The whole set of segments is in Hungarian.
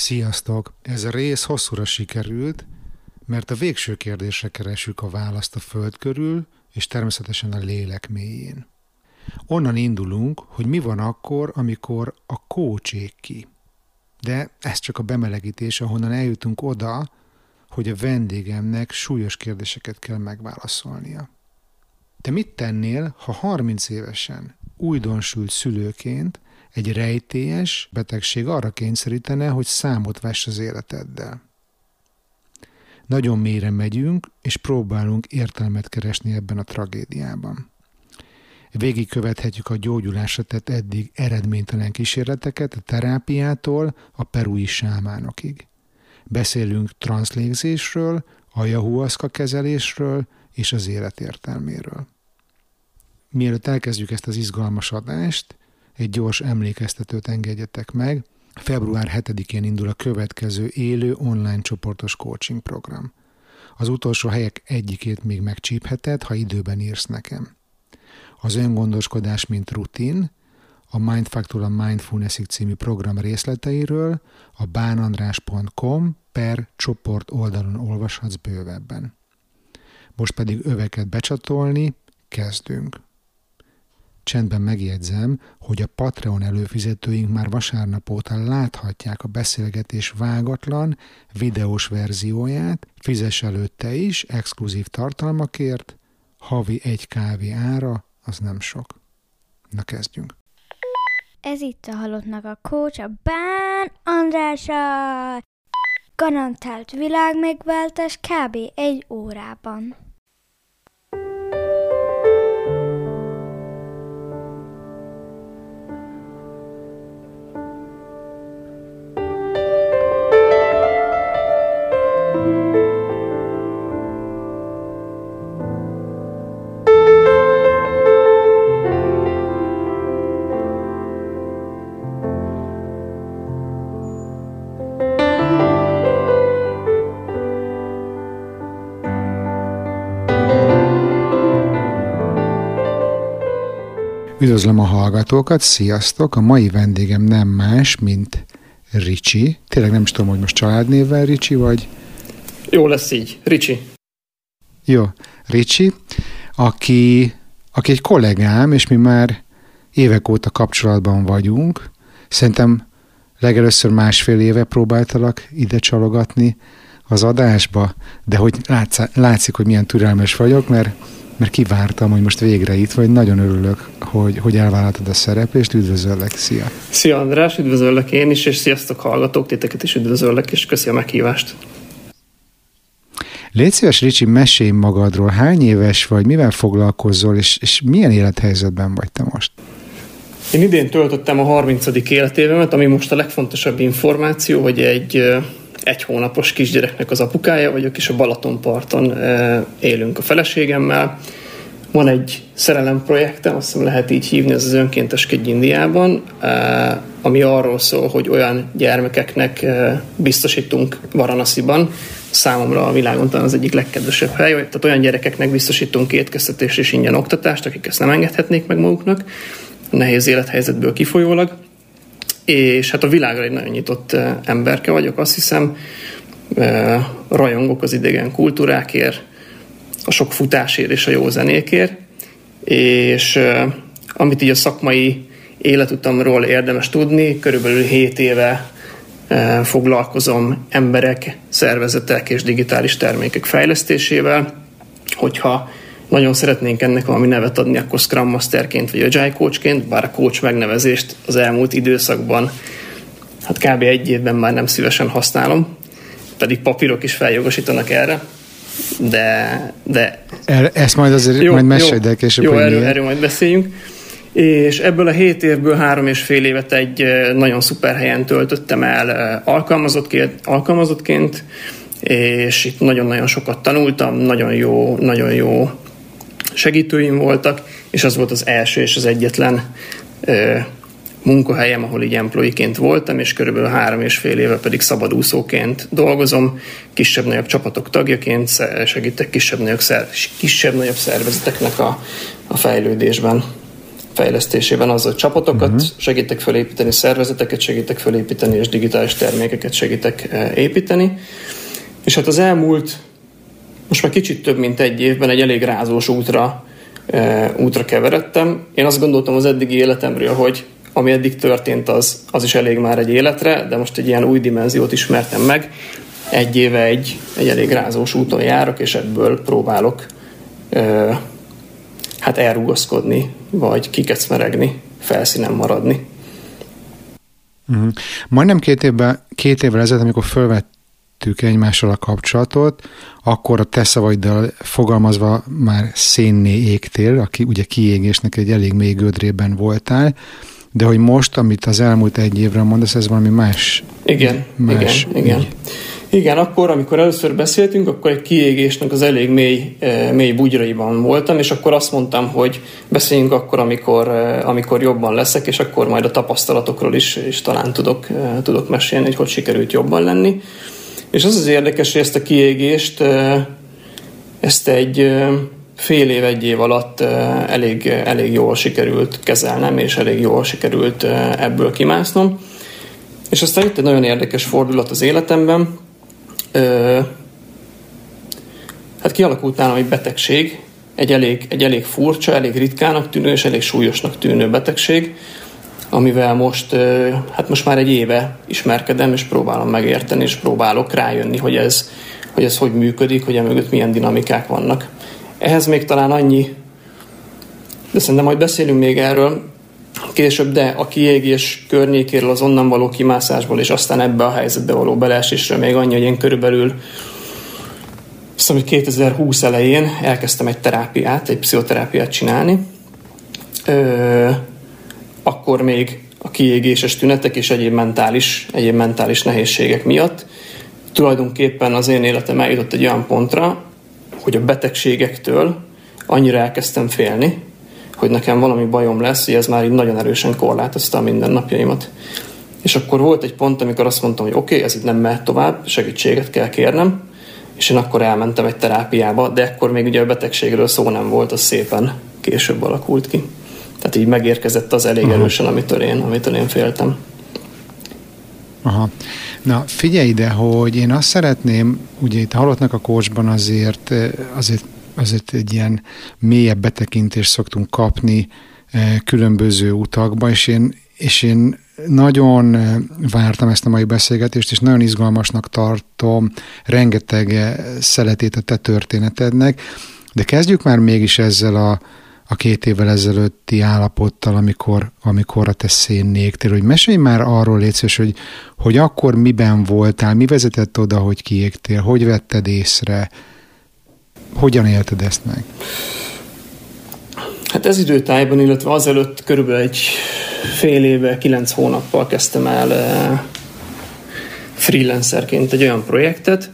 Sziasztok! Ez a rész hosszúra sikerült, mert a végső kérdésre keresünk a választ a föld körül, és természetesen a lélek mélyén. Onnan indulunk, hogy mi van akkor, amikor a kócsék ki. De ez csak a bemelegítés, ahonnan eljutunk oda, hogy a vendégemnek súlyos kérdéseket kell megválaszolnia. Te mit tennél, ha 30 évesen, újdonsült szülőként egy rejtélyes betegség arra kényszerítene, hogy számot vess az életeddel? Nagyon mélyre megyünk, és próbálunk értelmet keresni ebben a tragédiában. Végigkövethetjük a gyógyulásra tett eddig eredménytelen kísérleteket a terápiától a perui sámánokig. Beszélünk transzlégzésről, a jahuaszka kezelésről és az élet értelméről. Mielőtt elkezdjük ezt az izgalmas adást, egy gyors emlékeztetőt engedjetek meg. Február 7-én indul a következő élő online csoportos coaching program. Az utolsó helyek egyikét még megcsípheted, ha időben írsz nekem. Az öngondoskodás, mint rutin, a Mindfactor a Mindfulnessig című program részleteiről a bánandrás.com per csoport oldalon olvashatsz bővebben. Most pedig öveket becsatolni, kezdünk. Csendben megjegyzem, hogy a Patreon előfizetőink már vasárnap óta láthatják a beszélgetés vágatlan, videós verzióját, fizes előtte is, exkluzív tartalmakért, havi egy kávé ára, az nem sok. Na kezdjünk. Ez itt a Halottnak a Coach, a Bán Andrása! Garantált világmegváltás kb. egy órában. Üdvözlöm a hallgatókat, sziasztok! A mai vendégem nem más, mint Ricsi. Tényleg nem is tudom, hogy most családnévvel Ricsi, vagy... Jó lesz így, Ricsi. Jó, Ricsi, aki, aki egy kollégám, és mi már évek óta kapcsolatban vagyunk. Szerintem legelőször másfél éve próbáltalak ide csalogatni az adásba, de hogy látsz, látszik, hogy milyen türelmes vagyok, mert mert kivártam, hogy most végre itt vagy. Nagyon örülök, hogy, hogy elvállaltad a szereplést. Üdvözöllek, szia! Szia András, üdvözöllek én is, és sziasztok hallgatók, titeket is üdvözöllek, és köszi a meghívást. Légy szíves, Ricsi, mesélj magadról. Hány éves vagy, mivel foglalkozol, és, és milyen élethelyzetben vagy te most? Én idén töltöttem a 30. életévemet, ami most a legfontosabb információ, hogy egy egy hónapos kisgyereknek az apukája vagyok, és a Balatonparton élünk a feleségemmel. Van egy szerelem projektem, azt hiszem lehet így hívni, ez az Önkénteskedj Indiában, ami arról szól, hogy olyan gyermekeknek biztosítunk Varanasziban, számomra a világon talán az egyik legkedvesebb hely, tehát olyan gyerekeknek biztosítunk étkeztetést és ingyen oktatást, akik ezt nem engedhetnék meg maguknak, nehéz élethelyzetből kifolyólag és hát a világra egy nagyon nyitott emberke vagyok, azt hiszem, rajongok az idegen kultúrákért, a sok futásért és a jó zenékért, és amit így a szakmai életutamról érdemes tudni, körülbelül 7 éve foglalkozom emberek, szervezetek és digitális termékek fejlesztésével, hogyha nagyon szeretnénk ennek valami nevet adni, akkor Scrum Masterként vagy Agile Coachként, bár a coach megnevezést az elmúlt időszakban hát kb. egy évben már nem szívesen használom, pedig papírok is feljogosítanak erre, de... de er, ezt majd azért jó, majd meséld el később, Jó, erről, erről majd beszéljünk. És ebből a hét évből három és fél évet egy nagyon szuper helyen töltöttem el alkalmazottként, alkalmazottként és itt nagyon-nagyon sokat tanultam, nagyon jó, nagyon jó segítőim voltak, és az volt az első és az egyetlen ö, munkahelyem, ahol így employee voltam, és körülbelül három és fél éve pedig szabadúszóként dolgozom, kisebb-nagyobb csapatok tagjaként segítek kisebb-nagyobb, szer, kisebb-nagyobb szervezeteknek a, a fejlődésben. fejlesztésében az, hogy csapatokat uh-huh. segítek felépíteni, szervezeteket segítek felépíteni, és digitális termékeket segítek építeni. És hát az elmúlt, most már kicsit több mint egy évben egy elég rázós útra, útra keveredtem. Én azt gondoltam az eddigi életemről, hogy ami eddig történt, az, az is elég már egy életre, de most egy ilyen új dimenziót ismertem meg. Egy éve egy, egy elég rázós úton járok, és ebből próbálok ö, hát elrugaszkodni, vagy kikecmeregni, felszínen maradni. Uh-huh. Majdnem két, évben, két évvel ezelőtt, amikor fölvettük egymással a kapcsolatot, akkor a te szavaiddal fogalmazva már szénné égtél, aki ugye kiégésnek egy elég mély gödrében voltál, de hogy most, amit az elmúlt egy évre mondasz, ez valami más. Igen, más igen, igen. Igen, akkor, amikor először beszéltünk, akkor egy kiégésnek az elég mély, eh, mély bugyraiban voltam, és akkor azt mondtam, hogy beszéljünk akkor, amikor, eh, amikor jobban leszek, és akkor majd a tapasztalatokról is, is talán tudok, eh, tudok mesélni, hogy hogy sikerült jobban lenni. És az az érdekes, hogy ezt a kiégést, ezt egy fél év, egy év alatt elég, elég jól sikerült kezelnem, és elég jól sikerült ebből kimásznom. És aztán itt egy nagyon érdekes fordulat az életemben. Hát kialakult nálam egy betegség, egy elég, egy elég furcsa, elég ritkának tűnő és elég súlyosnak tűnő betegség, amivel most, hát most már egy éve ismerkedem, és próbálom megérteni, és próbálok rájönni, hogy ez hogy, ez hogy működik, hogy emögött milyen dinamikák vannak. Ehhez még talán annyi, de szerintem majd beszélünk még erről később, de a kiégés környékéről, az onnan való kimászásból, és aztán ebbe a helyzetbe való beleesésről még annyi, hogy én körülbelül azt hogy 2020 elején elkezdtem egy terápiát, egy pszichoterápiát csinálni. Akkor még a kiégéses tünetek és egyéb mentális, egyéb mentális nehézségek miatt tulajdonképpen az én életem eljutott egy olyan pontra, hogy a betegségektől annyira elkezdtem félni, hogy nekem valami bajom lesz, hogy ez már így nagyon erősen korlátozta a mindennapjaimat. És akkor volt egy pont, amikor azt mondtam, hogy oké, okay, ez itt nem mehet tovább, segítséget kell kérnem, és én akkor elmentem egy terápiába, de akkor még ugye a betegségről szó nem volt, az szépen később alakult ki. Tehát így megérkezett az elég erősen, amitől én, amitől én féltem. Aha. Na, figyelj ide, hogy én azt szeretném, ugye itt halottnak a kócsban azért, azért, azért egy ilyen mélyebb betekintést szoktunk kapni különböző utakba, és én, és én nagyon vártam ezt a mai beszélgetést, és nagyon izgalmasnak tartom rengeteg szeletét a te történetednek, de kezdjük már mégis ezzel a, a két évvel ezelőtti állapottal, amikor, amikor a te szénnéktél, hogy mesélj már arról létszős, hogy, hogy akkor miben voltál, mi vezetett oda, hogy kiégtél, hogy vetted észre, hogyan élted ezt meg? Hát ez időtájban, illetve azelőtt körülbelül egy fél éve, kilenc hónappal kezdtem el eh, freelancerként egy olyan projektet,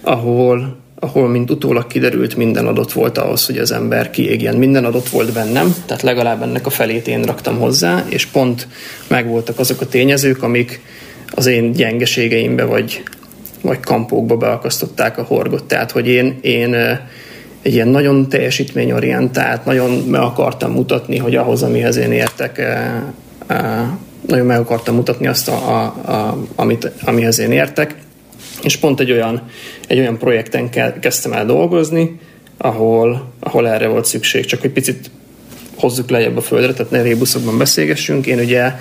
ahol ahol, mint utólag kiderült, minden adott volt ahhoz, hogy az ember kiégjen. Minden adott volt bennem, tehát legalább ennek a felét én raktam hozzá, és pont megvoltak azok a tényezők, amik az én gyengeségeimbe vagy, vagy kampókba beakasztották a horgot. Tehát, hogy én, én egy ilyen nagyon teljesítményorientált, nagyon meg akartam mutatni, hogy ahhoz, amihez én értek, nagyon meg akartam mutatni azt, a, a, a, amit, amihez én értek, és pont egy olyan, egy olyan projekten kezdtem el dolgozni, ahol, ahol erre volt szükség. Csak egy picit hozzuk lejjebb a földre, tehát ne rébuszokban beszélgessünk. Én ugye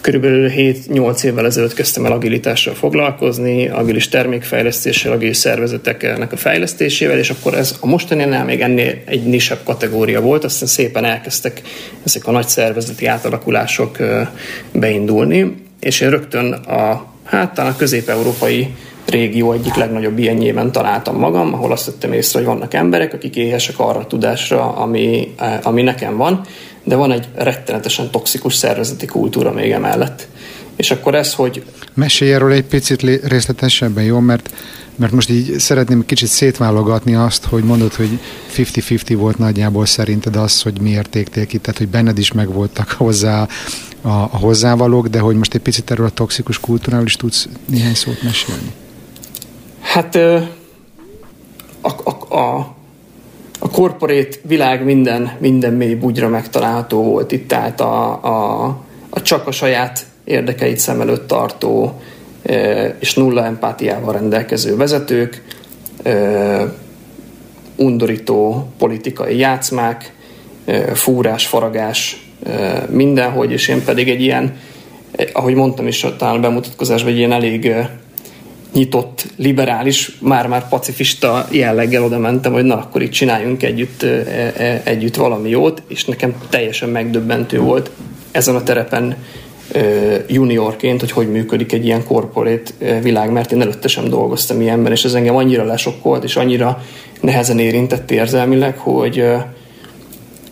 körülbelül 7-8 évvel ezelőtt kezdtem el agilitással foglalkozni, agilis termékfejlesztéssel, agilis szervezeteknek a fejlesztésével, és akkor ez a mostaninál még ennél egy nisebb kategória volt, aztán szépen elkezdtek ezek a nagy szervezeti átalakulások beindulni, és én rögtön a, hát talán a közép-európai régió egyik legnagyobb ilyenjében találtam magam, ahol azt tettem észre, hogy vannak emberek, akik éhesek arra a tudásra, ami, eh, ami nekem van, de van egy rettenetesen toxikus szervezeti kultúra még emellett. És akkor ez, hogy... Mesélj erről egy picit részletesebben, jó? Mert, mert most így szeretném kicsit szétválogatni azt, hogy mondod, hogy 50-50 volt nagyjából szerinted az, hogy miért égtél ki, tehát hogy benned is megvoltak hozzá a, a hozzávalók, de hogy most egy picit erről a toxikus kultúráról is tudsz néhány szót mesélni. Hát a, a, a, a korporét világ minden, minden mély bugyra megtalálható volt. Itt, tehát a, a, a csak a saját érdekeit szem előtt tartó és nulla empátiával rendelkező vezetők, undorító politikai játszmák, fúrás, faragás, mindenhogy, és én pedig egy ilyen, ahogy mondtam is talán a bemutatkozásban, egy ilyen elég nyitott, liberális, már-már pacifista jelleggel oda mentem, hogy na, akkor itt csináljunk együtt, együtt valami jót, és nekem teljesen megdöbbentő volt ezen a terepen juniorként, hogy hogy működik egy ilyen corporate világ, mert én előtte sem dolgoztam ilyenben, és ez engem annyira lesokkolt, és annyira nehezen érintett érzelmileg, hogy,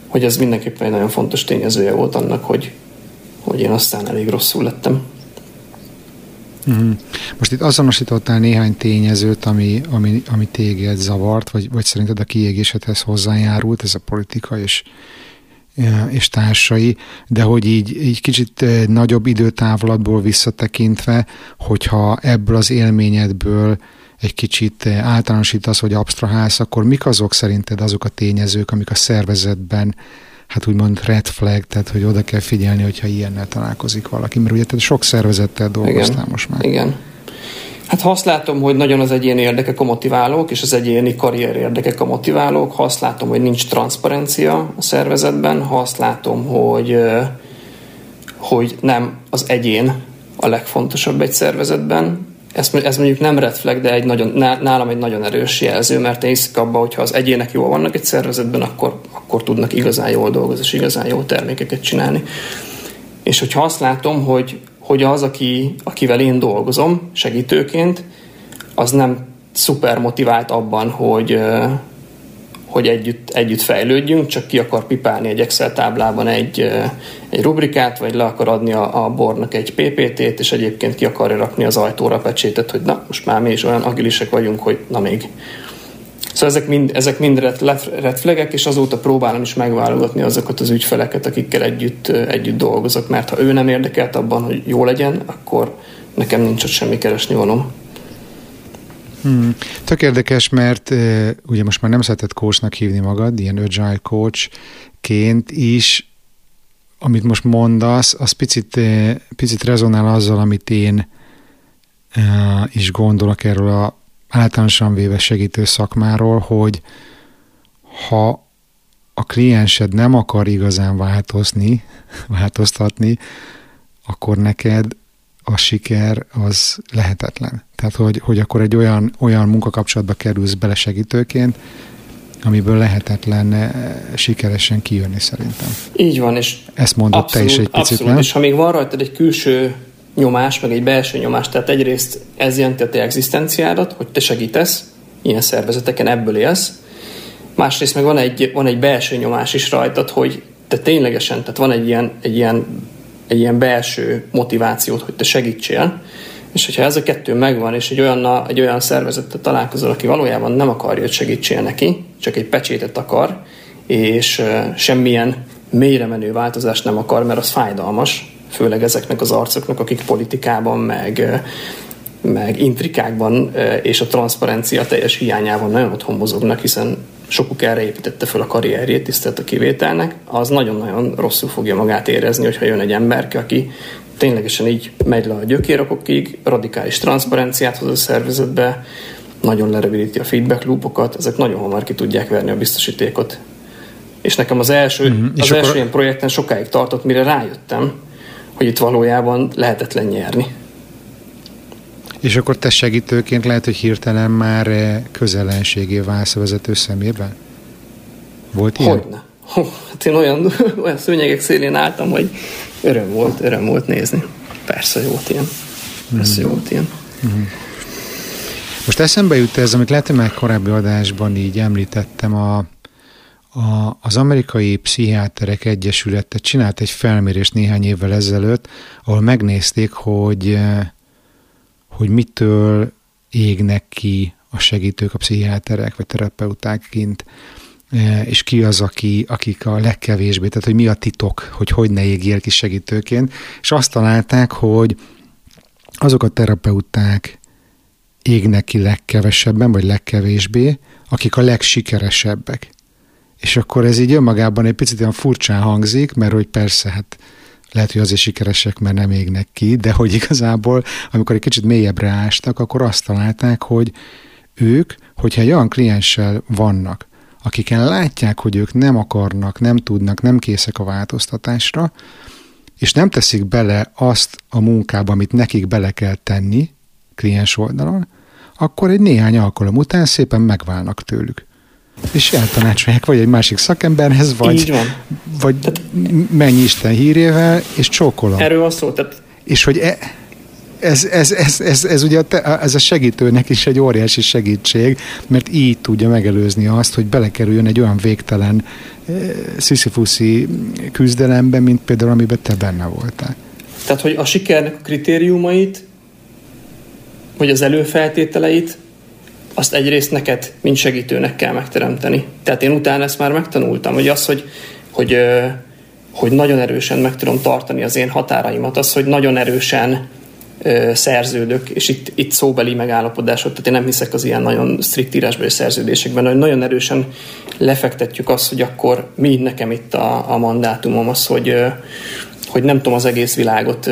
hogy ez mindenképpen egy nagyon fontos tényezője volt annak, hogy, hogy én aztán elég rosszul lettem. Mm. Most itt azonosítottál néhány tényezőt, ami, ami, ami téged zavart, vagy, vagy szerinted a kiégésedhez hozzájárult, ez a politika és, és társai, de hogy így, így kicsit nagyobb időtávlatból visszatekintve, hogyha ebből az élményedből egy kicsit általánosítasz, vagy absztrahálsz, akkor mik azok szerinted azok a tényezők, amik a szervezetben hát úgymond red flag, tehát hogy oda kell figyelni, hogyha ilyennel találkozik valaki, mert ugye te sok szervezettel dolgoztál igen, most már. Igen. Hát ha azt látom, hogy nagyon az egyéni érdekek a motiválók, és az egyéni karrier érdekek a motiválók, ha azt látom, hogy nincs transzparencia a szervezetben, ha azt látom, hogy, hogy nem az egyén a legfontosabb egy szervezetben, ez, ez mondjuk nem red flag, de egy nagyon, nálam egy nagyon erős jelző, mert én hiszek abban, hogy ha az egyének jól vannak egy szervezetben, akkor, akkor tudnak igazán jól dolgozni, és igazán jó termékeket csinálni. És hogyha azt látom, hogy, hogy az, aki, akivel én dolgozom segítőként, az nem szuper motivált abban, hogy, hogy együtt, együtt fejlődjünk, csak ki akar pipálni egy Excel táblában egy, egy rubrikát, vagy le akar adni a, a bornak egy PPT-t, és egyébként ki akarja rakni az ajtóra pecsétet, hogy na, most már mi is olyan agilisek vagyunk, hogy na még. Szóval ezek mind, ezek mind red flagek, és azóta próbálom is megválogatni azokat az ügyfeleket, akikkel együtt, együtt dolgozok, mert ha ő nem érdekelt abban, hogy jó legyen, akkor nekem nincs ott semmi keresni valom. Hmm. Tök érdekes, mert uh, ugye most már nem szeretett coachnak hívni magad, ilyen agile coachként is, amit most mondasz, az picit, picit rezonál azzal, amit én uh, is gondolok erről a általánosan véve segítő szakmáról, hogy ha a kliensed nem akar igazán változni, változtatni, akkor neked a siker az lehetetlen. Tehát, hogy, hogy akkor egy olyan, olyan munkakapcsolatba kerülsz bele segítőként, amiből lehetetlen eh, sikeresen kijönni szerintem. Így van, és ezt mondott abszolút, te is egy picit, abszolút, nem? és ha még van rajtad egy külső nyomás, meg egy belső nyomás, tehát egyrészt ez jelenti a te egzisztenciádat, hogy te segítesz ilyen szervezeteken, ebből élsz, másrészt meg van egy, van egy belső nyomás is rajtad, hogy te ténylegesen, tehát van egy ilyen, egy ilyen egy ilyen belső motivációt, hogy te segítsél, és hogyha ez a kettő megvan, és egy olyan, egy olyan szervezettel találkozol, aki valójában nem akarja, hogy segítsél neki, csak egy pecsétet akar, és semmilyen mélyre menő változást nem akar, mert az fájdalmas, főleg ezeknek az arcoknak, akik politikában, meg, meg intrikákban és a transzparencia teljes hiányában nagyon otthon mozognak, hiszen sokuk erre építette fel a karrierjét, tisztelt a kivételnek, az nagyon-nagyon rosszul fogja magát érezni, hogyha jön egy emberke, aki ténylegesen így megy le a gyökérokokig, radikális transzparenciát hoz a szervezetbe, nagyon lerövidíti a feedback loopokat, ezek nagyon hamar ki tudják verni a biztosítékot. És nekem az első, mm-hmm. az első akkor... ilyen projekten sokáig tartott, mire rájöttem, hogy itt valójában lehetetlen nyerni. És akkor te segítőként lehet, hogy hirtelen már eh, közelenségé válsz a vezető szemében? Volt ilyen? Hogyne. Hát én olyan, olyan szőnyegek szélén álltam, hogy öröm volt, öröm volt nézni. Persze jó volt ilyen. Persze jó volt ilyen. Mm-hmm. Most eszembe jut ez, amit lehet, hogy már korábbi adásban így említettem, a, a, az amerikai pszichiáterek egyesülete csinált egy felmérést néhány évvel ezelőtt, ahol megnézték, hogy eh, hogy mitől égnek ki a segítők, a pszichiáterek vagy terapeuták kint, e, és ki az, aki, akik a legkevésbé, tehát hogy mi a titok, hogy hogy ne égjél ki segítőként, és azt találták, hogy azok a terapeuták égnek ki legkevesebben, vagy legkevésbé, akik a legsikeresebbek. és akkor ez így önmagában egy picit olyan furcsán hangzik, mert hogy persze, hát lehet, hogy azért sikeresek, mert nem égnek ki, de hogy igazából, amikor egy kicsit mélyebbre ástak, akkor azt találták, hogy ők, hogyha egy olyan klienssel vannak, akiken látják, hogy ők nem akarnak, nem tudnak, nem készek a változtatásra, és nem teszik bele azt a munkába, amit nekik bele kell tenni kliens oldalon, akkor egy néhány alkalom után szépen megválnak tőlük. És eltanácsolják vagy egy másik szakemberhez, vagy, Így van. vagy tehát, menj Isten hírével, és csókolom. Erről van szó. Tehát... És hogy e, ez, ez, ez, ez, ez ugye a, ez a segítőnek is egy óriási segítség, mert így tudja megelőzni azt, hogy belekerüljön egy olyan végtelen e, sziszifuszi küzdelembe, mint például amiben te benne voltál. Tehát, hogy a sikernek a kritériumait, vagy az előfeltételeit, azt egyrészt neked, mint segítőnek kell megteremteni. Tehát én utána ezt már megtanultam, hogy az, hogy, hogy, hogy nagyon erősen meg tudom tartani az én határaimat, az, hogy nagyon erősen szerződök, és itt, itt szóbeli megállapodások, tehát én nem hiszek az ilyen nagyon strikt írásbeli szerződésekben, hogy nagyon erősen lefektetjük azt, hogy akkor mi nekem itt a, a mandátumom az, hogy, hogy nem tudom az egész világot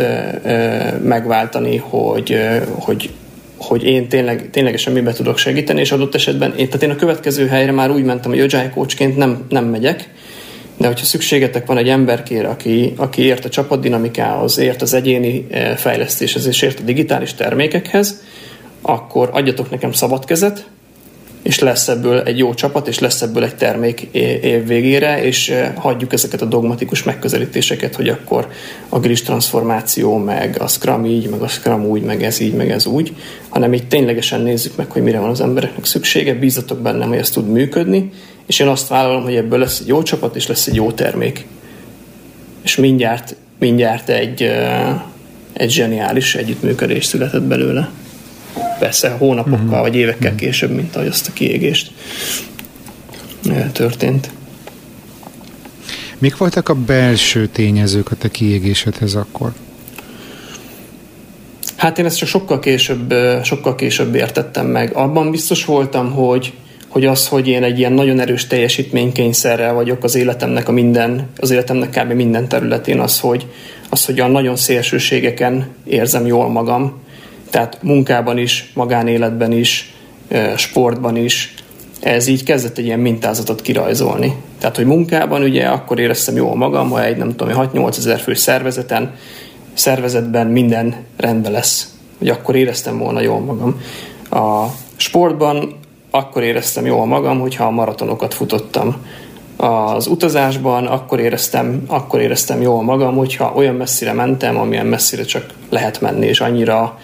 megváltani, hogy, hogy hogy én tényleg, ténylegesen mibe tudok segíteni, és adott esetben én, tehát én a következő helyre már úgy mentem, hogy agile coachként nem, nem megyek, de hogyha szükségetek van egy emberkére, aki, aki ért a csapatdinamikához, ért az egyéni fejlesztéshez és ért a digitális termékekhez, akkor adjatok nekem szabad kezet, és lesz ebből egy jó csapat, és lesz ebből egy termék év végére, és eh, hagyjuk ezeket a dogmatikus megközelítéseket, hogy akkor a gris transformáció, meg a Scrum így, meg a Scrum úgy, meg ez így, meg ez úgy, hanem így ténylegesen nézzük meg, hogy mire van az embereknek szüksége, bízatok bennem, hogy ez tud működni, és én azt vállalom, hogy ebből lesz egy jó csapat, és lesz egy jó termék. És mindjárt, mindjárt egy, eh, egy zseniális együttműködés született belőle. Persze hónapokkal uh-huh. vagy évekkel uh-huh. később, mint ahogy azt a kiégést történt. Mik voltak a belső tényezők a te kiégésedhez akkor? Hát én ezt csak sokkal később, sokkal később értettem meg. Abban biztos voltam, hogy, hogy az, hogy én egy ilyen nagyon erős teljesítménykényszerrel vagyok az életemnek a minden, az életemnek kb. minden területén, az, hogy, az, hogy a nagyon szélsőségeken érzem jól magam, tehát munkában is, magánéletben is, sportban is, ez így kezdett egy ilyen mintázatot kirajzolni. Tehát, hogy munkában ugye akkor éreztem jól magam, ha egy nem tudom, 6-8 ezer fő szervezeten, szervezetben minden rendben lesz. Hogy akkor éreztem volna jól magam. A sportban akkor éreztem jól magam, hogyha a maratonokat futottam. Az utazásban akkor éreztem, akkor éreztem jól magam, hogyha olyan messzire mentem, amilyen messzire csak lehet menni, és annyira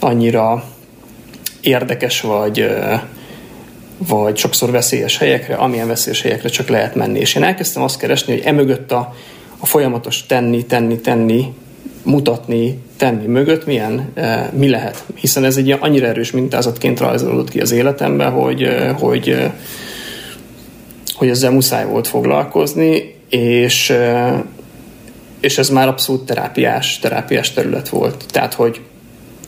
annyira érdekes vagy, vagy sokszor veszélyes helyekre, amilyen veszélyes helyekre csak lehet menni. És én elkezdtem azt keresni, hogy emögött a, a folyamatos tenni, tenni, tenni, mutatni, tenni mögött milyen, mi lehet. Hiszen ez egy annyira erős mintázatként rajzolódott ki az életemben, hogy, hogy, hogy ezzel muszáj volt foglalkozni, és, és ez már abszolút terápiás, terápiás terület volt. Tehát, hogy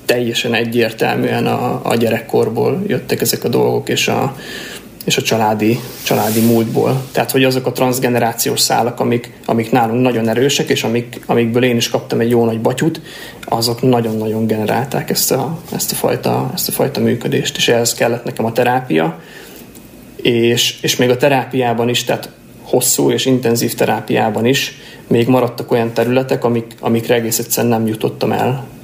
teljesen egyértelműen a, a gyerekkorból jöttek ezek a dolgok, és a, és a családi, családi múltból. Tehát, hogy azok a transgenerációs szálak, amik, amik nálunk nagyon erősek, és amik, amikből én is kaptam egy jó nagy batyut, azok nagyon-nagyon generálták ezt a, ezt a, fajta, ezt a fajta működést, és ehhez kellett nekem a terápia, és, és még a terápiában is, tehát hosszú és intenzív terápiában is még maradtak olyan területek, amik, amikre egész egyszerűen nem jutottam el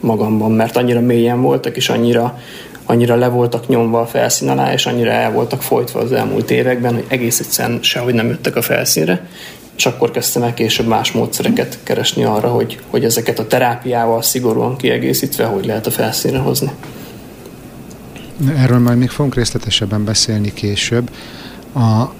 magamban, mert annyira mélyen voltak, és annyira, annyira le voltak nyomva a felszín alá, és annyira el voltak folytva az elmúlt években, hogy egész egyszerűen sehogy nem jöttek a felszínre, és akkor kezdtem el később más módszereket keresni arra, hogy, hogy ezeket a terápiával szigorúan kiegészítve, hogy lehet a felszínre hozni. Erről majd még fogunk részletesebben beszélni később. A,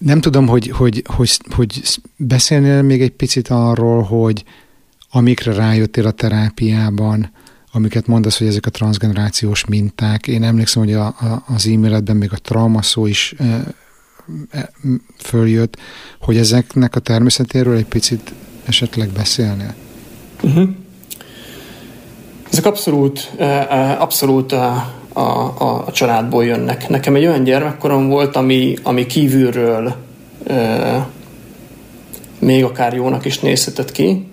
nem tudom, hogy, hogy, hogy, hogy beszélnél még egy picit arról, hogy amikre rájöttél a terápiában, amiket mondasz, hogy ezek a transgenerációs minták. Én emlékszem, hogy a, a, az e-mailedben még a trauma szó is e, följött, hogy ezeknek a természetéről egy picit esetleg beszélnél? Uh-huh. Ezek abszolút, abszolút a, a, a családból jönnek. Nekem egy olyan gyermekkorom volt, ami, ami kívülről e, még akár jónak is nézhetett ki,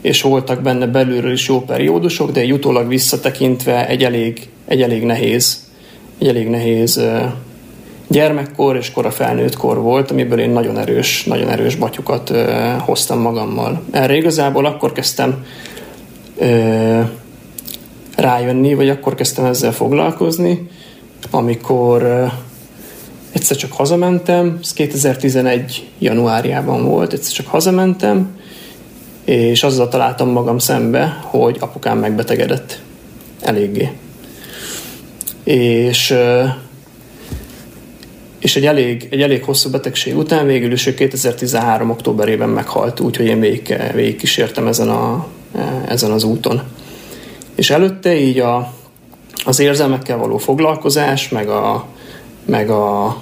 és voltak benne belülről is jó periódusok, de egy utólag visszatekintve egy elég, egy elég nehéz, egy elég nehéz gyermekkor és kora felnőtt kor volt, amiből én nagyon erős, nagyon erős batyukat hoztam magammal. Erre igazából akkor kezdtem rájönni, vagy akkor kezdtem ezzel foglalkozni, amikor egyszer csak hazamentem, ez 2011 januárjában volt, egyszer csak hazamentem, és azzal találtam magam szembe, hogy apukám megbetegedett eléggé. És, és egy, elég, egy elég hosszú betegség után végül is ő 2013. októberében meghalt, úgyhogy én végig, végig kísértem ezen, a, ezen az úton. És előtte így a, az érzelmekkel való foglalkozás, meg a, meg a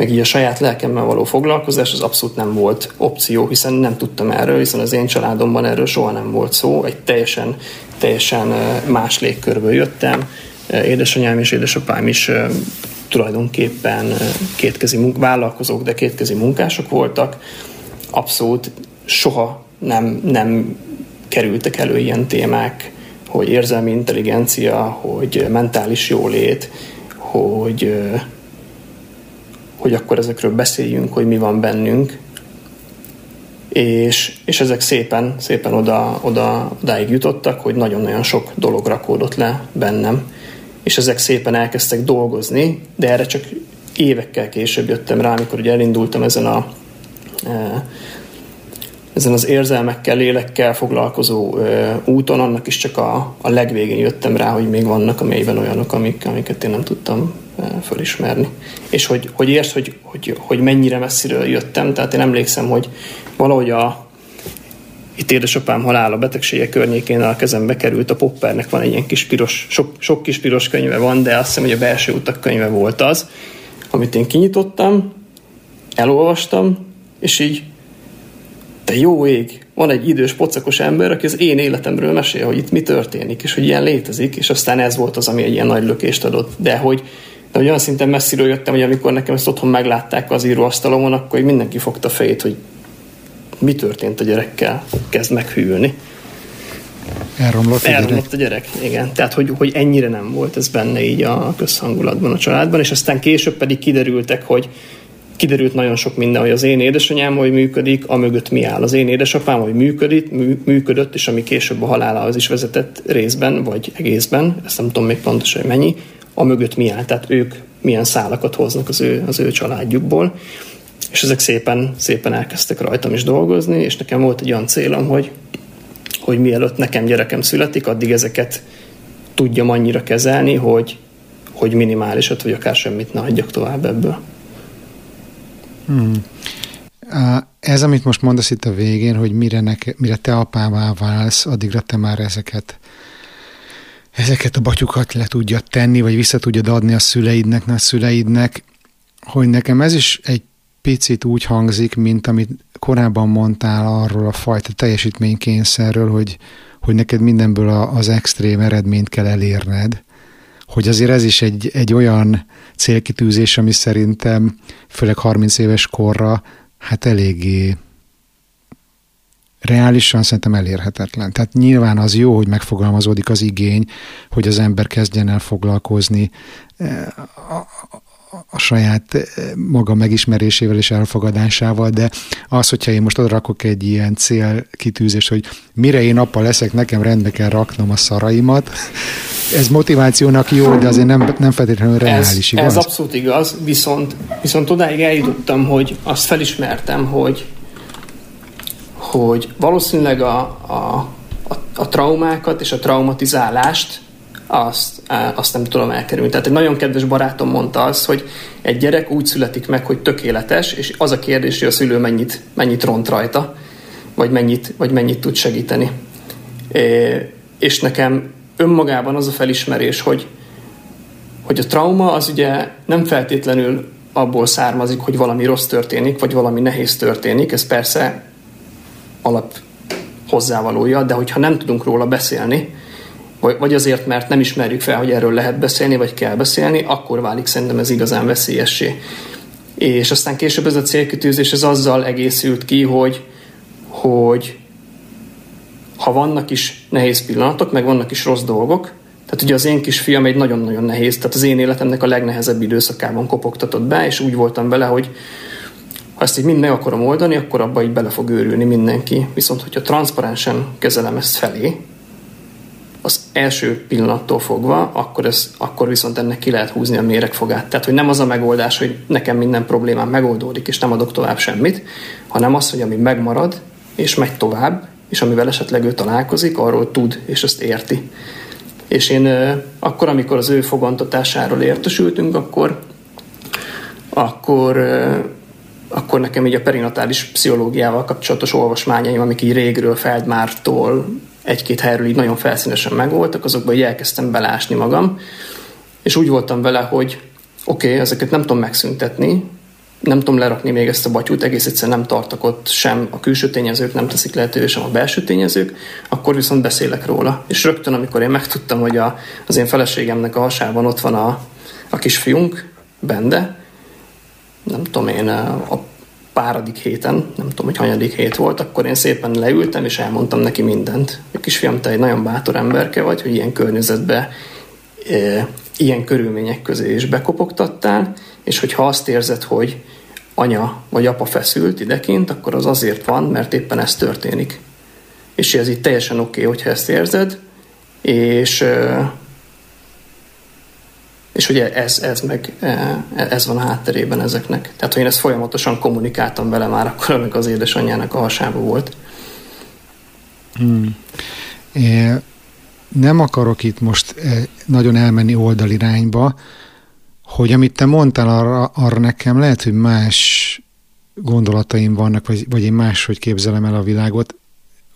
meg így a saját lelkemmel való foglalkozás az abszolút nem volt opció, hiszen nem tudtam erről, hiszen az én családomban erről soha nem volt szó, egy teljesen, teljesen más légkörből jöttem. Édesanyám és édesapám is tulajdonképpen kétkezi munk- vállalkozók, de kétkezi munkások voltak. Abszolút soha nem, nem kerültek elő ilyen témák, hogy érzelmi intelligencia, hogy mentális jólét, hogy hogy akkor ezekről beszéljünk, hogy mi van bennünk, és, és ezek szépen, szépen oda, oda, odáig jutottak, hogy nagyon-nagyon sok dolog rakódott le bennem, és ezek szépen elkezdtek dolgozni, de erre csak évekkel később jöttem rá, amikor ugye elindultam ezen a e, ezen az érzelmekkel, lélekkel foglalkozó e, úton, annak is csak a, a legvégén jöttem rá, hogy még vannak a mélyben olyanok, amik, amiket én nem tudtam fölismerni. És hogy, hogy értsd, hogy, hogy, hogy mennyire messziről jöttem. Tehát én emlékszem, hogy valahogy a, itt édesapám halála betegsége környékén a kezembe került, a Poppernek van egy ilyen kis piros, sok, sok kis piros könyve van, de azt hiszem, hogy a belső utak könyve volt az, amit én kinyitottam, elolvastam, és így te jó ég, van egy idős pocakos ember, aki az én életemről mesél, hogy itt mi történik, és hogy ilyen létezik, és aztán ez volt az, ami egy ilyen nagy lökést adott. De hogy, de hogy olyan szinten messziről jöttem, hogy amikor nekem ezt otthon meglátták az íróasztalomon, akkor mindenki fogta fejét, hogy mi történt a gyerekkel, kezd meghűlni. Elromlott a Elromlott gyerek. a gyerek, igen. Tehát, hogy, hogy ennyire nem volt ez benne így a közhangulatban a családban, és aztán később pedig kiderültek, hogy kiderült nagyon sok minden, hogy az én édesanyám hogy működik, a mögött mi áll. Az én édesapám hogy működik, mű, működött, és ami később a halálához is vezetett részben, vagy egészben, ezt nem tudom még pontosan, hogy mennyi, a mögött mi áll, tehát ők milyen szálakat hoznak az ő, az ő családjukból. És ezek szépen, szépen elkezdtek rajtam is dolgozni, és nekem volt egy olyan célom, hogy, hogy mielőtt nekem gyerekem születik, addig ezeket tudjam annyira kezelni, hogy, hogy minimálisat, vagy akár semmit ne hagyjak tovább ebből. Hmm. Ez, amit most mondasz itt a végén, hogy mire, neke, mire te apává válsz, addigra te már ezeket ezeket a batyukat le tudja tenni, vagy vissza tudja adni a szüleidnek, a szüleidnek, hogy nekem ez is egy picit úgy hangzik, mint amit korábban mondtál arról a fajta teljesítménykényszerről, hogy, hogy neked mindenből az extrém eredményt kell elérned, hogy azért ez is egy, egy olyan célkitűzés, ami szerintem főleg 30 éves korra hát eléggé reálisan szerintem elérhetetlen. Tehát nyilván az jó, hogy megfogalmazódik az igény, hogy az ember kezdjen el foglalkozni eh, a, saját eh, maga megismerésével és elfogadásával, de az, hogyha én most rakok egy ilyen célkitűzést, hogy mire én apa leszek, nekem rendbe kell raknom a szaraimat, ez motivációnak jó, de azért nem, nem feltétlenül reális, ez, igaz? Ez abszolút igaz, viszont, viszont odáig eljutottam, hogy azt felismertem, hogy hogy valószínűleg a, a, a, a traumákat és a traumatizálást azt, azt nem tudom elkerülni. Tehát egy nagyon kedves barátom mondta azt, hogy egy gyerek úgy születik meg, hogy tökéletes, és az a kérdés, hogy a szülő mennyit, mennyit ront rajta, vagy mennyit, vagy mennyit tud segíteni. É, és nekem önmagában az a felismerés, hogy, hogy a trauma az ugye nem feltétlenül abból származik, hogy valami rossz történik, vagy valami nehéz történik. Ez persze alap hozzávalója, de hogyha nem tudunk róla beszélni, vagy azért, mert nem ismerjük fel, hogy erről lehet beszélni, vagy kell beszélni, akkor válik szerintem ez igazán veszélyessé. És aztán később ez a célkitűzés ez azzal egészült ki, hogy, hogy ha vannak is nehéz pillanatok, meg vannak is rossz dolgok, tehát ugye az én kisfiam egy nagyon-nagyon nehéz, tehát az én életemnek a legnehezebb időszakában kopogtatott be, és úgy voltam vele, hogy ha ezt így mind meg akarom oldani, akkor abba így bele fog őrülni mindenki. Viszont, hogyha transzparensen kezelem ezt felé, az első pillanattól fogva, akkor, ez, akkor viszont ennek ki lehet húzni a méregfogát. Tehát, hogy nem az a megoldás, hogy nekem minden problémám megoldódik, és nem adok tovább semmit, hanem az, hogy ami megmarad, és megy tovább, és amivel esetleg ő találkozik, arról tud, és ezt érti. És én akkor, amikor az ő fogantatásáról értesültünk, akkor, akkor, akkor nekem így a perinatális pszichológiával kapcsolatos olvasmányaim, amik így régről Feldmártól egy-két helyről így nagyon felszínesen megvoltak, azokban így elkezdtem belásni magam, és úgy voltam vele, hogy oké, okay, ezeket nem tudom megszüntetni, nem tudom lerakni még ezt a batyút, egész egyszerűen nem tartok ott sem a külső tényezők, nem teszik lehetővé sem a belső tényezők, akkor viszont beszélek róla. És rögtön, amikor én megtudtam, hogy a, az én feleségemnek a hasában ott van a, a kisfiunk, Bende, nem tudom én, a páradik héten, nem tudom, hogy hanyadik hét volt, akkor én szépen leültem, és elmondtam neki mindent. Kisfiam, te egy nagyon bátor emberke vagy, hogy ilyen környezetbe, e, ilyen körülmények közé is bekopogtattál, és hogyha azt érzed, hogy anya vagy apa feszült idekint, akkor az azért van, mert éppen ez történik. És ez így teljesen oké, okay, hogyha ezt érzed, és és ugye ez, ez meg ez van a hátterében ezeknek. Tehát, hogy én ezt folyamatosan kommunikáltam vele már akkor, amikor az édesanyjának a hasába volt. Hmm. É, nem akarok itt most nagyon elmenni oldalirányba, hogy amit te mondtál arra, arra nekem lehet, hogy más gondolataim vannak, vagy, vagy én máshogy képzelem el a világot.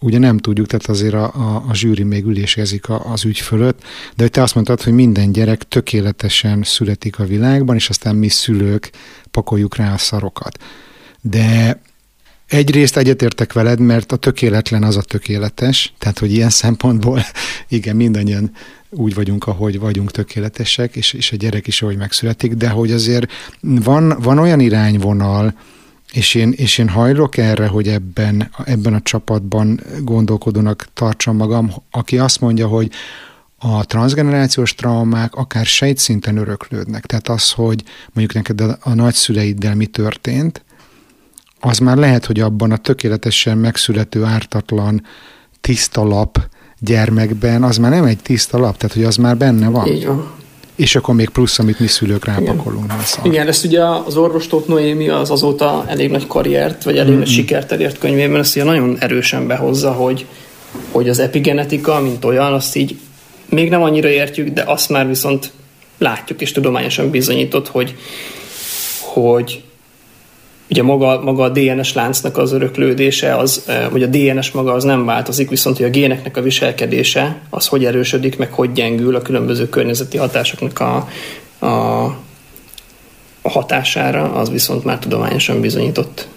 Ugye nem tudjuk, tehát azért a, a, a zsűri még ülésezik a, az ügy fölött, de hogy te azt mondtad, hogy minden gyerek tökéletesen születik a világban, és aztán mi szülők pakoljuk rá a szarokat. De egyrészt egyetértek veled, mert a tökéletlen az a tökéletes, tehát hogy ilyen szempontból igen, mindannyian úgy vagyunk, ahogy vagyunk tökéletesek, és, és a gyerek is, ahogy megszületik, de hogy azért van, van olyan irányvonal, és én, és én hajlok erre, hogy ebben, ebben a csapatban gondolkodónak tartsam magam, aki azt mondja, hogy a transgenerációs traumák akár sejtszinten öröklődnek. Tehát az, hogy mondjuk neked a, nagyszüleiddel mi történt, az már lehet, hogy abban a tökéletesen megszülető ártatlan tiszta lap gyermekben, az már nem egy tiszta lap, tehát hogy az már benne van. Így van. És akkor még plusz, amit mi szülők rápakolunk. Igen, Igen ezt ugye az orvostót Noémi az azóta elég nagy karriert, vagy elég mm-hmm. nagy sikert elért könyvében, ezt ugye nagyon erősen behozza, hogy, hogy az epigenetika, mint olyan, azt így még nem annyira értjük, de azt már viszont látjuk és tudományosan bizonyított, hogy, hogy ugye maga, maga a DNS láncnak az öröklődése, az, vagy a DNS maga az nem változik, viszont hogy a géneknek a viselkedése, az hogy erősödik, meg hogy gyengül a különböző környezeti hatásoknak a, a, a hatására, az viszont már tudományosan bizonyított.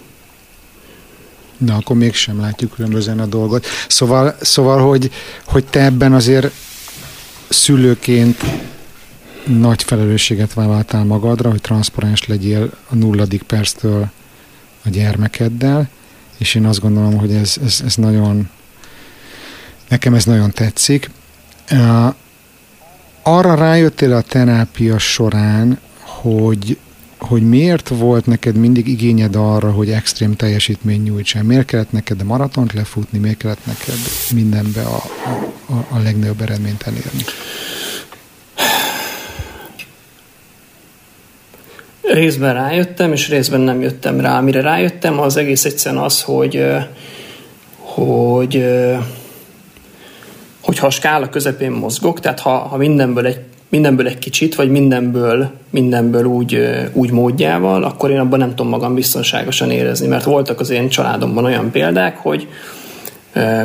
Na, akkor mégsem látjuk különbözően a dolgot. Szóval, szóval hogy, hogy te ebben azért szülőként nagy felelősséget vállaltál magadra, hogy transzparens legyél a nulladik perctől a gyermekeddel, és én azt gondolom, hogy ez, ez, ez nagyon, nekem ez nagyon tetszik. Arra rájöttél a terápia során, hogy, hogy miért volt neked mindig igényed arra, hogy extrém teljesítmény nyújtsál? Miért kellett neked a maratont lefutni, miért kellett neked mindenbe a, a, a legnagyobb eredményt elérni? Részben rájöttem, és részben nem jöttem rá. Amire rájöttem, az egész egyszerűen az, hogy, hogy, hogy ha a skála közepén mozgok, tehát ha, ha mindenből egy mindenből egy kicsit, vagy mindenből, mindenből úgy, úgy módjával, akkor én abban nem tudom magam biztonságosan érezni, mert voltak az én családomban olyan példák, hogy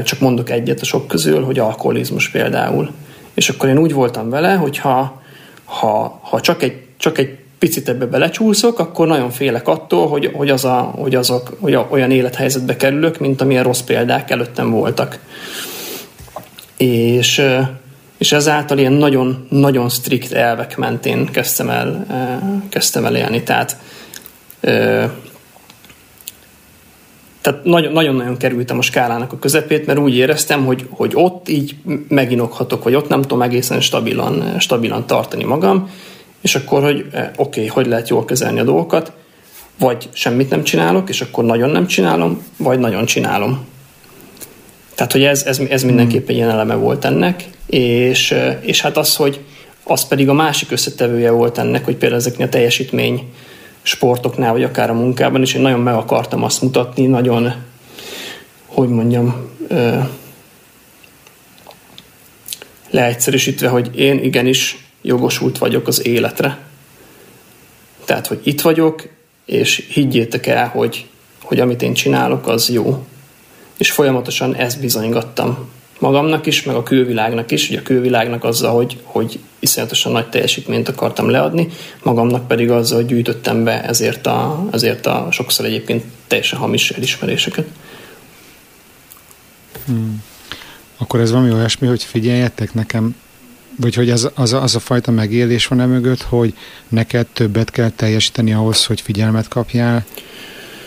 csak mondok egyet a sok közül, hogy alkoholizmus például. És akkor én úgy voltam vele, hogy ha, ha, ha csak, egy, csak egy picit ebbe belecsúszok, akkor nagyon félek attól, hogy, hogy, az a, hogy azok hogy olyan élethelyzetbe kerülök, mint amilyen rossz példák előttem voltak. És, és ezáltal ilyen nagyon-nagyon strikt elvek mentén kezdtem el, kezdtem el élni. Tehát, tehát nagyon-nagyon kerültem a skálának a közepét, mert úgy éreztem, hogy, hogy ott így meginokhatok, vagy ott nem tudom egészen stabilan, stabilan tartani magam, és akkor, hogy oké, okay, hogy lehet jól kezelni a dolgokat, vagy semmit nem csinálok, és akkor nagyon nem csinálom, vagy nagyon csinálom. Tehát, hogy ez, ez, ez mindenképpen ilyen eleme volt ennek, és, és hát az, hogy az pedig a másik összetevője volt ennek, hogy például ezeknél a teljesítmény sportoknál, vagy akár a munkában is, én nagyon meg akartam azt mutatni, nagyon, hogy mondjam, leegyszerűsítve, hogy én igenis jogosult vagyok az életre. Tehát, hogy itt vagyok, és higgyétek el, hogy, hogy amit én csinálok, az jó. És folyamatosan ezt bizonygattam magamnak is, meg a külvilágnak is, ugye a külvilágnak azzal, hogy, hogy iszonyatosan nagy teljesítményt akartam leadni, magamnak pedig azzal, hogy gyűjtöttem be ezért a, ezért a sokszor egyébként teljesen hamis elismeréseket. Hmm. Akkor ez valami olyasmi, hogy figyeljetek, nekem vagy hogy az, az, az a fajta megélés van e mögött, hogy neked többet kell teljesíteni ahhoz, hogy figyelmet kapjál,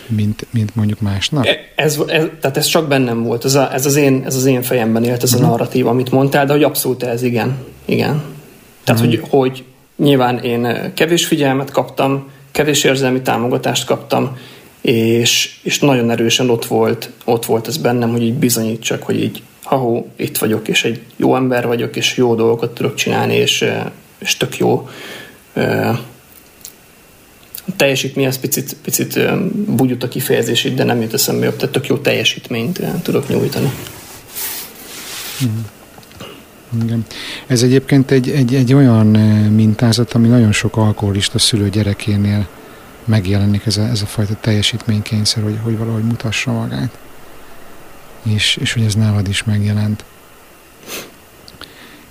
mint, mint mondjuk másnak? E, ez, ez, tehát ez csak bennem volt, ez, a, ez, az, én, ez az én fejemben élt, ez uh-huh. a mhm. narratív, amit mondtál, de hogy abszolút ez igen. igen. Tehát, uh-huh. hogy, hogy nyilván én kevés figyelmet kaptam, kevés érzelmi támogatást kaptam, és, és nagyon erősen ott volt, ott volt ez bennem, hogy így bizonyítsak, hogy így ahó, itt vagyok, és egy jó ember vagyok, és jó dolgokat tudok csinálni, és, és tök jó. A teljesítmény az picit, picit bugyut a kifejezés de nem jut eszembe jobb, tehát tök jó teljesítményt tudok nyújtani. Hmm. Igen. Ez egyébként egy, egy, egy olyan mintázat, ami nagyon sok alkoholista szülő gyerekénél megjelenik ez a, ez a fajta teljesítménykényszer, hogy, hogy valahogy mutassa magát és, és hogy ez nálad is megjelent.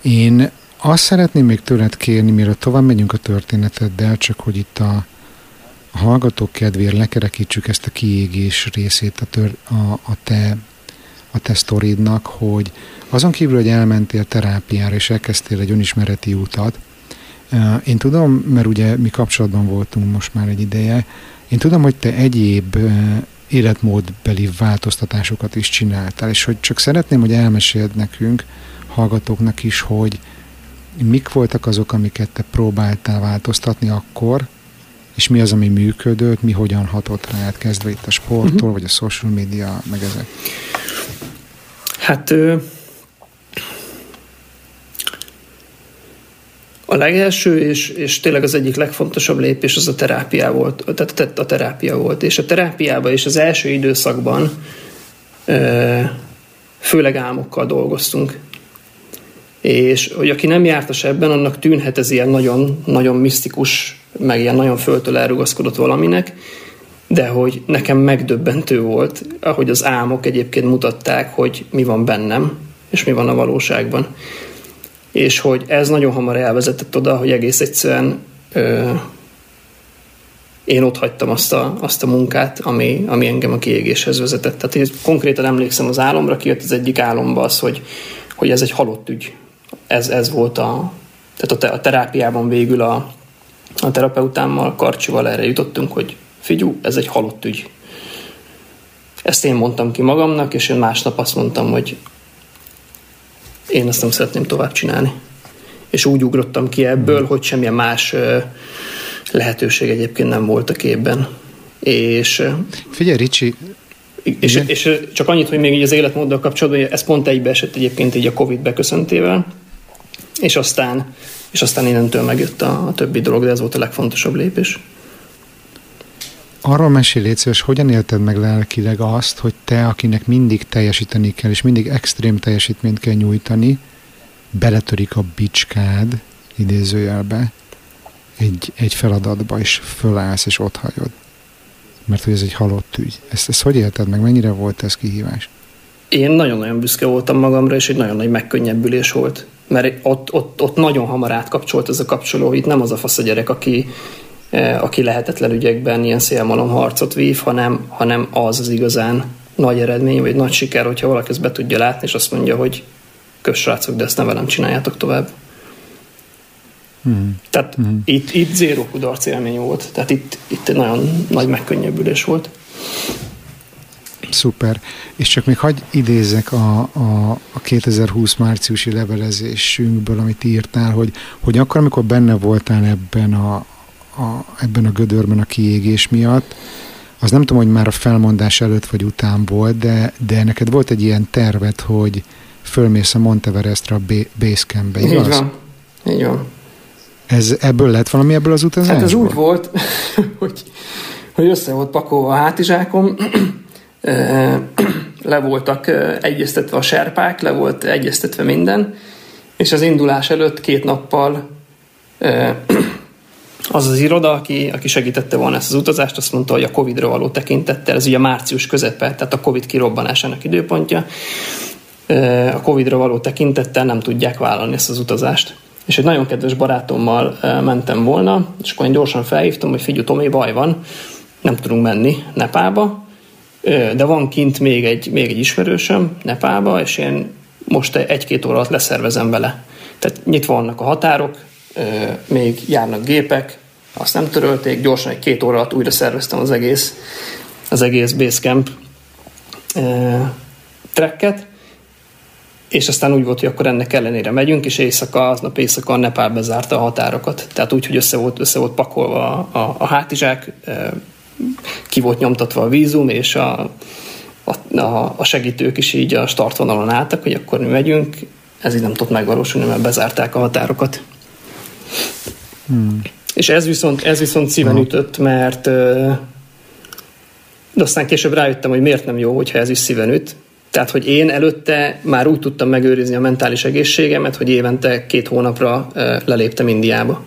Én azt szeretném még tőled kérni, mielőtt tovább megyünk a történeteddel, csak hogy itt a, a hallgatók kedvéért lekerekítsük ezt a kiégés részét a, tör, a, a te a te sztoridnak, hogy azon kívül, hogy elmentél terápiára, és elkezdtél egy önismereti útat, én tudom, mert ugye mi kapcsolatban voltunk most már egy ideje, én tudom, hogy te egyéb életmódbeli változtatásokat is csináltál, és hogy csak szeretném, hogy elmeséld nekünk, hallgatóknak is, hogy mik voltak azok, amiket te próbáltál változtatni akkor, és mi az, ami működött, mi hogyan hatott rád, kezdve itt a sporttól, uh-huh. vagy a social media, meg ezek. Hát A legelső és, és tényleg az egyik legfontosabb lépés az a terápia volt, tehát a terápia volt. És a terápiában és az első időszakban főleg álmokkal dolgoztunk. És hogy aki nem jártas ebben, annak tűnhet ez ilyen nagyon, nagyon misztikus, meg ilyen nagyon föltől elrugaszkodott valaminek, de hogy nekem megdöbbentő volt, ahogy az álmok egyébként mutatták, hogy mi van bennem, és mi van a valóságban és hogy ez nagyon hamar elvezetett oda, hogy egész egyszerűen ö, én ott hagytam azt a, azt a munkát, ami, ami engem a kiégéshez vezetett. Tehát én konkrétan emlékszem az álomra, kijött az egyik álomba az, hogy, hogy ez egy halott ügy. Ez, ez volt a, tehát a, a terápiában végül a, a terapeutámmal, Karcsival erre jutottunk, hogy figyú, ez egy halott ügy. Ezt én mondtam ki magamnak, és én másnap azt mondtam, hogy én ezt nem szeretném tovább csinálni. És úgy ugrottam ki ebből, hogy semmilyen más lehetőség egyébként nem volt a képben. És, Figyelj, Ricsi, és, és csak annyit, hogy még így az életmóddal kapcsolatban, ez pont egybeesett egyébként így a Covid beköszöntével, és aztán, és aztán innentől megjött a, a többi dolog, de ez volt a legfontosabb lépés. Arról mesél légy szíves, hogyan élted meg lelkileg azt, hogy te, akinek mindig teljesíteni kell, és mindig extrém teljesítményt kell nyújtani, beletörik a bicskád, idézőjelbe, egy, egy feladatba, és fölállsz, és ott hagyod. Mert hogy ez egy halott ügy. Ezt, ezt hogy élted meg? Mennyire volt ez kihívás? Én nagyon-nagyon büszke voltam magamra, és egy nagyon nagy megkönnyebbülés volt. Mert ott, ott, ott nagyon hamar átkapcsolt ez a kapcsoló. Itt nem az a fasz a gyerek, aki aki lehetetlen ügyekben ilyen szélmalom harcot vív, hanem, hanem az az igazán nagy eredmény, vagy nagy siker, hogyha valaki ezt be tudja látni, és azt mondja, hogy kössrácok, de ezt nem velem csináljátok tovább. Hmm. Tehát hmm. Itt, itt zéró kudarc élmény volt. Tehát itt, itt egy nagyon nagy megkönnyebbülés volt. Szuper. És csak még hagyj idézek a, a, a 2020 márciusi levelezésünkből, amit írtál, hogy, hogy akkor, amikor benne voltál ebben a, a, ebben a gödörben a kiégés miatt, az nem tudom, hogy már a felmondás előtt vagy után volt, de, de neked volt egy ilyen tervet, hogy fölmész a Monteverestre a Basecampbe, igaz? Így van. Így van. Ez, ebből lett valami ebből az utazásból? Hát ez úgy volt, hogy, hogy össze volt pakolva a hátizsákom, le voltak egyeztetve a serpák, le volt egyeztetve minden, és az indulás előtt két nappal az az iroda, aki, aki segítette volna ezt az utazást, azt mondta, hogy a Covid-ra való tekintettel, ez ugye március közepe, tehát a Covid kirobbanásának időpontja, a Covid-ra való tekintettel nem tudják vállalni ezt az utazást. És egy nagyon kedves barátommal mentem volna, és akkor én gyorsan felhívtam, hogy figyelj, Tomi, baj van, nem tudunk menni Nepába, de van kint még egy, még egy ismerősöm Nepába, és én most egy-két óra alatt leszervezem vele. Tehát nyitva vannak a határok, még járnak gépek, azt nem törölték, gyorsan egy két óra alatt újra szerveztem az egész, az egész Basecamp trekket, és aztán úgy volt, hogy akkor ennek ellenére megyünk, és éjszaka, aznap éjszaka a Nepál bezárta a határokat. Tehát úgy, hogy össze volt, össze volt pakolva a, a, a hátizsák, ki volt nyomtatva a vízum, és a, a, a segítők is így a startvonalon álltak, hogy akkor mi megyünk. Ez így nem tudott megvalósulni, mert bezárták a határokat. Hmm. És ez viszont, ez viszont szíven ütött, mert de aztán később rájöttem, hogy miért nem jó, hogyha ez is szíven üt. Tehát, hogy én előtte már úgy tudtam megőrizni a mentális egészségemet, hogy évente két hónapra leléptem Indiába.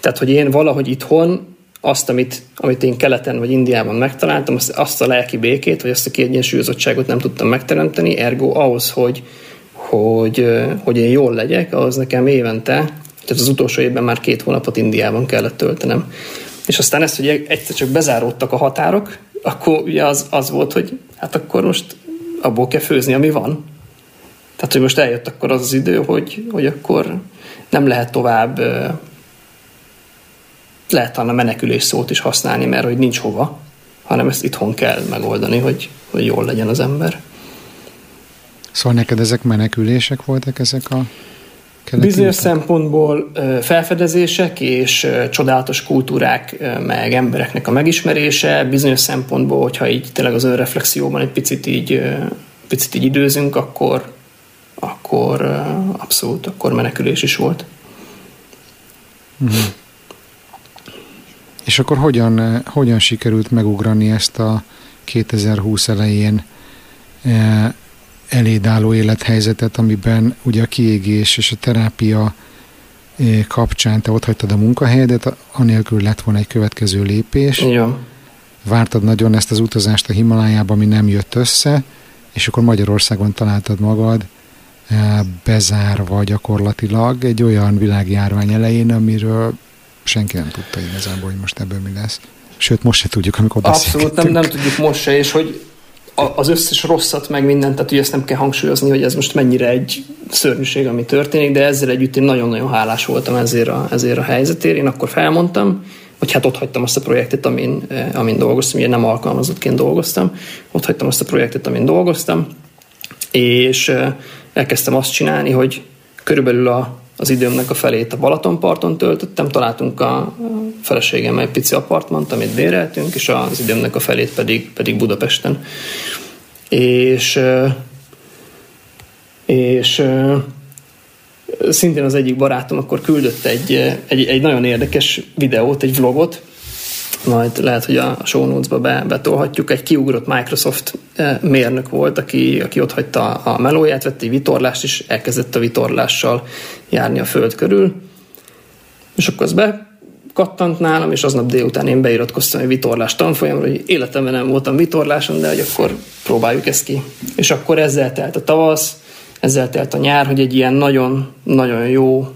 Tehát, hogy én valahogy itthon azt, amit, amit én keleten vagy Indiában megtaláltam, azt, azt a lelki békét, vagy azt a kiegyensúlyozottságot nem tudtam megteremteni, ergo ahhoz, hogy, hogy, hogy én jól legyek, ahhoz nekem évente, tehát az utolsó évben már két hónapot Indiában kellett töltenem. És aztán ezt, hogy egyszer csak bezáródtak a határok, akkor ugye az, az volt, hogy hát akkor most abból kell főzni, ami van. Tehát, hogy most eljött akkor az az idő, hogy, hogy akkor nem lehet tovább lehet talán a menekülés szót is használni, mert hogy nincs hova, hanem ezt itthon kell megoldani, hogy, hogy jól legyen az ember. Szóval neked ezek menekülések voltak ezek a Bizonyos szempontból felfedezések és csodálatos kultúrák, meg embereknek a megismerése, bizonyos szempontból, hogyha így tényleg az önreflexióban egy picit így, picit így időzünk, akkor, akkor abszolút, akkor menekülés is volt. Mm-hmm. És akkor hogyan, hogyan sikerült megugrani ezt a 2020 elején eh, elédálló élethelyzetet, amiben ugye a kiégés és a terápia eh, kapcsán te ott hagytad a munkahelyedet, anélkül lett volna egy következő lépés. Igen. Vártad nagyon ezt az utazást a Himalájába, ami nem jött össze, és akkor Magyarországon találtad magad bezárva gyakorlatilag egy olyan világjárvány elején, amiről senki nem tudta igazából, hogy most ebből mi lesz. Sőt, most se tudjuk, amikor Abszolút nem, nem tudjuk most se, és hogy az összes rosszat, meg mindent, tehát ugye ezt nem kell hangsúlyozni, hogy ez most mennyire egy szörnyűség, ami történik, de ezzel együtt én nagyon-nagyon hálás voltam ezért a, ezért a helyzetért. Én akkor felmondtam, hogy hát ott hagytam azt a projektet, amin, eh, amin dolgoztam, ugye nem alkalmazottként dolgoztam, ott hagytam azt a projektet, amin dolgoztam, és eh, elkezdtem azt csinálni, hogy körülbelül a az időmnek a felét a Balatonparton töltöttem, találtunk a feleségemmel egy pici apartmant, amit béreltünk, és az időmnek a felét pedig, pedig Budapesten. És, és szintén az egyik barátom akkor küldött egy, egy, egy nagyon érdekes videót, egy vlogot, majd lehet, hogy a show notes-ba be, betolhatjuk. Egy kiugrott Microsoft mérnök volt, aki, aki ott hagyta a melóját, vett egy vitorlást, és elkezdett a vitorlással járni a föld körül. És akkor az be kattant nálam, és aznap délután én beiratkoztam egy vitorlás tanfolyamra, hogy életemben nem voltam vitorláson, de hogy akkor próbáljuk ezt ki. És akkor ezzel telt a tavasz, ezzel telt a nyár, hogy egy ilyen nagyon-nagyon jó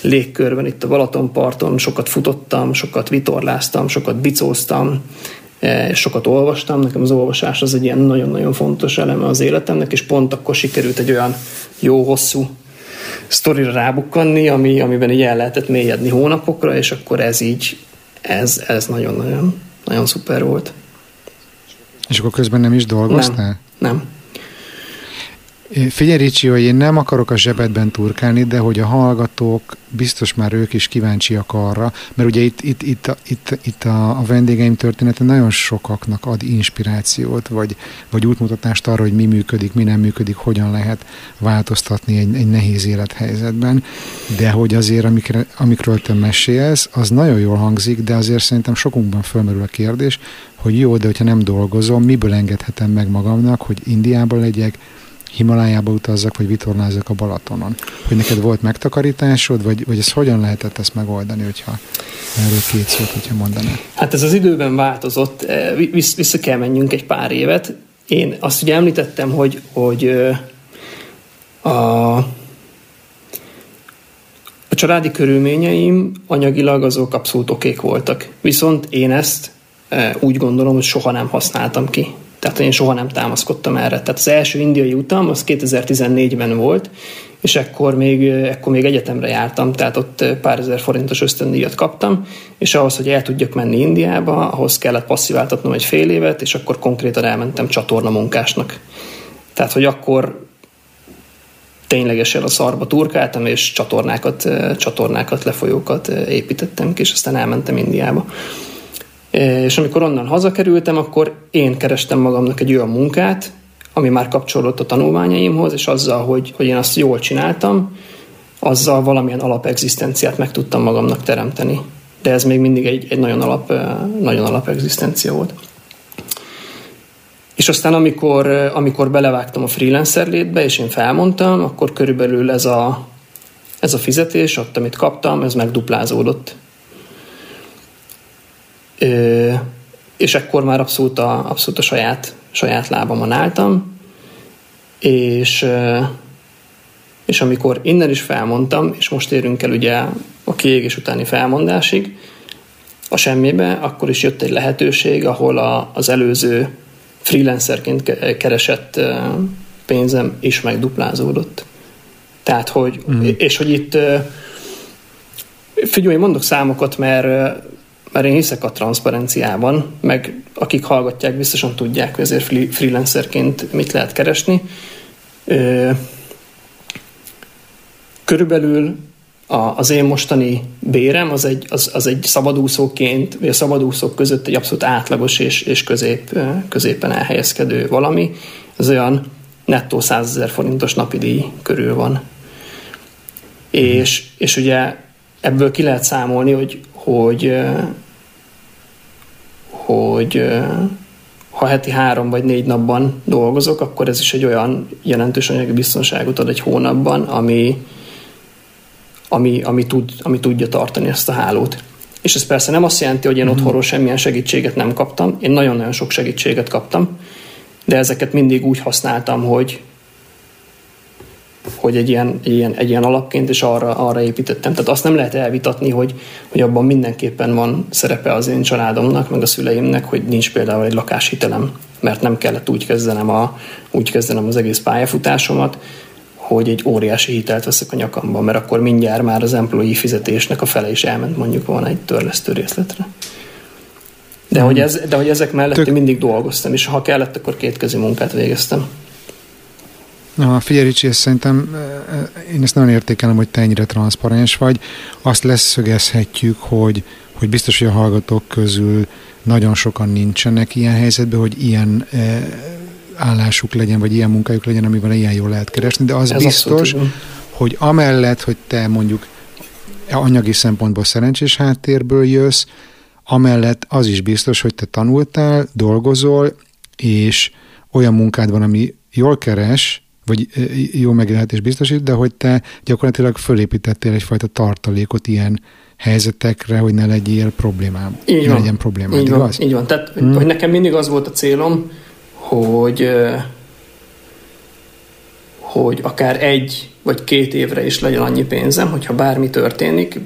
légkörben itt a Balatonparton, sokat futottam, sokat vitorláztam, sokat bicóztam, és sokat olvastam, nekem az olvasás az egy ilyen nagyon-nagyon fontos eleme az életemnek, és pont akkor sikerült egy olyan jó, hosszú sztorira rábukkanni, ami, amiben így el lehetett mélyedni hónapokra, és akkor ez így, ez, ez nagyon-nagyon nagyon szuper volt. És akkor közben nem is dolgoztál? Nem, nem. Figyelj Ricsi, hogy én nem akarok a zsebedben turkálni, de hogy a hallgatók, biztos már ők is kíváncsiak arra, mert ugye itt, itt, itt, itt, itt a, a vendégeim története nagyon sokaknak ad inspirációt, vagy, vagy útmutatást arra, hogy mi működik, mi nem működik, hogyan lehet változtatni egy, egy nehéz élethelyzetben, de hogy azért, amikre, amikről te mesélsz, az nagyon jól hangzik, de azért szerintem sokunkban fölmerül a kérdés, hogy jó, de hogyha nem dolgozom, miből engedhetem meg magamnak, hogy Indiában legyek, Himalájába utazzak, vagy vitorlázzak a Balatonon. Hogy neked volt megtakarításod, vagy, vagy ez hogyan lehetett ezt megoldani, hogyha erről két szót, hogyha mondanál? Hát ez az időben változott, e, vissza kell menjünk egy pár évet. Én azt ugye említettem, hogy, hogy a, a családi körülményeim anyagilag azok abszolút okék voltak. Viszont én ezt úgy gondolom, hogy soha nem használtam ki. Tehát én soha nem támaszkodtam erre. Tehát az első indiai utam az 2014-ben volt, és ekkor még, ekkor még egyetemre jártam, tehát ott pár ezer forintos ösztöndíjat kaptam, és ahhoz, hogy el tudjak menni Indiába, ahhoz kellett passziváltatnom egy fél évet, és akkor konkrétan elmentem csatorna munkásnak. Tehát, hogy akkor ténylegesen a szarba turkáltam, és csatornákat, csatornákat, lefolyókat építettem ki, és aztán elmentem Indiába. És amikor onnan hazakerültem, akkor én kerestem magamnak egy olyan munkát, ami már kapcsolódott a tanulmányaimhoz, és azzal, hogy, hogy én azt jól csináltam, azzal valamilyen alapegzisztenciát meg tudtam magamnak teremteni. De ez még mindig egy, egy nagyon, alap, nagyon alapegzisztencia volt. És aztán amikor, amikor belevágtam a freelancer létbe, és én felmondtam, akkor körülbelül ez a, ez a fizetés, ott, amit kaptam, ez megduplázódott és ekkor már abszolút a, abszolút a saját, saját lábamon álltam, és, és amikor innen is felmondtam, és most érünk el ugye a kiégés utáni felmondásig, a semmibe, akkor is jött egy lehetőség, ahol a, az előző freelancerként keresett pénzem is megduplázódott. Tehát, hogy, mm. és hogy itt figyelj, mondok számokat, mert mert én hiszek a transzparenciában, meg akik hallgatják, biztosan tudják, hogy ezért freelancerként mit lehet keresni. Körülbelül az én mostani bérem az egy, az, az egy szabadúszóként, vagy a szabadúszók között egy abszolút átlagos és, és közép, középen elhelyezkedő valami. Ez olyan nettó 100 ezer forintos napi díj körül van. És, és ugye ebből ki lehet számolni, hogy, hogy hogy ha heti három vagy négy napban dolgozok, akkor ez is egy olyan jelentős anyagi biztonságot ad egy hónapban, ami, ami, ami, tud, ami tudja tartani ezt a hálót. És ez persze nem azt jelenti, hogy én mm-hmm. otthonról semmilyen segítséget nem kaptam. Én nagyon-nagyon sok segítséget kaptam, de ezeket mindig úgy használtam, hogy, hogy egy ilyen, egy ilyen, egy ilyen alapként, és arra, arra építettem. Tehát azt nem lehet elvitatni, hogy, hogy abban mindenképpen van szerepe az én családomnak, meg a szüleimnek, hogy nincs például egy lakáshitelem, mert nem kellett úgy kezdenem, a, úgy kezdenem az egész pályafutásomat, hogy egy óriási hitelt veszek a nyakamba, mert akkor mindjárt már az employee fizetésnek a fele is elment mondjuk volna egy törlesztő részletre. De, hmm. hogy, ez, de hogy ezek mellett Tök... mindig dolgoztam, és ha kellett, akkor kétkezi munkát végeztem. Na, figyelj Ricsi, ezt szerintem én ezt nagyon értékelem, hogy te ennyire transzparens vagy. Azt leszögezhetjük, hogy, hogy biztos, hogy a hallgatók közül nagyon sokan nincsenek ilyen helyzetben, hogy ilyen állásuk legyen, vagy ilyen munkájuk legyen, amivel ilyen jól lehet keresni, de az Ez biztos, hogy amellett, hogy te mondjuk anyagi szempontból szerencsés háttérből jössz, amellett az is biztos, hogy te tanultál, dolgozol, és olyan munkád van, ami jól keres, vagy jó megélhetés biztosít, de hogy te gyakorlatilag fölépítettél egyfajta tartalékot ilyen helyzetekre, hogy ne legyél problémám. Így van. legyen problémád, így igaz? Van, így van. Tehát, hmm. hogy nekem mindig az volt a célom, hogy hogy akár egy vagy két évre is legyen annyi pénzem, hogyha bármi történik,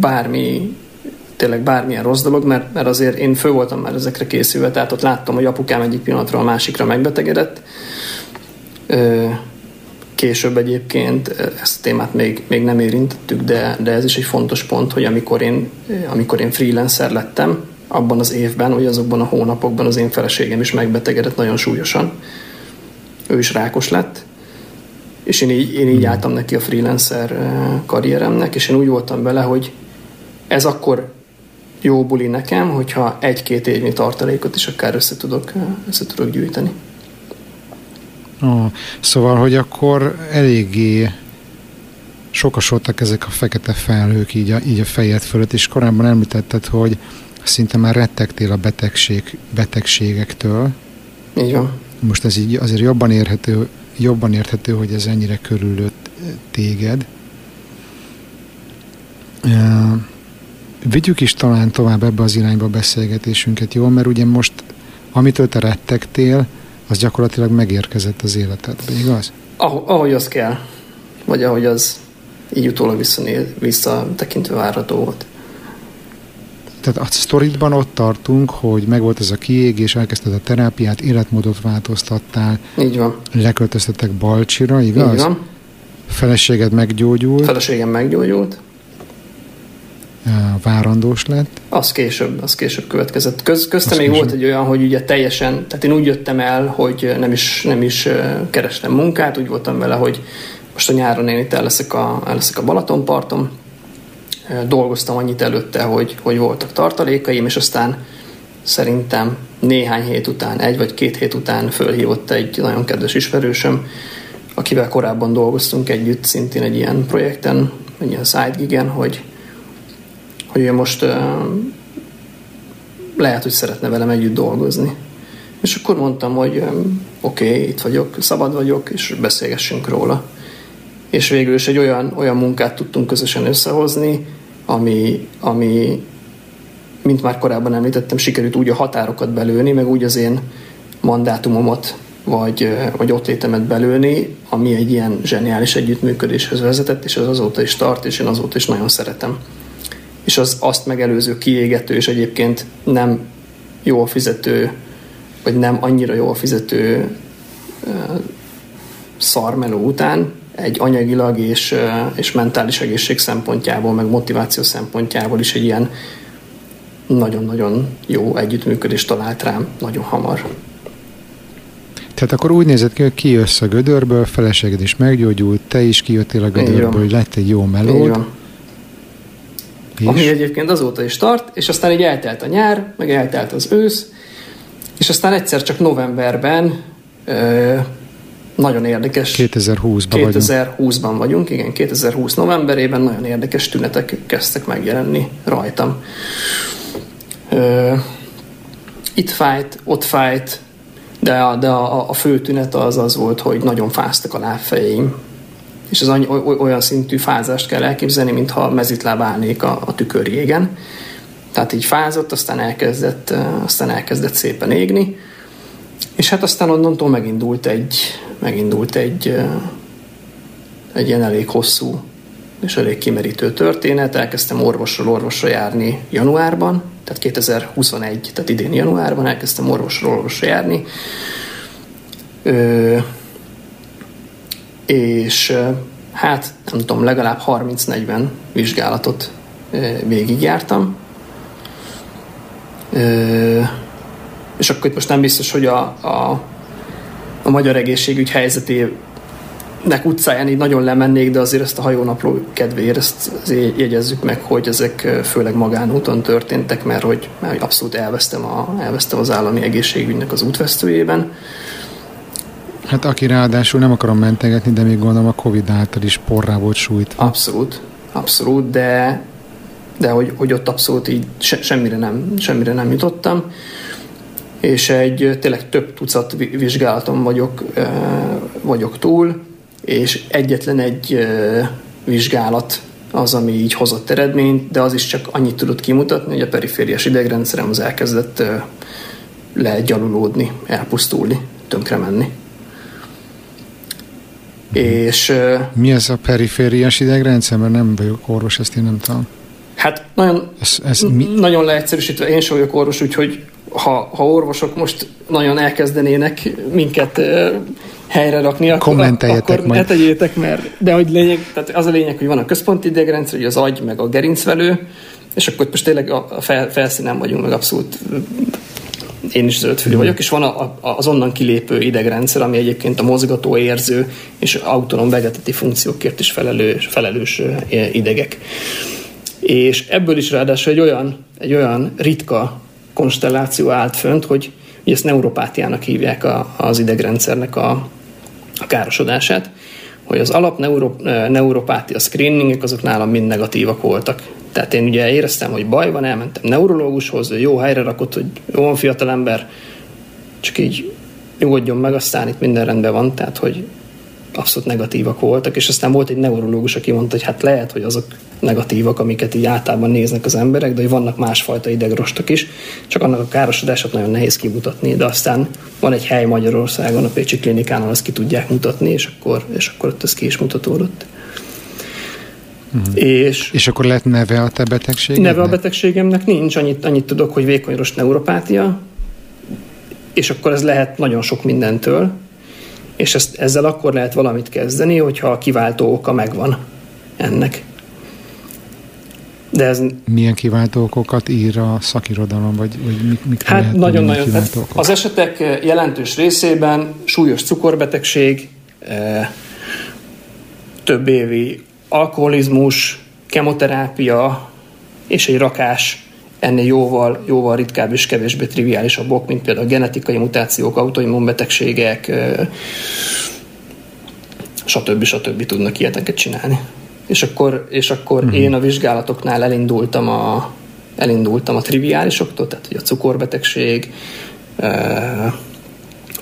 bármi tényleg bármilyen rossz dolog, mert, mert azért én fő voltam már ezekre készülve, tehát ott láttam, hogy apukám egyik pillanatról a másikra megbetegedett. Később egyébként ezt a témát még, még nem érintettük, de, de ez is egy fontos pont, hogy amikor én, amikor én freelancer lettem, abban az évben, vagy azokban a hónapokban az én feleségem is megbetegedett nagyon súlyosan. Ő is rákos lett, és én így, én így hmm. álltam neki a freelancer karrieremnek, és én úgy voltam vele, hogy ez akkor jó buli nekem, hogyha egy-két évnyi tartalékot is akár össze tudok, össze tudok gyűjteni. Oh, szóval, hogy akkor eléggé sokasodtak ezek a fekete felhők így a, így a fejed fölött, és korábban említetted, hogy szinte már rettegtél a betegség, betegségektől. Így van. Most ez így azért jobban érhető, jobban érthető, hogy ez ennyire körülött téged. Uh, vigyük is talán tovább ebbe az irányba a beszélgetésünket, jó? Mert ugye most, amitől te rettegtél, az gyakorlatilag megérkezett az életedbe, igaz? Ah, ahogy az kell. Vagy ahogy az így utólag visszatekintve várható volt. Tehát a sztoridban ott tartunk, hogy megvolt ez a kiégés, elkezdted a terápiát, életmódot változtattál. Így van. Leköltöztetek Balcsira, igaz? Így van. Feleséged meggyógyult. Feleségem meggyógyult. Várandós lett. Az később, az később következett. Köz, köztem még később. volt egy olyan, hogy ugye teljesen, tehát én úgy jöttem el, hogy nem is, nem is kerestem munkát, úgy voltam vele, hogy most a nyáron én itt el leszek a, el leszek a Balatonparton, dolgoztam annyit előtte, hogy, hogy voltak tartalékaim, és aztán szerintem néhány hét után, egy vagy két hét után fölhívott egy nagyon kedves ismerősöm, akivel korábban dolgoztunk együtt, szintén egy ilyen projekten, egy ilyen side gigen, hogy, hogy ő most lehet, hogy szeretne velem együtt dolgozni. És akkor mondtam, hogy oké, okay, itt vagyok, szabad vagyok, és beszélgessünk róla és végül is egy olyan, olyan munkát tudtunk közösen összehozni, ami, ami, mint már korábban említettem, sikerült úgy a határokat belőni, meg úgy az én mandátumomat vagy, vagy ott létemet belőni, ami egy ilyen zseniális együttműködéshez vezetett, és az azóta is tart, és én azóta is nagyon szeretem. És az azt megelőző kiégető, és egyébként nem jól fizető, vagy nem annyira jól fizető szarmeló után egy anyagilag és, és mentális egészség szempontjából, meg motiváció szempontjából is egy ilyen nagyon-nagyon jó együttműködést talált rám nagyon hamar. Tehát akkor úgy nézett ki, hogy kijössz a gödörből, feleséged is meggyógyult, te is kijöttél a gödörből, hogy lett egy jó melód. És? Ami egyébként azóta is tart, és aztán így eltelt a nyár, meg eltelt az ősz, és aztán egyszer csak novemberben nagyon érdekes. 2020-ban 2020-ban vagyunk. vagyunk, igen, 2020 novemberében nagyon érdekes tünetek kezdtek megjelenni rajtam. Ö, itt fájt, ott fájt, de, a, de a, a fő tünet az az volt, hogy nagyon fáztak a lábfejeim. És az olyan szintű fázást kell elképzelni, mintha mezitláb állnék a, a tükör égen. Tehát így fázott, aztán elkezdett, aztán elkezdett szépen égni. És hát aztán onnantól megindult egy, megindult egy, egy ilyen elég hosszú és elég kimerítő történet. Elkezdtem orvosról orvosra járni januárban, tehát 2021, tehát idén januárban elkezdtem orvosról orvosra járni. Ö, és hát nem tudom, legalább 30-40 vizsgálatot végigjártam. És akkor itt most nem biztos, hogy a, a, a magyar egészségügy helyzetének utcáján így nagyon lemennék, de azért ezt a hajónapló kedvéért ezt jegyezzük meg, hogy ezek főleg magánúton történtek, mert hogy, mert abszolút elvesztem, a, elvesztem az állami egészségügynek az útvesztőjében. Hát aki ráadásul nem akarom mentegetni, de még gondolom a Covid által is porrá volt sújt. Abszolút, abszolút, de, de hogy, hogy ott abszolút így se, semmire, nem, semmire nem jutottam és egy tényleg több tucat vizsgálaton vagyok, vagyok túl, és egyetlen egy vizsgálat az, ami így hozott eredményt, de az is csak annyit tudott kimutatni, hogy a perifériás idegrendszerem az elkezdett legyalulódni, elpusztulni, tönkre menni. És, Mi ez a perifériás idegrendszer? Mert nem vagyok orvos, ezt én nem tudom. Hát nagyon, Ez, ez mi? Nagyon leegyszerűsítve, én sem vagyok orvos, úgyhogy ha, ha orvosok most nagyon elkezdenének minket helyre rakni, akkor, akkor majd. ne tegyétek, mert de hogy lényeg, tehát az a lényeg, hogy van a központi idegrendszer, hogy az agy, meg a gerincvelő, és akkor most tényleg a fel, felszínen vagyunk, meg abszolút én is zöldfülű vagyok, és van a, a, az onnan kilépő idegrendszer, ami egyébként a mozgató, érző és autonóm vegetatív funkciókért is felelős, felelős idegek. És ebből is ráadásul egy olyan, egy olyan ritka konstelláció állt fönt, hogy ugye ezt neuropátiának hívják a, az idegrendszernek a, a károsodását, hogy az alap neuro, neuropátia screeningek azok nálam mind negatívak voltak. Tehát én ugye éreztem, hogy baj van, elmentem neurológushoz, jó helyre rakott, hogy jó van fiatalember, csak így nyugodjon meg, aztán itt minden rendben van, tehát hogy abszolút negatívak voltak, és aztán volt egy neurológus, aki mondta, hogy hát lehet, hogy azok negatívak, amiket így általában néznek az emberek, de hogy vannak másfajta idegrostok is, csak annak a károsodását nagyon nehéz kimutatni, de aztán van egy hely Magyarországon, a Pécsi Klinikánál azt ki tudják mutatni, és akkor, és akkor ott ez ki is mutatódott. Uh-huh. És, és akkor lehet neve a te betegségemnek? Neve a betegségemnek nincs, annyit, annyit tudok, hogy vékonyros neuropátia, és akkor ez lehet nagyon sok mindentől, és ezt, ezzel akkor lehet valamit kezdeni, hogyha a kiváltó oka megvan ennek. De ez... Milyen kiváltó okokat ír a szakirodalom, vagy, vagy mik, mik Hát nagyon-nagyon. Nagyon, az esetek jelentős részében súlyos cukorbetegség, eh, több évi alkoholizmus, kemoterápia és egy rakás ennél jóval, jóval ritkább és kevésbé triviálisabbok, mint például a genetikai mutációk, autoimmunbetegségek, stb. stb. tudnak ilyeneket csinálni. És akkor, és akkor mm-hmm. én a vizsgálatoknál elindultam a, elindultam a triviálisoktól, tehát hogy a cukorbetegség,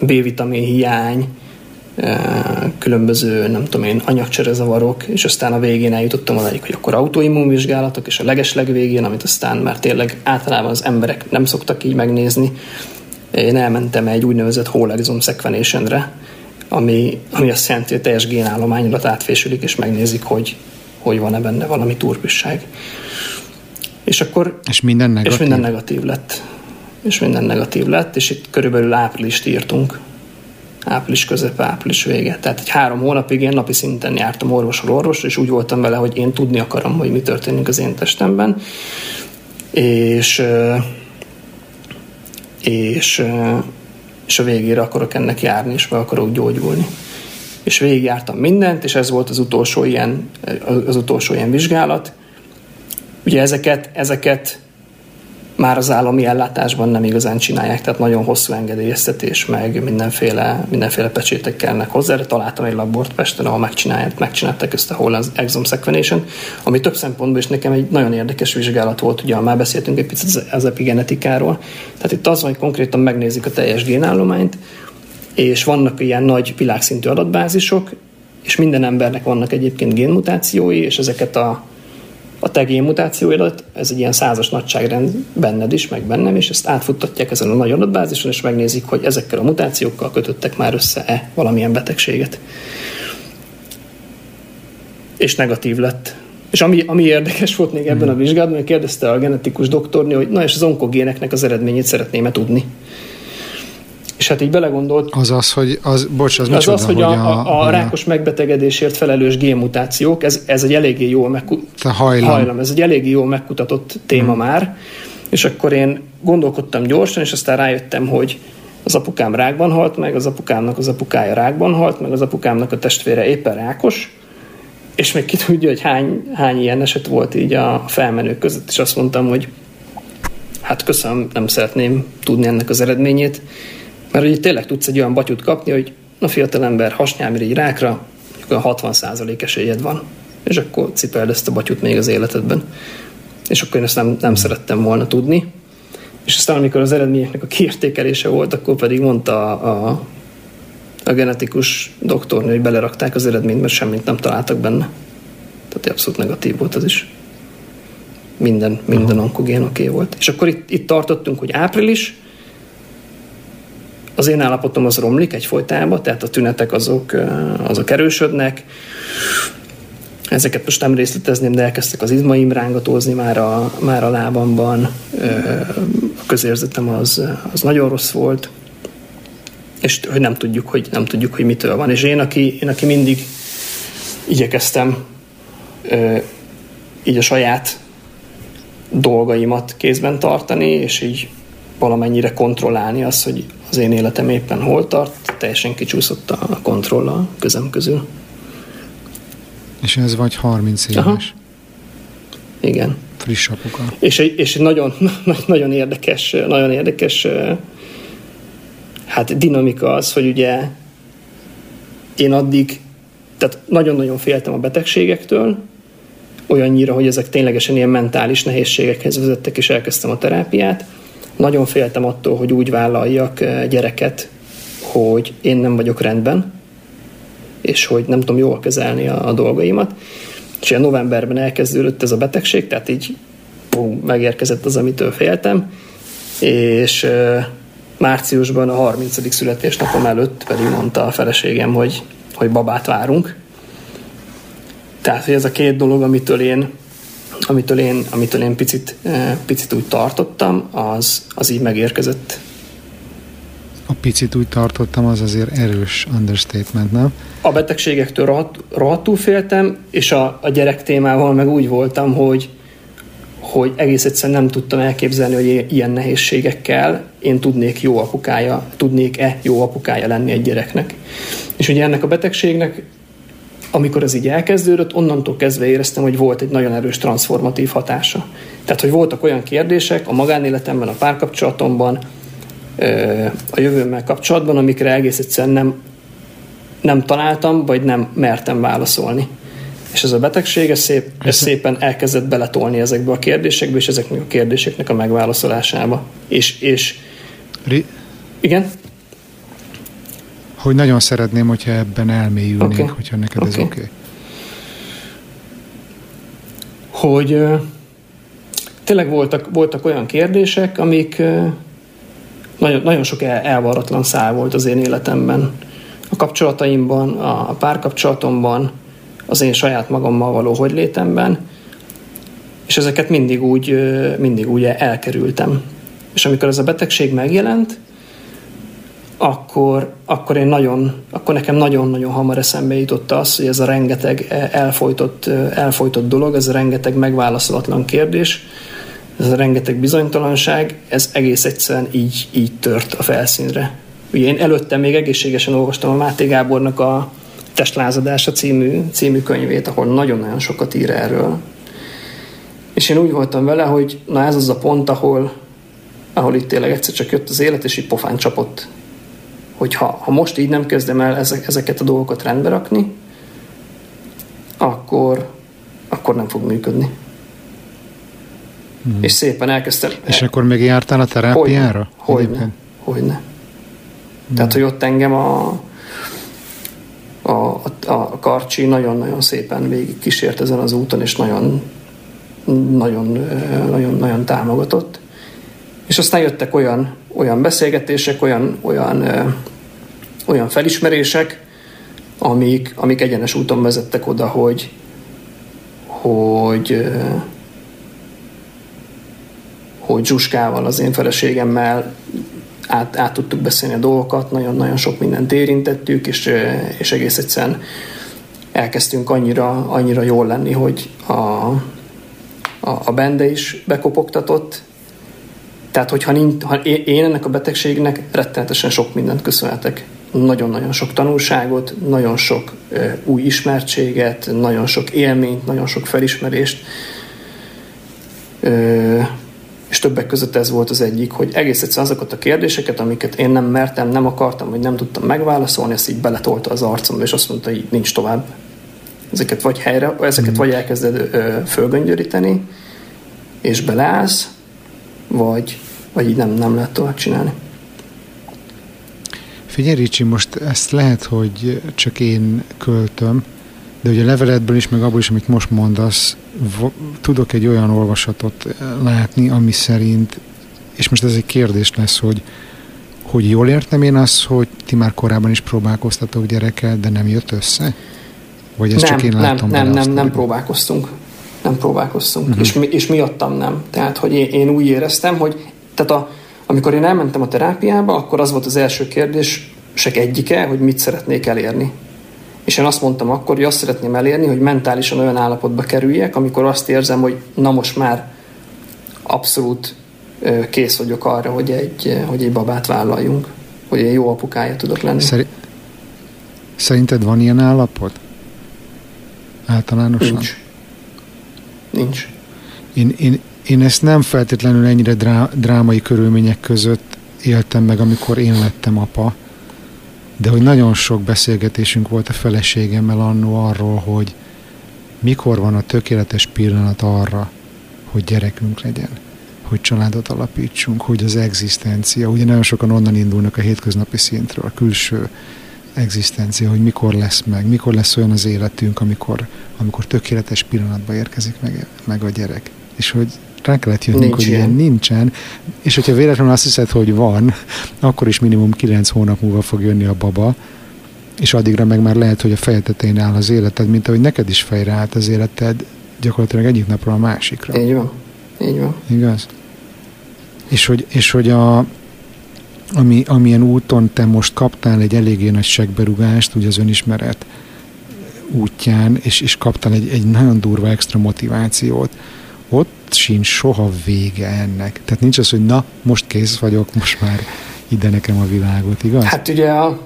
B-vitamin hiány, különböző, nem tudom én, anyagcserezavarok, és aztán a végén eljutottam odaig, hogy akkor autoimmunvizsgálatok, és a legesleg végén, amit aztán már tényleg általában az emberek nem szoktak így megnézni, én elmentem egy úgynevezett whole exome sequenationre, ami, ami azt jelenti, hogy teljes génállományodat átfésülik, és megnézik, hogy, hogy van-e benne valami turbisság. És akkor... És minden negatív? És minden negatív lett. És minden negatív lett, és itt körülbelül áprilist írtunk április közepe, április vége. Tehát egy három hónapig én napi szinten jártam orvosról orvosra, és úgy voltam vele, hogy én tudni akarom, hogy mi történik az én testemben. És, és, és a végére akarok ennek járni, és meg akarok gyógyulni. És végigjártam mindent, és ez volt az utolsó ilyen, az utolsó ilyen vizsgálat. Ugye ezeket, ezeket már az állami ellátásban nem igazán csinálják, tehát nagyon hosszú engedélyeztetés, meg mindenféle, mindenféle pecsétek kellnek hozzá, de találtam egy labort Pesten, ahol megcsinálják, megcsinálták ezt a whole exome sequenation, ami több szempontból is nekem egy nagyon érdekes vizsgálat volt, ugye már beszéltünk egy picit az epigenetikáról, tehát itt az, hogy konkrétan megnézik a teljes génállományt, és vannak ilyen nagy világszintű adatbázisok, és minden embernek vannak egyébként génmutációi, és ezeket a a te mutációidat, ez egy ilyen százas nagyságrend benned is, meg bennem, és ezt átfuttatják ezen a nagy adatbázison, és megnézik, hogy ezekkel a mutációkkal kötöttek már össze-e valamilyen betegséget. És negatív lett. És ami, ami érdekes volt még ebben a vizsgálatban, hogy kérdezte a genetikus doktorni, hogy na és az onkogéneknek az eredményét szeretném-e tudni. És hát így belegondolt... Az az, hogy az, bocs, az, az, az, hogy a, a, a, a rákos megbetegedésért felelős génmutációk, ez, ez egy eléggé jó megkutatott hajlam. hajlam. Ez egy eléggé jó megkutatott téma hmm. már, és akkor én gondolkodtam gyorsan, és aztán rájöttem, hogy az apukám rákban halt meg, az apukámnak az apukája rákban halt meg, az apukámnak a testvére éppen rákos, és még ki tudja, hogy hány, hány ilyen eset volt így a felmenők között, és azt mondtam, hogy hát köszönöm, nem szeretném tudni ennek az eredményét, mert ugye tényleg tudsz egy olyan batyut kapni, hogy na fiatalember hasnyálmirigy rákra, olyan 60% esélyed van, és akkor cipeld ezt a batyut még az életedben. És akkor én ezt nem, nem szerettem volna tudni. És aztán, amikor az eredményeknek a kiértékelése volt, akkor pedig mondta a, a, a genetikus doktornő, hogy belerakták az eredményt, mert semmit nem találtak benne. Tehát abszolút negatív volt az is. Minden, minden onkogén oké okay volt. És akkor itt, itt tartottunk, hogy április, az én állapotom az romlik egyfolytában, tehát a tünetek azok, azok erősödnek, Ezeket most nem részletezném, de elkezdtek az izmaim rángatózni már a, már a lábamban, a közérzetem az, az nagyon rossz volt, és hogy nem tudjuk, hogy nem tudjuk, hogy mitől van. És én, aki, én, aki mindig igyekeztem így a saját dolgaimat kézben tartani, és így valamennyire kontrollálni azt, hogy az én életem éppen hol tart, teljesen kicsúszott a kontroll a közem közül. És ez vagy 30 éves. Aha. Igen. Friss apuka. És egy, és egy nagyon, nagyon érdekes, nagyon érdekes hát dinamika az, hogy ugye én addig, tehát nagyon-nagyon féltem a betegségektől, olyannyira, hogy ezek ténylegesen ilyen mentális nehézségekhez vezettek, és elkezdtem a terápiát. Nagyon féltem attól, hogy úgy vállaljak gyereket, hogy én nem vagyok rendben, és hogy nem tudom jól kezelni a, a dolgaimat. És ilyen novemberben elkezdődött ez a betegség, tehát így pum, megérkezett az, amitől féltem, és uh, márciusban a 30. születésnapom előtt pedig mondta a feleségem, hogy, hogy babát várunk. Tehát, hogy ez a két dolog, amitől én amitől én, amitől én picit, picit úgy tartottam, az, az így megérkezett. A picit úgy tartottam, az azért erős understatement, nem? A betegségektől rohadt, rohadtul féltem, és a, a gyerek témával meg úgy voltam, hogy, hogy egész egyszerűen nem tudtam elképzelni, hogy ilyen nehézségekkel én tudnék jó apukája, tudnék-e jó apukája lenni egy gyereknek. És ugye ennek a betegségnek, amikor ez így elkezdődött, onnantól kezdve éreztem, hogy volt egy nagyon erős transformatív hatása. Tehát, hogy voltak olyan kérdések a magánéletemben, a párkapcsolatomban, a jövőmmel kapcsolatban, amikre egész egyszerűen nem, nem találtam, vagy nem mertem válaszolni. És ez a betegség ez, szép, ez szépen elkezdett beletolni ezekbe a kérdésekbe, és ezeknek a kérdéseknek a megválaszolásába. És, és Ri- igen? Hogy nagyon szeretném, hogyha ebben elmélyülnénk, okay. hogyha neked okay. ez oké. Okay. Hogy uh, tényleg voltak, voltak olyan kérdések, amik uh, nagyon, nagyon sok el, elvarratlan szál volt az én életemben. A kapcsolataimban, a párkapcsolatomban, az én saját magammal való hogylétemben, és ezeket mindig úgy, mindig úgy elkerültem. És amikor ez a betegség megjelent, akkor, akkor én nagyon, akkor nekem nagyon-nagyon hamar eszembe jutott az, hogy ez a rengeteg elfolytott, elfolytott dolog, ez a rengeteg megválaszolatlan kérdés, ez a rengeteg bizonytalanság, ez egész egyszerűen így, így tört a felszínre. Ugye én előtte még egészségesen olvastam a Máté Gábornak a Testlázadása című, című könyvét, ahol nagyon-nagyon sokat ír erről. És én úgy voltam vele, hogy na ez az a pont, ahol, ahol itt tényleg egyszer csak jött az élet, és így pofán csapott. Hogy ha, ha most így nem kezdem el ezek, ezeket a dolgokat rendbe rakni, akkor, akkor nem fog működni. Hmm. És szépen elkezdtem. És akkor még jártál a terápiára? Hogyne. Hogyne. hogyne. Hmm. Tehát, hogy ott engem a, a, a, a Karcsi nagyon-nagyon szépen végig kísért ezen az úton, és nagyon, nagyon, nagyon, nagyon támogatott. És aztán jöttek olyan, olyan beszélgetések, olyan, olyan, olyan felismerések, amik, amik egyenes úton vezettek oda, hogy, hogy, hogy Zsuskával, az én feleségemmel át, át tudtuk beszélni a dolgokat, nagyon-nagyon sok mindent érintettük, és, és egész egyszerűen elkezdtünk annyira, annyira jól lenni, hogy a, a, a bende is bekopogtatott. Tehát, hogyha nincs, ha én ennek a betegségnek rettenetesen sok mindent köszönhetek. Nagyon-nagyon sok tanulságot, nagyon sok új ismertséget, nagyon sok élményt, nagyon sok felismerést és többek között ez volt az egyik, hogy egész egyszerűen azokat a kérdéseket, amiket én nem mertem, nem akartam, vagy nem tudtam megválaszolni, ezt így beletolta az arcomba, és azt mondta, hogy nincs tovább. Ezeket vagy helyre, ezeket mm. vagy elkezded ö, fölgöngyöríteni, és beleállsz, vagy, vagy így nem, nem lehet tovább csinálni. Figyelj Ricsi, most ezt lehet, hogy csak én költöm, de ugye a leveletből is, meg abból is, amit most mondasz, tudok egy olyan olvasatot látni, ami szerint, és most ez egy kérdés lesz, hogy, hogy jól értem én azt, hogy ti már korábban is próbálkoztatok gyerekkel, de nem jött össze? Vagy ezt nem, csak én látom Nem, nem, nem, nem próbálkoztunk. Nem próbálkoztunk. Uh-huh. És, és miattam nem. Tehát, hogy én, én úgy éreztem, hogy tehát a, amikor én elmentem a terápiába, akkor az volt az első kérdés, se egyike, hogy mit szeretnék elérni. És én azt mondtam akkor, hogy azt szeretném elérni, hogy mentálisan olyan állapotba kerüljek, amikor azt érzem, hogy na most már abszolút kész vagyok arra, hogy egy, hogy egy babát vállaljunk, hogy egy jó apukája tudok lenni. Szeri- Szerinted van ilyen állapot? Általánosan? Nincs. Nincs. Én, én, én ezt nem feltétlenül ennyire drá, drámai körülmények között éltem meg, amikor én lettem apa, de hogy nagyon sok beszélgetésünk volt a feleségemmel annó arról, hogy mikor van a tökéletes pillanat arra, hogy gyerekünk legyen, hogy családot alapítsunk, hogy az egzisztencia, ugye nagyon sokan onnan indulnak a hétköznapi szintről, a külső egzisztencia, hogy mikor lesz meg, mikor lesz olyan az életünk, amikor, amikor tökéletes pillanatba érkezik meg, meg a gyerek. És hogy rá kellett jönnünk, Nincs hogy ilyen. ilyen nincsen, és hogyha véletlenül azt hiszed, hogy van, akkor is minimum 9 hónap múlva fog jönni a baba, és addigra meg már lehet, hogy a fejetetén áll az életed, mint ahogy neked is fejre állt az életed, gyakorlatilag egyik napról a másikra. Így van. Így van. Igaz? És hogy, és hogy a, ami, amilyen úton te most kaptál egy eléggé nagy segberugást, ugye az önismeret útján, és, és kaptál egy, egy nagyon durva extra motivációt, ott sincs soha vége ennek. Tehát nincs az, hogy na, most kész vagyok, most már ide nekem a világot, igaz? Hát ugye a,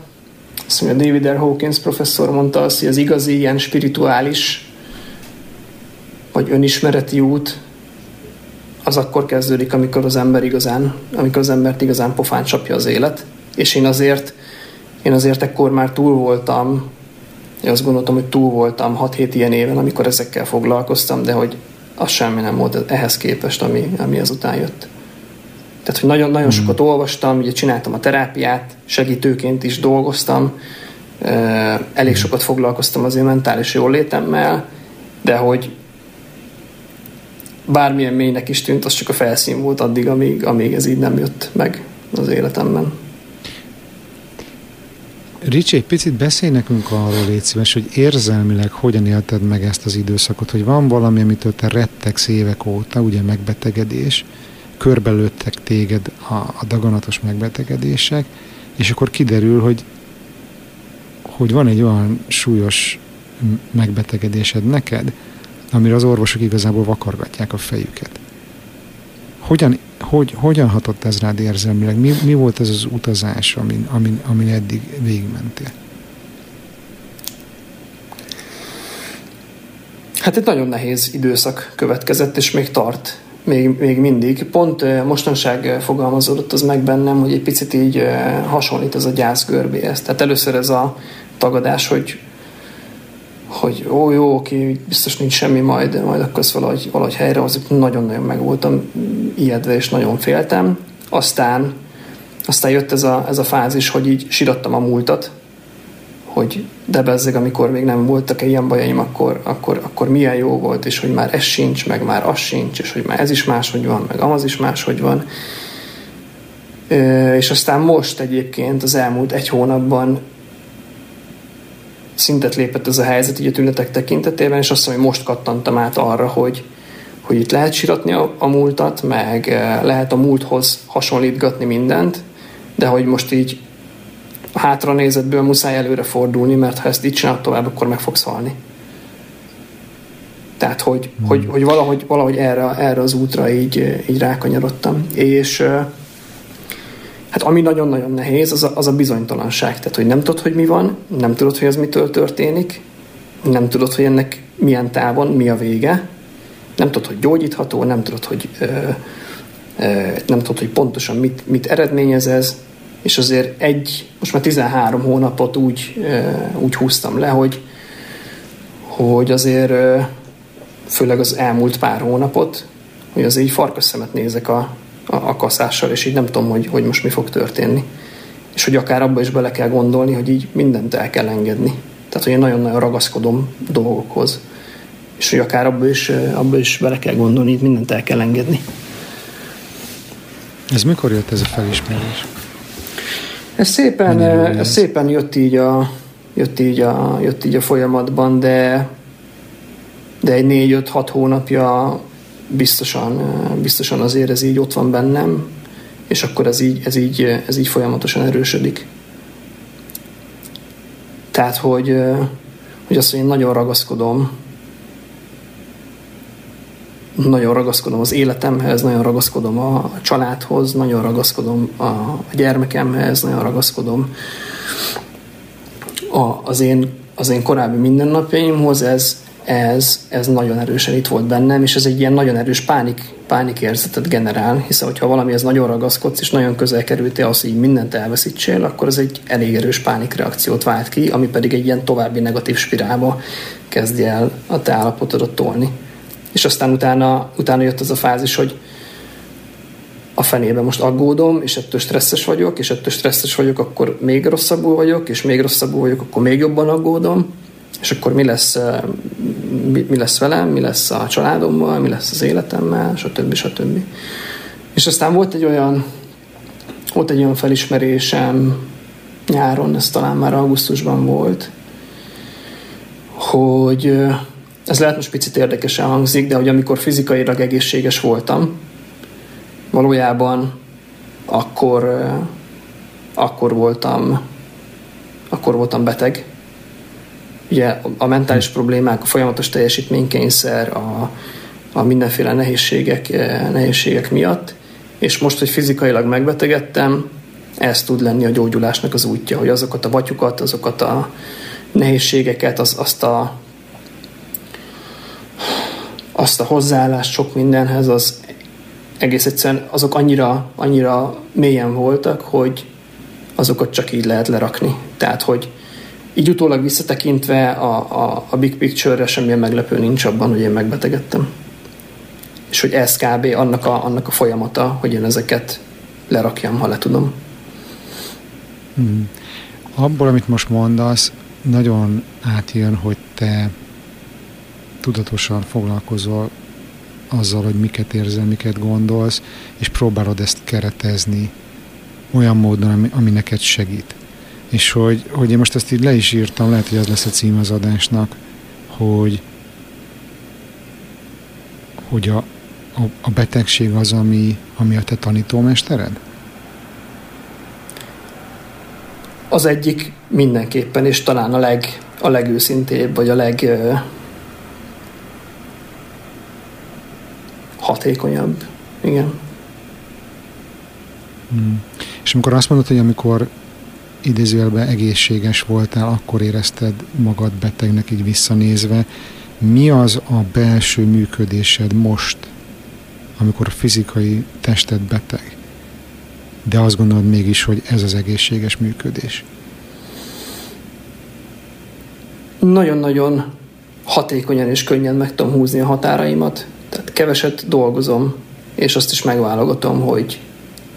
azt mondja, David R. Hawkins professzor mondta azt, hogy az igazi ilyen spirituális vagy önismereti út az akkor kezdődik, amikor az ember igazán, amikor az embert igazán pofán csapja az élet. És én azért, én azért ekkor már túl voltam, én azt gondoltam, hogy túl voltam 6-7 ilyen éven, amikor ezekkel foglalkoztam, de hogy az semmi nem volt ehhez képest, ami, ami azután jött. Tehát, hogy nagyon-nagyon hmm. sokat olvastam, ugye csináltam a terápiát, segítőként is dolgoztam, elég hmm. sokat foglalkoztam az én mentális jólétemmel, de hogy bármilyen mélynek is tűnt, az csak a felszín volt addig, amíg, amíg ez így nem jött meg az életemben. Ricsi, egy picit beszélj nekünk arról, légy szíves, hogy érzelmileg hogyan élted meg ezt az időszakot, hogy van valami, amitől te rettegsz évek óta, ugye megbetegedés, körbelőttek téged a, a daganatos megbetegedések, és akkor kiderül, hogy, hogy van egy olyan súlyos megbetegedésed neked, amire az orvosok igazából vakargatják a fejüket. Hogyan, hogy, hogyan hatott ez rád érzelmileg? Mi, mi volt ez az utazás, amin, amin, amin eddig végigmentél? Hát egy nagyon nehéz időszak következett, és még tart, még, még mindig. Pont mostanság fogalmazódott az meg bennem, hogy egy picit így hasonlít ez a gyász görbéhez. Tehát először ez a tagadás, hogy hogy ó, jó, oké, biztos nincs semmi, majd, majd akkor ezt valahogy, valahogy helyre hozzuk. Nagyon-nagyon meg voltam ijedve, és nagyon féltem. Aztán, aztán jött ez a, ez a fázis, hogy így sirattam a múltat, hogy de bezzeg, amikor még nem voltak ilyen bajaim, akkor, akkor, akkor milyen jó volt, és hogy már ez sincs, meg már az sincs, és hogy már ez is máshogy van, meg az is máshogy van. És aztán most egyébként az elmúlt egy hónapban szintet lépett ez a helyzet így a tünetek tekintetében, és azt hiszem, hogy most kattantam át arra, hogy, hogy itt lehet siratni a, a múltat, meg eh, lehet a múlthoz hasonlítgatni mindent, de hogy most így hátra nézetből muszáj előre fordulni, mert ha ezt így csinálod tovább, akkor meg fogsz halni. Tehát, hogy, hmm. hogy, hogy valahogy, valahogy erre, erre az útra így, így rákanyarodtam. És eh, ami nagyon-nagyon nehéz, az a, az a bizonytalanság. Tehát, hogy nem tudod, hogy mi van, nem tudod, hogy ez mitől történik, nem tudod, hogy ennek milyen távon, mi a vége, nem tudod, hogy gyógyítható, nem tudod, hogy, ö, ö, nem tudod, hogy pontosan mit, mit eredményez ez, és azért egy, most már 13 hónapot úgy, ö, úgy húztam le, hogy, hogy azért ö, főleg az elmúlt pár hónapot, hogy azért így farkas szemet nézek a, a, a kaszással, és így nem tudom, hogy, hogy most mi fog történni. És hogy akár abba is bele kell gondolni, hogy így mindent el kell engedni. Tehát, hogy én nagyon-nagyon ragaszkodom dolgokhoz. És hogy akár abba is, abba is bele kell gondolni, hogy mindent el kell engedni. Ez mikor jött ez a felismerés? Ez szépen, ez szépen jött így a, jött így a, jött így a folyamatban, de, de egy négy-öt-hat hónapja biztosan, biztosan azért ez így ott van bennem, és akkor ez így, ez így, ez így folyamatosan erősödik. Tehát, hogy, hogy azt, hogy én nagyon ragaszkodom, nagyon ragaszkodom az életemhez, nagyon ragaszkodom a családhoz, nagyon ragaszkodom a gyermekemhez, nagyon ragaszkodom a, az, én, az én korábbi mindennapjaimhoz, ez, ez, ez nagyon erősen itt volt bennem, és ez egy ilyen nagyon erős pánik, pánikérzetet generál, hiszen hogyha valami ez nagyon ragaszkodsz, és nagyon közel kerültél az, hogy így mindent elveszítsél, akkor ez egy elég erős pánikreakciót vált ki, ami pedig egy ilyen további negatív spirálba kezdi el a te állapotodat tolni. És aztán utána, utána jött az a fázis, hogy a fenébe most aggódom, és ettől stresszes vagyok, és ettől stresszes vagyok, akkor még rosszabbul vagyok, és még rosszabbul vagyok, akkor még jobban aggódom, és akkor mi lesz, mi, mi lesz velem, mi lesz a családommal, mi lesz az életemmel, stb. stb. És aztán volt egy olyan, volt egy olyan felismerésem nyáron, ez talán már augusztusban volt, hogy ez lehet most picit érdekesen hangzik, de hogy amikor fizikailag egészséges voltam, valójában akkor, akkor voltam akkor voltam beteg, ugye a mentális problémák, a folyamatos teljesítménykényszer, a, a mindenféle nehézségek, eh, nehézségek miatt, és most, hogy fizikailag megbetegedtem, ez tud lenni a gyógyulásnak az útja, hogy azokat a batyukat, azokat a nehézségeket, az, azt a azt a hozzáállást sok mindenhez, az egész egyszerűen azok annyira, annyira mélyen voltak, hogy azokat csak így lehet lerakni. Tehát, hogy így utólag visszatekintve a, a, a big picture-re semmilyen meglepő nincs abban, hogy én megbetegedtem. És hogy ez kb. annak a, annak a folyamata, hogy én ezeket lerakjam, ha le tudom. Hmm. Abból, amit most mondasz, nagyon átjön, hogy te tudatosan foglalkozol azzal, hogy miket érzel, miket gondolsz, és próbálod ezt keretezni olyan módon, ami, ami neked segít. És hogy, hogy én most ezt így le is írtam, lehet, hogy ez lesz a cím az adásnak, hogy, hogy a, a, a betegség az, ami, ami a te tanítómestered? Az egyik mindenképpen, és talán a, leg, a legőszintébb, vagy a leg hatékonyabb. Igen. Hmm. És amikor azt mondod, hogy amikor idézőjelben egészséges voltál, akkor érezted magad betegnek így visszanézve. Mi az a belső működésed most, amikor a fizikai tested beteg? De azt gondolod mégis, hogy ez az egészséges működés? Nagyon-nagyon hatékonyan és könnyen meg tudom húzni a határaimat. Tehát keveset dolgozom, és azt is megválogatom, hogy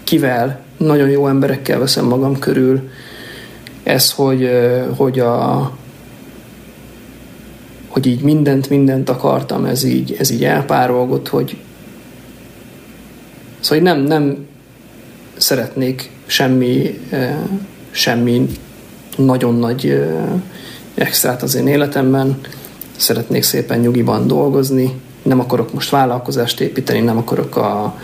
kivel, nagyon jó emberekkel veszem magam körül, ez, hogy, hogy, a, hogy így mindent, mindent akartam, ez így, ez így elpárolgott, hogy szóval nem, nem szeretnék semmi, semmi nagyon nagy extrát az én életemben, szeretnék szépen nyugiban dolgozni, nem akarok most vállalkozást építeni, nem akarok a,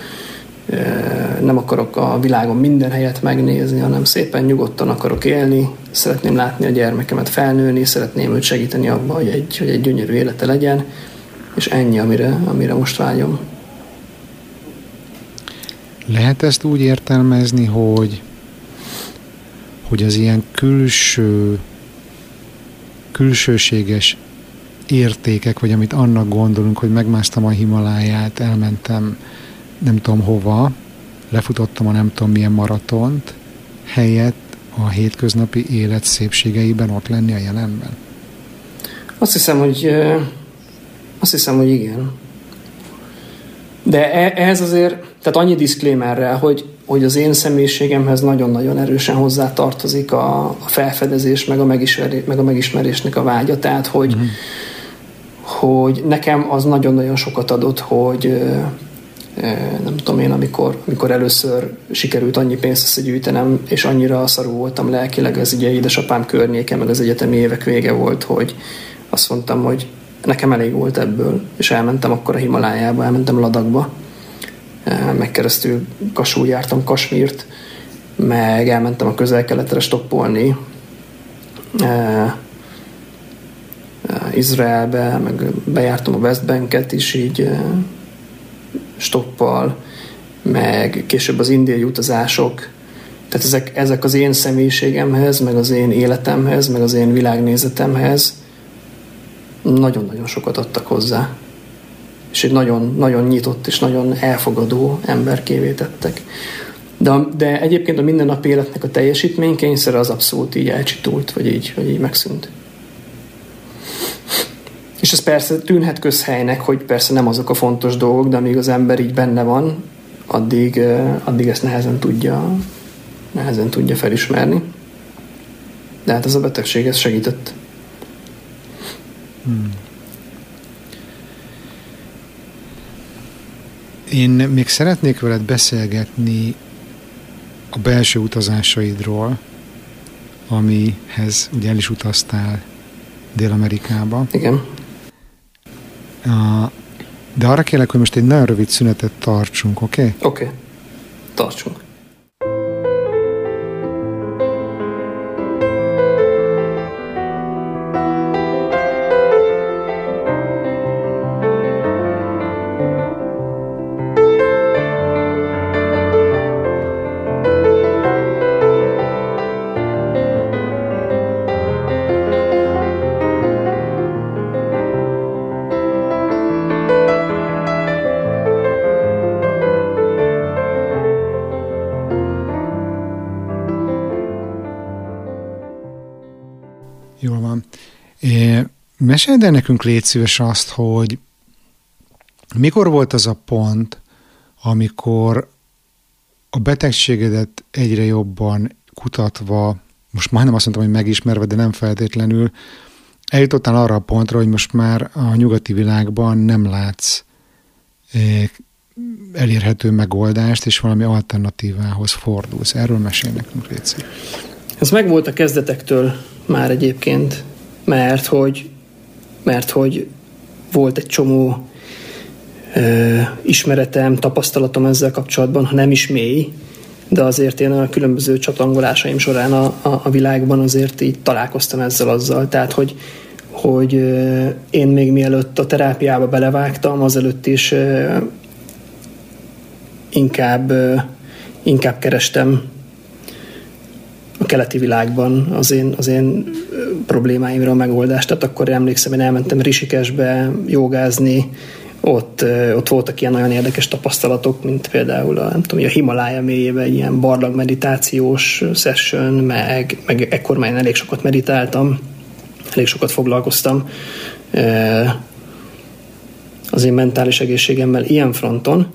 nem akarok a világon minden helyet megnézni, hanem szépen nyugodtan akarok élni, szeretném látni a gyermekemet felnőni, szeretném őt segíteni abban, hogy egy, hogy egy gyönyörű élete legyen, és ennyi, amire, amire most vágyom. Lehet ezt úgy értelmezni, hogy, hogy az ilyen külső, külsőséges értékek, vagy amit annak gondolunk, hogy megmásztam a Himaláját, elmentem nem tudom hova, lefutottam a nem tudom milyen maratont, helyett a hétköznapi élet szépségeiben ott lenni a jelenben? Azt hiszem, hogy azt hiszem, hogy igen. De e, ehhez azért, tehát annyi diszklémerrel, hogy, hogy az én személyiségemhez nagyon-nagyon erősen hozzá tartozik a, a felfedezés, meg a, megismerés, meg a megismerésnek a vágya. Tehát, hogy, mm. hogy nekem az nagyon-nagyon sokat adott, hogy, nem tudom én, amikor, amikor először sikerült annyi pénzt összegyűjtenem, és annyira szarú voltam lelkileg, az ugye édesapám környéke, meg az egyetemi évek vége volt, hogy azt mondtam, hogy nekem elég volt ebből, és elmentem akkor a Himalájába, elmentem Ladakba, meg keresztül Kasul jártam Kasmírt, meg elmentem a közel-keletre stoppolni, Izraelbe, meg bejártam a West Banket is így stoppal, meg később az indiai utazások. Tehát ezek, ezek az én személyiségemhez, meg az én életemhez, meg az én világnézetemhez nagyon-nagyon sokat adtak hozzá. És egy nagyon, nagyon nyitott és nagyon elfogadó emberkévé tettek. De, de egyébként a mindennapi életnek a teljesítménykényszere az abszolút így elcsitult, vagy így, vagy így megszűnt. És ez persze tűnhet közhelynek, hogy persze nem azok a fontos dolgok, de amíg az ember így benne van, addig, addig ezt nehezen tudja, nehezen tudja felismerni. De hát ez a betegség, ez segített. Hmm. Én még szeretnék veled beszélgetni a belső utazásaidról, amihez ugye el is utaztál Dél-Amerikába. Igen. De arra kérlek, hogy most egy nagyon rövid szünetet tartsunk, oké? Okay? Oké, okay. tartsunk. Meséld el nekünk légy szíves azt, hogy mikor volt az a pont, amikor a betegségedet egyre jobban kutatva, most majdnem azt mondtam, hogy megismerve, de nem feltétlenül, eljutottál arra a pontra, hogy most már a nyugati világban nem látsz eh, elérhető megoldást, és valami alternatívához fordulsz. Erről mesél nekünk, Léci. Ez megvolt a kezdetektől már egyébként, mert hogy mert hogy volt egy csomó ö, ismeretem, tapasztalatom ezzel kapcsolatban, ha nem is mély, de azért én a különböző csatangolásaim során a, a, a világban azért így találkoztam ezzel azzal. Tehát, hogy, hogy én még mielőtt a terápiába belevágtam, azelőtt is inkább, inkább kerestem a keleti világban az én, az én problémáimra a megoldást. Tehát akkor emlékszem, én elmentem Risikesbe jogázni, ott, ott voltak ilyen nagyon érdekes tapasztalatok, mint például a, nem tudom, a Himalája mélyében ilyen barlang meditációs session, meg, meg ekkor már én elég sokat meditáltam, elég sokat foglalkoztam az én mentális egészségemmel ilyen fronton.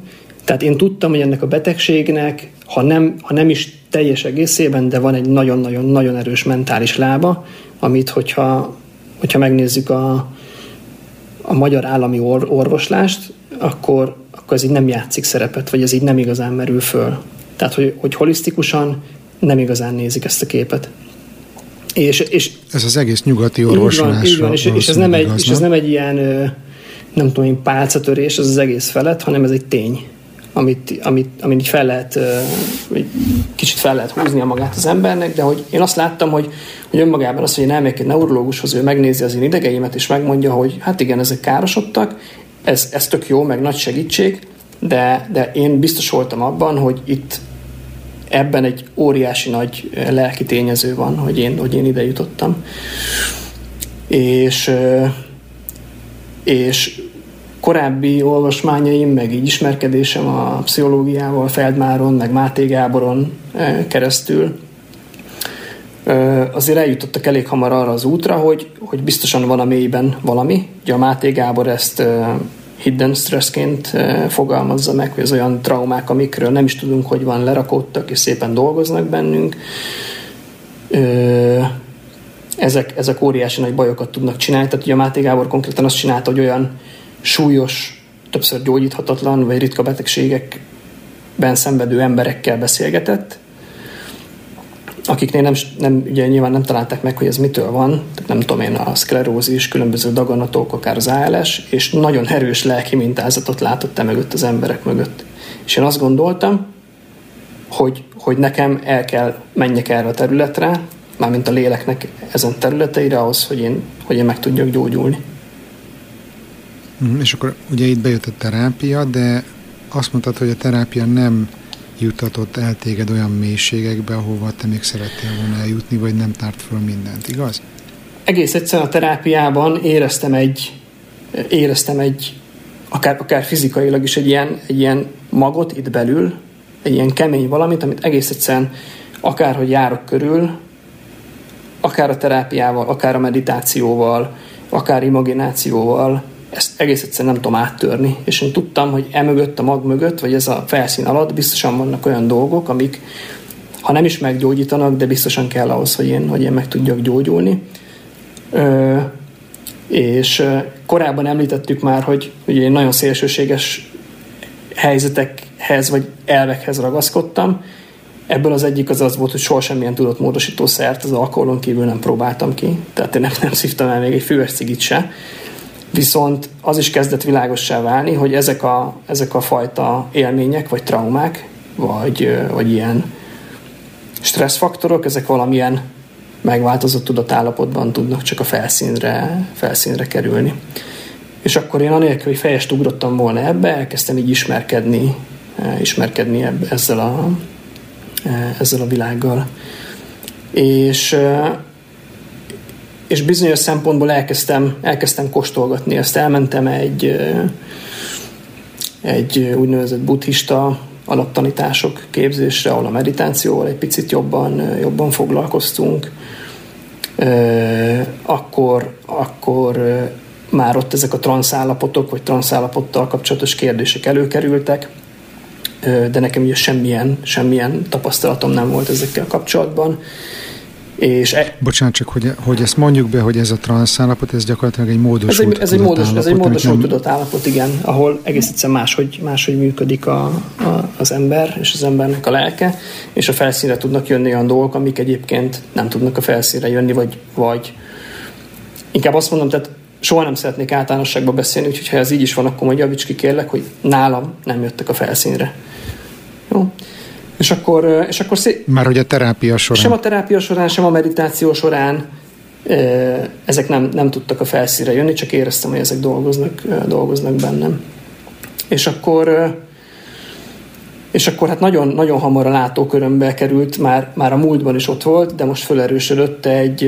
Tehát én tudtam, hogy ennek a betegségnek, ha nem, ha nem is teljes egészében, de van egy nagyon-nagyon-nagyon erős mentális lába, amit hogyha, hogyha megnézzük a, a magyar állami or, orvoslást, akkor, akkor ez így nem játszik szerepet, vagy ez így nem igazán merül föl. Tehát, hogy, hogy holisztikusan nem igazán nézik ezt a képet. És, és ez az egész nyugati orvoslás. Így van, és, és, ez nem egy, igaz, és ez nem egy ilyen, nem tudom én, pálcatörés, ez az egész felett, hanem ez egy tény amit, amit, amit így fel lehet, egy kicsit fel lehet húzni a magát az embernek, de hogy én azt láttam, hogy, hogy önmagában az, hogy én elmegyek egy neurológushoz, ő megnézi az én idegeimet, és megmondja, hogy hát igen, ezek károsodtak, ez, ez tök jó, meg nagy segítség, de, de én biztos voltam abban, hogy itt ebben egy óriási nagy lelki tényező van, hogy én, hogy én ide jutottam. És, és korábbi olvasmányaim, meg így ismerkedésem a pszichológiával, Feldmáron, meg Máté Gáboron eh, keresztül eh, azért eljutottak elég hamar arra az útra, hogy, hogy biztosan van a mélyben valami. Ugye a Máté Gábor ezt eh, hidden stressként fogalmazza meg, hogy az olyan traumák, amikről nem is tudunk, hogy van, lerakódtak és szépen dolgoznak bennünk. Ezek, ezek óriási nagy bajokat tudnak csinálni. Tehát ugye a Máté Gábor konkrétan azt csinálta, hogy olyan súlyos többször gyógyíthatatlan vagy ritka betegségekben szenvedő emberekkel beszélgetett, akiknél nem, nem, ugye nyilván nem találták meg, hogy ez mitől van, tehát nem tudom én, a szklerózis, különböző daganatok, akár az ALS, és nagyon erős lelki mintázatot látott e mögött az emberek mögött. És én azt gondoltam, hogy, hogy nekem el kell menjek erre a területre, mármint a léleknek ezen területeire ahhoz, hogy én, hogy én meg tudjak gyógyulni. Mhm, és akkor ugye itt bejött a terápia, de azt mondtad, hogy a terápia nem jutatott el téged olyan mélységekbe, ahova te még szerettél volna eljutni, vagy nem tárt föl mindent, igaz? Egész egyszerűen a terápiában éreztem egy, éreztem egy akár, akár fizikailag is egy ilyen, egy ilyen magot itt belül, egy ilyen kemény valamit, amit egész egyszerűen akárhogy járok körül, akár a terápiával, akár a meditációval, akár imaginációval, ezt egész egyszerűen nem tudom áttörni. És én tudtam, hogy emögött, a mag mögött, vagy ez a felszín alatt biztosan vannak olyan dolgok, amik ha nem is meggyógyítanak, de biztosan kell ahhoz, hogy én, hogy én meg tudjak gyógyulni. Ö, és korábban említettük már, hogy ugye én nagyon szélsőséges helyzetekhez vagy elvekhez ragaszkodtam. Ebből az egyik az az volt, hogy soha semmilyen tudatmódosító szert az alkoholon kívül nem próbáltam ki. Tehát én nem, nem szívtam el még egy füves cigit se. Viszont az is kezdett világossá válni, hogy ezek a, ezek a fajta élmények, vagy traumák, vagy, vagy ilyen stresszfaktorok, ezek valamilyen megváltozott tudatállapotban tudnak csak a felszínre, felszínre kerülni. És akkor én anélkül, hogy fejest ugrottam volna ebbe, elkezdtem így ismerkedni, ismerkedni ebbe, ezzel, a, ezzel a világgal. És és bizonyos szempontból elkezdtem, elkezdtem kóstolgatni ezt. Elmentem egy, egy úgynevezett buddhista alaptanítások képzésre, ahol a meditációval egy picit jobban, jobban foglalkoztunk. Akkor, akkor már ott ezek a transzállapotok, vagy transzállapottal kapcsolatos kérdések előkerültek, de nekem ugye semmilyen, semmilyen tapasztalatom nem volt ezekkel kapcsolatban. És e... Bocsánat, csak hogy, hogy ezt mondjuk be, hogy ez a transzállapot, ez gyakorlatilag egy módosult ez egy, ez egy módos, ez egy módosult nem... tudatállapot, igen, ahol egész egyszerűen máshogy, máshogy működik a, a, az ember és az embernek a lelke, és a felszínre tudnak jönni olyan dolgok, amik egyébként nem tudnak a felszínre jönni, vagy, vagy inkább azt mondom, tehát soha nem szeretnék általánosságban beszélni, úgyhogy ha ez így is van, akkor majd javíts ki kérlek, hogy nálam nem jöttek a felszínre. Jó? És akkor, és akkor szé... Már hogy a terápia során. Sem a terápia során, sem a meditáció során ezek nem, nem tudtak a felszínre jönni, csak éreztem, hogy ezek dolgoznak, dolgoznak bennem. És akkor és akkor hát nagyon, nagyon hamar a látókörömbe került, már, már a múltban is ott volt, de most felerősödött egy,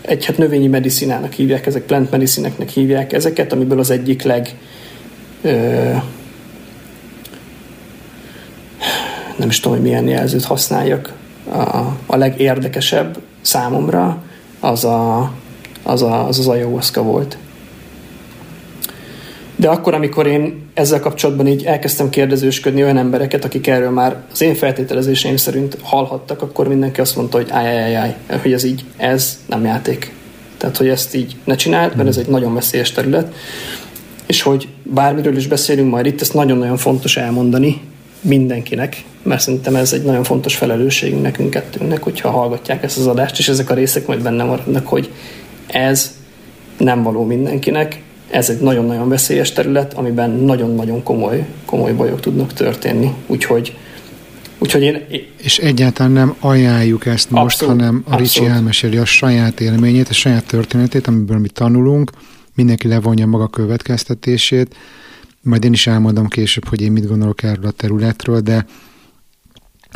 egy hát növényi medicinának hívják, ezek plant medicineknek hívják ezeket, amiből az egyik leg nem is tudom, hogy milyen jelzőt használjak, a, a legérdekesebb számomra az a, az, a, az, az ayahuasca volt. De akkor, amikor én ezzel kapcsolatban így elkezdtem kérdezősködni olyan embereket, akik erről már az én feltételezéseim szerint hallhattak, akkor mindenki azt mondta, hogy áj, áj, áj, hogy ez így, ez nem játék. Tehát, hogy ezt így ne csináld, mert ez egy nagyon veszélyes terület. És hogy bármiről is beszélünk majd itt, ezt nagyon-nagyon fontos elmondani, mindenkinek, mert szerintem ez egy nagyon fontos felelősségünk nekünk kettőnknek, hogyha hallgatják ezt az adást, és ezek a részek majd benne maradnak, hogy ez nem való mindenkinek, ez egy nagyon-nagyon veszélyes terület, amiben nagyon-nagyon komoly, komoly bajok tudnak történni. Úgyhogy, úgyhogy én... És egyáltalán nem ajánljuk ezt most, abszolút, hanem a Ricsi elmeséli a saját élményét, a saját történetét, amiből mi tanulunk, mindenki levonja maga következtetését, majd én is elmondom később, hogy én mit gondolok erről a területről, de,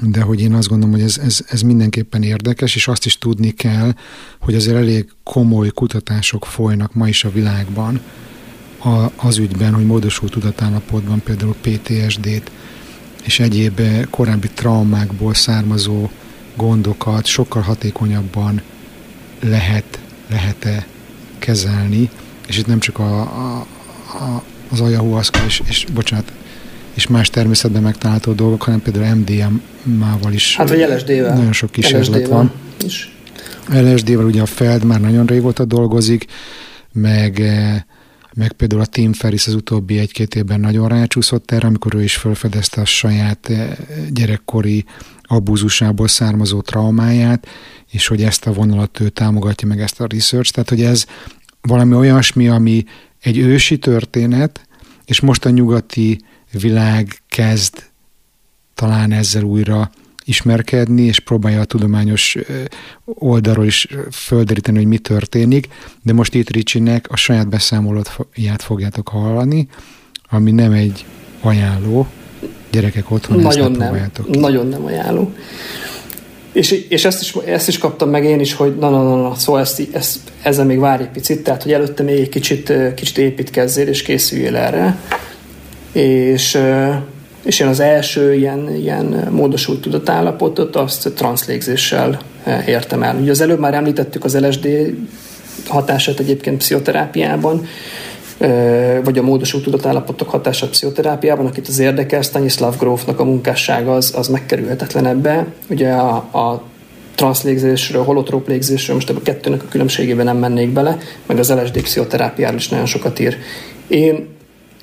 de hogy én azt gondolom, hogy ez, ez, ez mindenképpen érdekes, és azt is tudni kell, hogy azért elég komoly kutatások folynak ma is a világban a, az ügyben, hogy módosult tudatállapotban például PTSD-t és egyéb korábbi traumákból származó gondokat sokkal hatékonyabban lehet, lehet-e kezelni, és itt nem csak a, a, a az ayahuasca és, és bocsánat, és más természetben megtalálható dolgok, hanem például MDMA-val is. Hát vagy LSD-vel. Nagyon sok kísérlet van. Is. LSD-vel ugye a Feld már nagyon régóta dolgozik, meg, eh, meg például a Tim Ferris az utóbbi egy-két évben nagyon rácsúszott erre, amikor ő is felfedezte a saját eh, gyerekkori abúzusából származó traumáját, és hogy ezt a vonalat ő támogatja meg ezt a research, tehát hogy ez valami olyasmi, ami egy ősi történet, és most a nyugati világ kezd talán ezzel újra ismerkedni, és próbálja a tudományos oldalról is földeríteni, hogy mi történik, de most itt Ricsinek a saját beszámolóját fogjátok hallani, ami nem egy ajánló, gyerekek otthon nagyon ezt nem, Nagyon nem ajánló. És, és ezt, is, ezt is kaptam meg én is, hogy na, na, na, na szóval ezt, ezt, ezzel még várj egy picit, tehát hogy előtte még egy kicsit, kicsit építkezzél és készüljél erre. És és én az első ilyen, ilyen módosult tudatállapotot azt transzlégzéssel értem el. Ugye az előbb már említettük az LSD hatását egyébként pszichoterápiában, vagy a módosult tudatállapotok hatását pszichoterápiában, akit az érdekel, Stanislav Grófnak a munkássága az, az megkerülhetetlen ebbe. Ugye a, a transzlégzésről, holotróp légzésről, most ebben a kettőnek a különbségében nem mennék bele, meg az LSD pszichoterápiáról is nagyon sokat ír. Én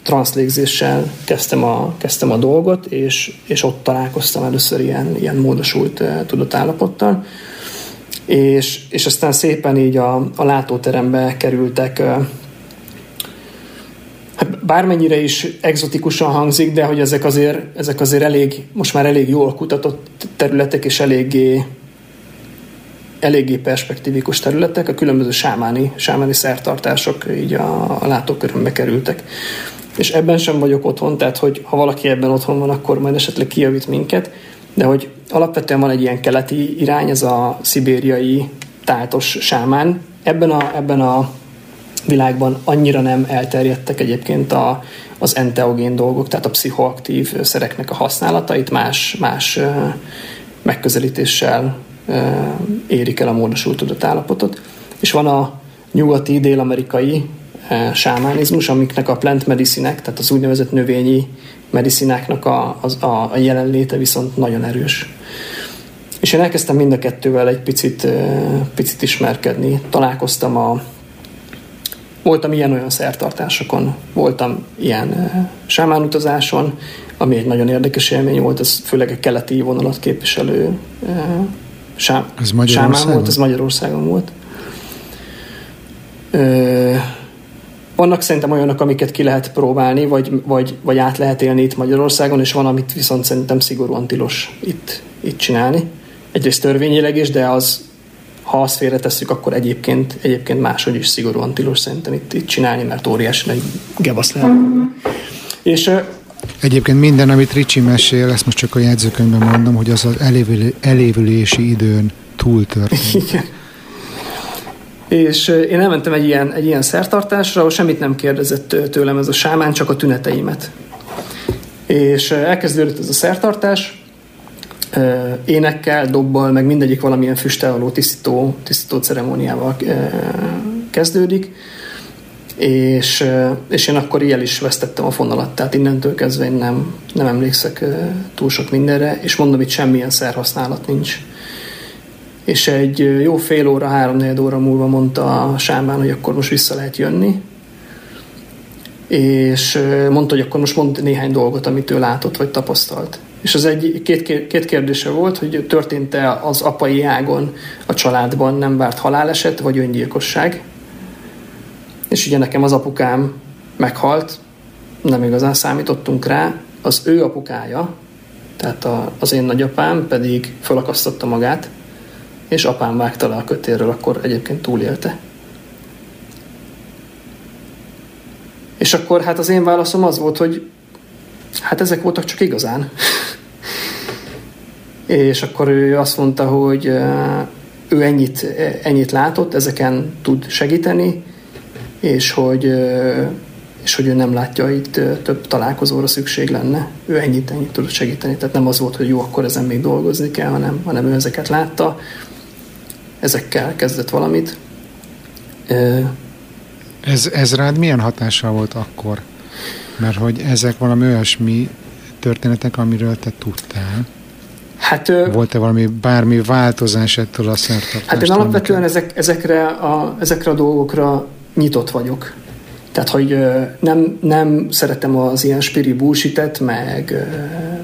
transzlégzéssel kezdtem a, kezdtem a dolgot, és, és ott találkoztam először ilyen, ilyen módosult uh, tudatállapottal. És, és aztán szépen így a, a látóterembe kerültek uh, hát bármennyire is exotikusan hangzik, de hogy ezek azért, ezek azért elég, most már elég jól kutatott területek, és eléggé, eléggé perspektívikus területek, a különböző sámáni, sámáni szertartások így a, a látókörömbe kerültek. És ebben sem vagyok otthon, tehát hogy ha valaki ebben otthon van, akkor majd esetleg kijavít minket, de hogy alapvetően van egy ilyen keleti irány, ez a szibériai tájtos sámán. Ebben a, ebben a világban annyira nem elterjedtek egyébként a, az enteogén dolgok, tehát a pszichoaktív szereknek a használatait más, más megközelítéssel érik el a módosult tudatállapotot. És van a nyugati, dél-amerikai sámánizmus, amiknek a plant medicinek, tehát az úgynevezett növényi medicináknak a, a, a jelenléte viszont nagyon erős. És én elkezdtem mind a kettővel egy picit, picit ismerkedni. Találkoztam a voltam ilyen-olyan szertartásokon, voltam ilyen sámánutazáson, ami egy nagyon érdekes élmény volt, ez főleg a keleti vonalat képviselő sám, ez sámán volt, ez Magyarországon volt. Vannak szerintem olyanok, amiket ki lehet próbálni, vagy, vagy, vagy át lehet élni itt Magyarországon, és van, amit viszont szerintem szigorúan tilos itt, itt csinálni. Egyrészt törvényileg is, de az, ha azt félretesszük, akkor egyébként, egyébként máshogy is szigorúan tilos szerintem itt, itt csinálni, mert óriási nagy gebasz lehet. És Egyébként minden, amit Ricsi mesél, ezt most csak a jegyzőkönyvben mondom, hogy az az elévülési időn túl történt. Igen. És én elmentem egy ilyen, egy ilyen szertartásra, ahol semmit nem kérdezett tőlem ez a sámán, csak a tüneteimet. És elkezdődött ez a szertartás, énekkel, dobbal, meg mindegyik valamilyen füstelvaló tisztító, tisztító ceremóniával kezdődik, és, és én akkor el is vesztettem a fonalat, tehát innentől kezdve én nem, nem emlékszek túl sok mindenre, és mondom, itt semmilyen szerhasználat nincs. És egy jó fél óra, három óra múlva mondta a Sámbán, hogy akkor most vissza lehet jönni, és mondta, hogy akkor most mond néhány dolgot, amit ő látott vagy tapasztalt. És az egy, két, két kérdése volt, hogy történt-e az apai ágon a családban nem várt haláleset, vagy öngyilkosság. És ugye nekem az apukám meghalt, nem igazán számítottunk rá, az ő apukája, tehát a, az én nagyapám pedig felakasztotta magát, és apám vágta le a kötérről, akkor egyébként túlélte. És akkor hát az én válaszom az volt, hogy hát ezek voltak csak igazán. És akkor ő azt mondta, hogy ő ennyit, ennyit látott, ezeken tud segíteni, és hogy, és hogy ő nem látja, itt több találkozóra szükség lenne. Ő ennyit, ennyit tudott segíteni. Tehát nem az volt, hogy jó, akkor ezen még dolgozni kell, hanem, hanem ő ezeket látta, ezekkel kezdett valamit. Ez, ez rád milyen hatással volt akkor? Mert hogy ezek valami olyasmi történetek, amiről te tudtál. Hát, Volt-e valami bármi változás ettől a szertartástól? Hát én alapvetően ezek, ezekre, a, ezekre a dolgokra nyitott vagyok. Tehát, hogy nem, nem szeretem az ilyen spiri bullshit meg,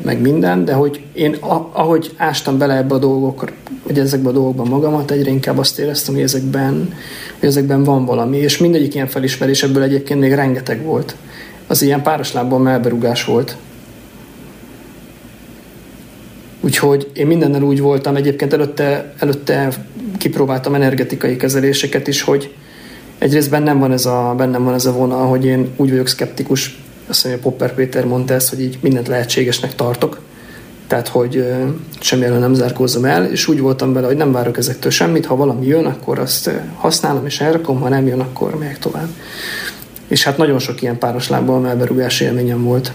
meg minden, de hogy én ahogy ástam bele ebbe a dolgokra, vagy ezekbe a dolgokban magamat, egyre inkább azt éreztem, hogy ezekben, hogy ezekben van valami, és mindegyik ilyen felismerés ebből egyébként még rengeteg volt. Az ilyen páros lábban melberugás volt. Úgyhogy én mindennel úgy voltam, egyébként előtte, előtte kipróbáltam energetikai kezeléseket is, hogy egyrészt bennem van ez a, bennem van ez a vonal, hogy én úgy vagyok szkeptikus, azt mondja, Popper Péter mondta ezt, hogy így mindent lehetségesnek tartok, tehát hogy semmi elől nem zárkózom el, és úgy voltam vele, hogy nem várok ezektől semmit, ha valami jön, akkor azt használom és elrakom, ha nem jön, akkor megyek tovább. És hát nagyon sok ilyen páros lábbal melberugás élményem volt.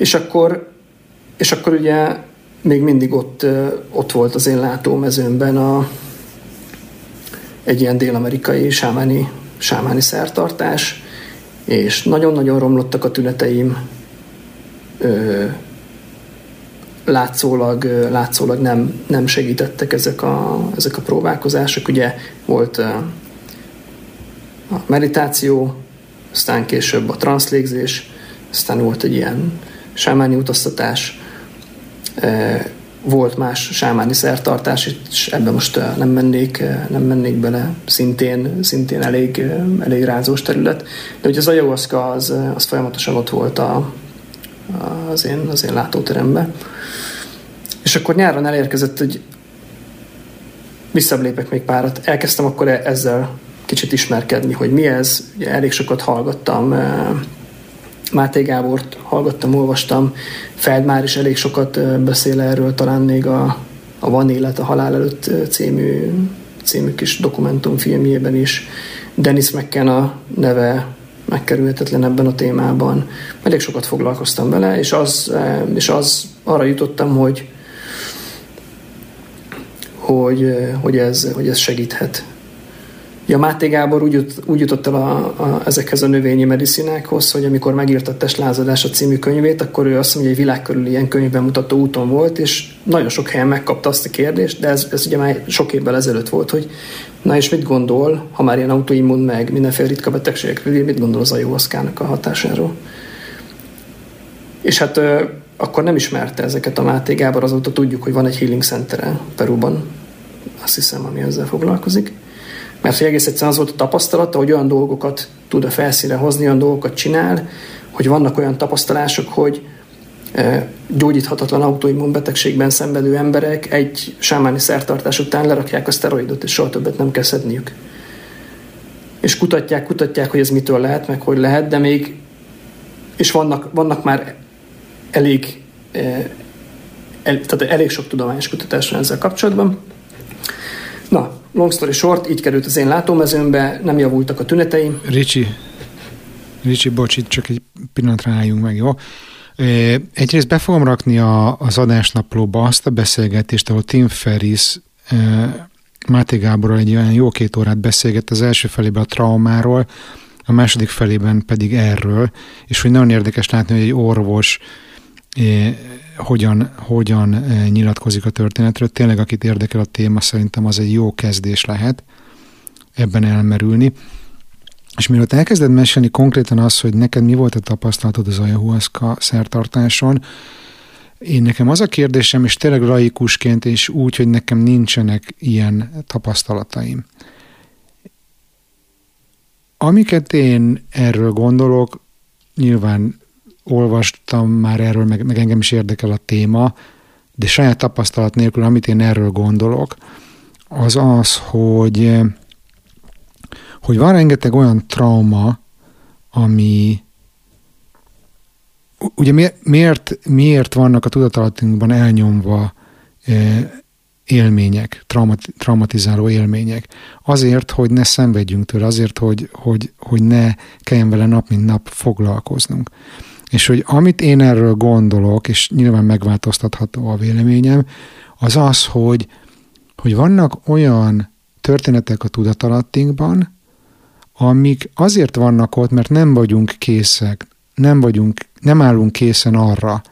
És akkor, és akkor ugye még mindig ott, ott volt az én látómezőmben a, egy ilyen dél-amerikai sámáni, sámáni szertartás, és nagyon-nagyon romlottak a tüneteim, ö, látszólag, látszólag nem, nem segítettek ezek a, ezek a próbálkozások. Ugye volt a meditáció, aztán később a transzlégzés, aztán volt egy ilyen sámáni utaztatás, volt más sámáni szertartás, és ebben most nem mennék, nem mennék bele, szintén, szintén elég, elég rázós terület. De ugye az ayahuasca az, az folyamatosan ott volt a, az, én, az én látóteremben. És akkor nyáron elérkezett, hogy visszablépek még párat. Elkezdtem akkor e- ezzel kicsit ismerkedni, hogy mi ez. Ugye elég sokat hallgattam Máté Gábort hallgattam, olvastam, Feldmár is elég sokat beszél erről, talán még a, a Van élet a halál előtt című, című kis dokumentumfilmjében is. Dennis McKenna neve megkerülhetetlen ebben a témában. Elég sokat foglalkoztam vele, és az, és az arra jutottam, hogy, hogy, hogy, ez, hogy ez segíthet Ja, Máté Gábor úgy, úgy jutott el a, a, ezekhez a növényi medicinákhoz, hogy amikor megírta a Testlázadás a című könyvét, akkor ő azt mondja, hogy világ körül ilyen könyvben mutató úton volt, és nagyon sok helyen megkapta azt a kérdést, de ez, ez ugye már sok évvel ezelőtt volt, hogy na és mit gondol, ha már ilyen autoimmun meg mindenféle ritka betegségekről, mit gondol az ayahuaszkának a hatásáról? És hát ö, akkor nem ismerte ezeket a Máté Gábor, azóta tudjuk, hogy van egy healing center Perúban, azt hiszem, ami ezzel foglalkozik. Mert hogy egész egyszerűen az volt a tapasztalata, hogy olyan dolgokat tud a felszínre hozni, olyan dolgokat csinál, hogy vannak olyan tapasztalások, hogy e, gyógyíthatatlan autoimmunbetegségben szenvedő emberek egy sámáni szertartás után lerakják a szteroidot, és soha többet nem kell szedniük. És kutatják, kutatják, hogy ez mitől lehet, meg hogy lehet, de még, és vannak, vannak már elég, e, el, tehát elég sok tudományos kutatás van ezzel kapcsolatban. Na, long story short, így került az én látómezőmbe, nem javultak a tüneteim. Ricsi, Ricsi, bocs, itt csak egy pillanatra álljunk meg, jó? Egyrészt be fogom rakni a, az adásnaplóba azt a beszélgetést, ahol Tim Ferris Máté Gáborral egy olyan jó két órát beszélget az első felében a traumáról, a második felében pedig erről, és hogy nagyon érdekes látni, hogy egy orvos hogyan, hogyan eh, nyilatkozik a történetről. Tényleg, akit érdekel a téma, szerintem az egy jó kezdés lehet ebben elmerülni. És mielőtt elkezded mesélni konkrétan az, hogy neked mi volt a tapasztalatod az ayahuasca szertartáson, én nekem az a kérdésem, és tényleg laikusként, és úgy, hogy nekem nincsenek ilyen tapasztalataim. Amiket én erről gondolok, nyilván olvastam már erről, meg, meg engem is érdekel a téma, de saját tapasztalat nélkül, amit én erről gondolok, az az, hogy, hogy van rengeteg olyan trauma, ami ugye miért, miért vannak a tudatalatunkban elnyomva e, élmények, traumat, traumatizáló élmények. Azért, hogy ne szenvedjünk tőle, azért, hogy, hogy, hogy ne kelljen vele nap mint nap foglalkoznunk. És hogy amit én erről gondolok, és nyilván megváltoztatható a véleményem, az az, hogy, hogy vannak olyan történetek a tudatalattinkban, amik azért vannak ott, mert nem vagyunk készek, nem vagyunk, nem állunk készen arra,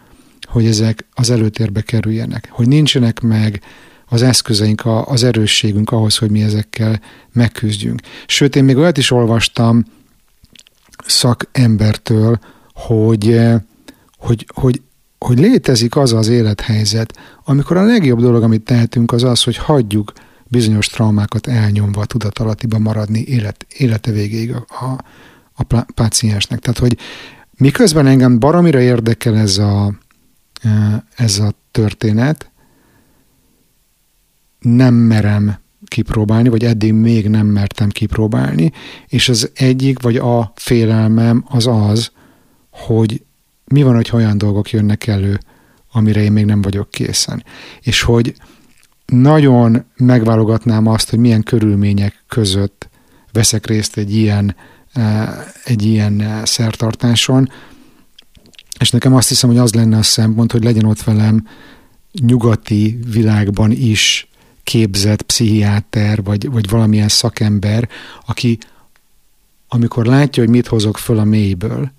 hogy ezek az előtérbe kerüljenek, hogy nincsenek meg az eszközeink, az erősségünk ahhoz, hogy mi ezekkel megküzdjünk. Sőt, én még olyat is olvastam szakembertől, hogy, hogy, hogy, hogy létezik az az élethelyzet, amikor a legjobb dolog, amit tehetünk, az az, hogy hagyjuk bizonyos traumákat elnyomva tudatalattiba maradni élet, élete végéig a, a, a páciensnek. Tehát, hogy miközben engem baromira érdekel ez a, e, ez a történet, nem merem kipróbálni, vagy eddig még nem mertem kipróbálni, és az egyik, vagy a félelmem az az, hogy mi van, hogy olyan dolgok jönnek elő, amire én még nem vagyok készen. És hogy nagyon megválogatnám azt, hogy milyen körülmények között veszek részt egy ilyen, e, egy ilyen e, szertartáson, és nekem azt hiszem, hogy az lenne a szempont, hogy legyen ott velem nyugati világban is képzett pszichiáter, vagy, vagy valamilyen szakember, aki amikor látja, hogy mit hozok föl a mélyből,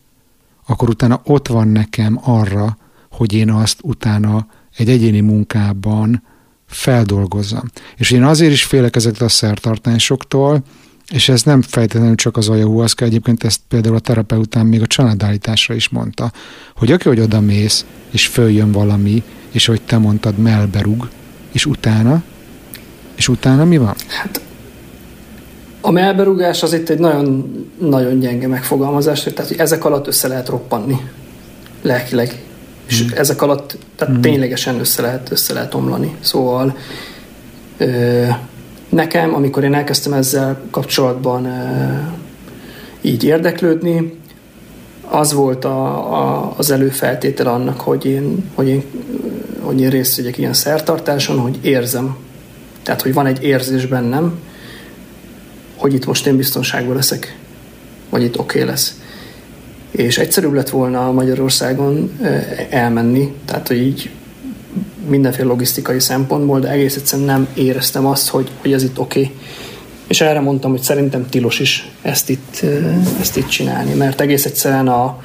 akkor utána ott van nekem arra, hogy én azt utána egy egyéni munkában feldolgozzam. És én azért is félek ezektől a szertartásoktól, és ez nem fejtetlenül csak az ayahuasca, egyébként ezt például a terapeután még a családállításra is mondta, hogy aki, hogy oda mész, és följön valami, és hogy te mondtad, melberug, és utána, és utána mi van? Hát a melberugás az itt egy nagyon, nagyon gyenge megfogalmazás, tehát hogy ezek alatt össze lehet roppanni lelkileg és mm. ezek alatt tehát mm. ténylegesen össze lehet, össze lehet omlani. Szóval ö, nekem, amikor én elkezdtem ezzel kapcsolatban ö, így érdeklődni, az volt a, a, az előfeltétel annak, hogy én, hogy, én, hogy én részt vegyek ilyen szertartáson, hogy érzem. Tehát, hogy van egy érzés bennem, hogy itt most én biztonságban leszek, vagy itt oké okay lesz és egyszerűbb lett volna Magyarországon elmenni, tehát hogy így mindenféle logisztikai szempontból, de egész egyszerűen nem éreztem azt, hogy, hogy ez itt oké. Okay. És erre mondtam, hogy szerintem tilos is ezt itt, ezt itt csinálni, mert egész egyszerűen a,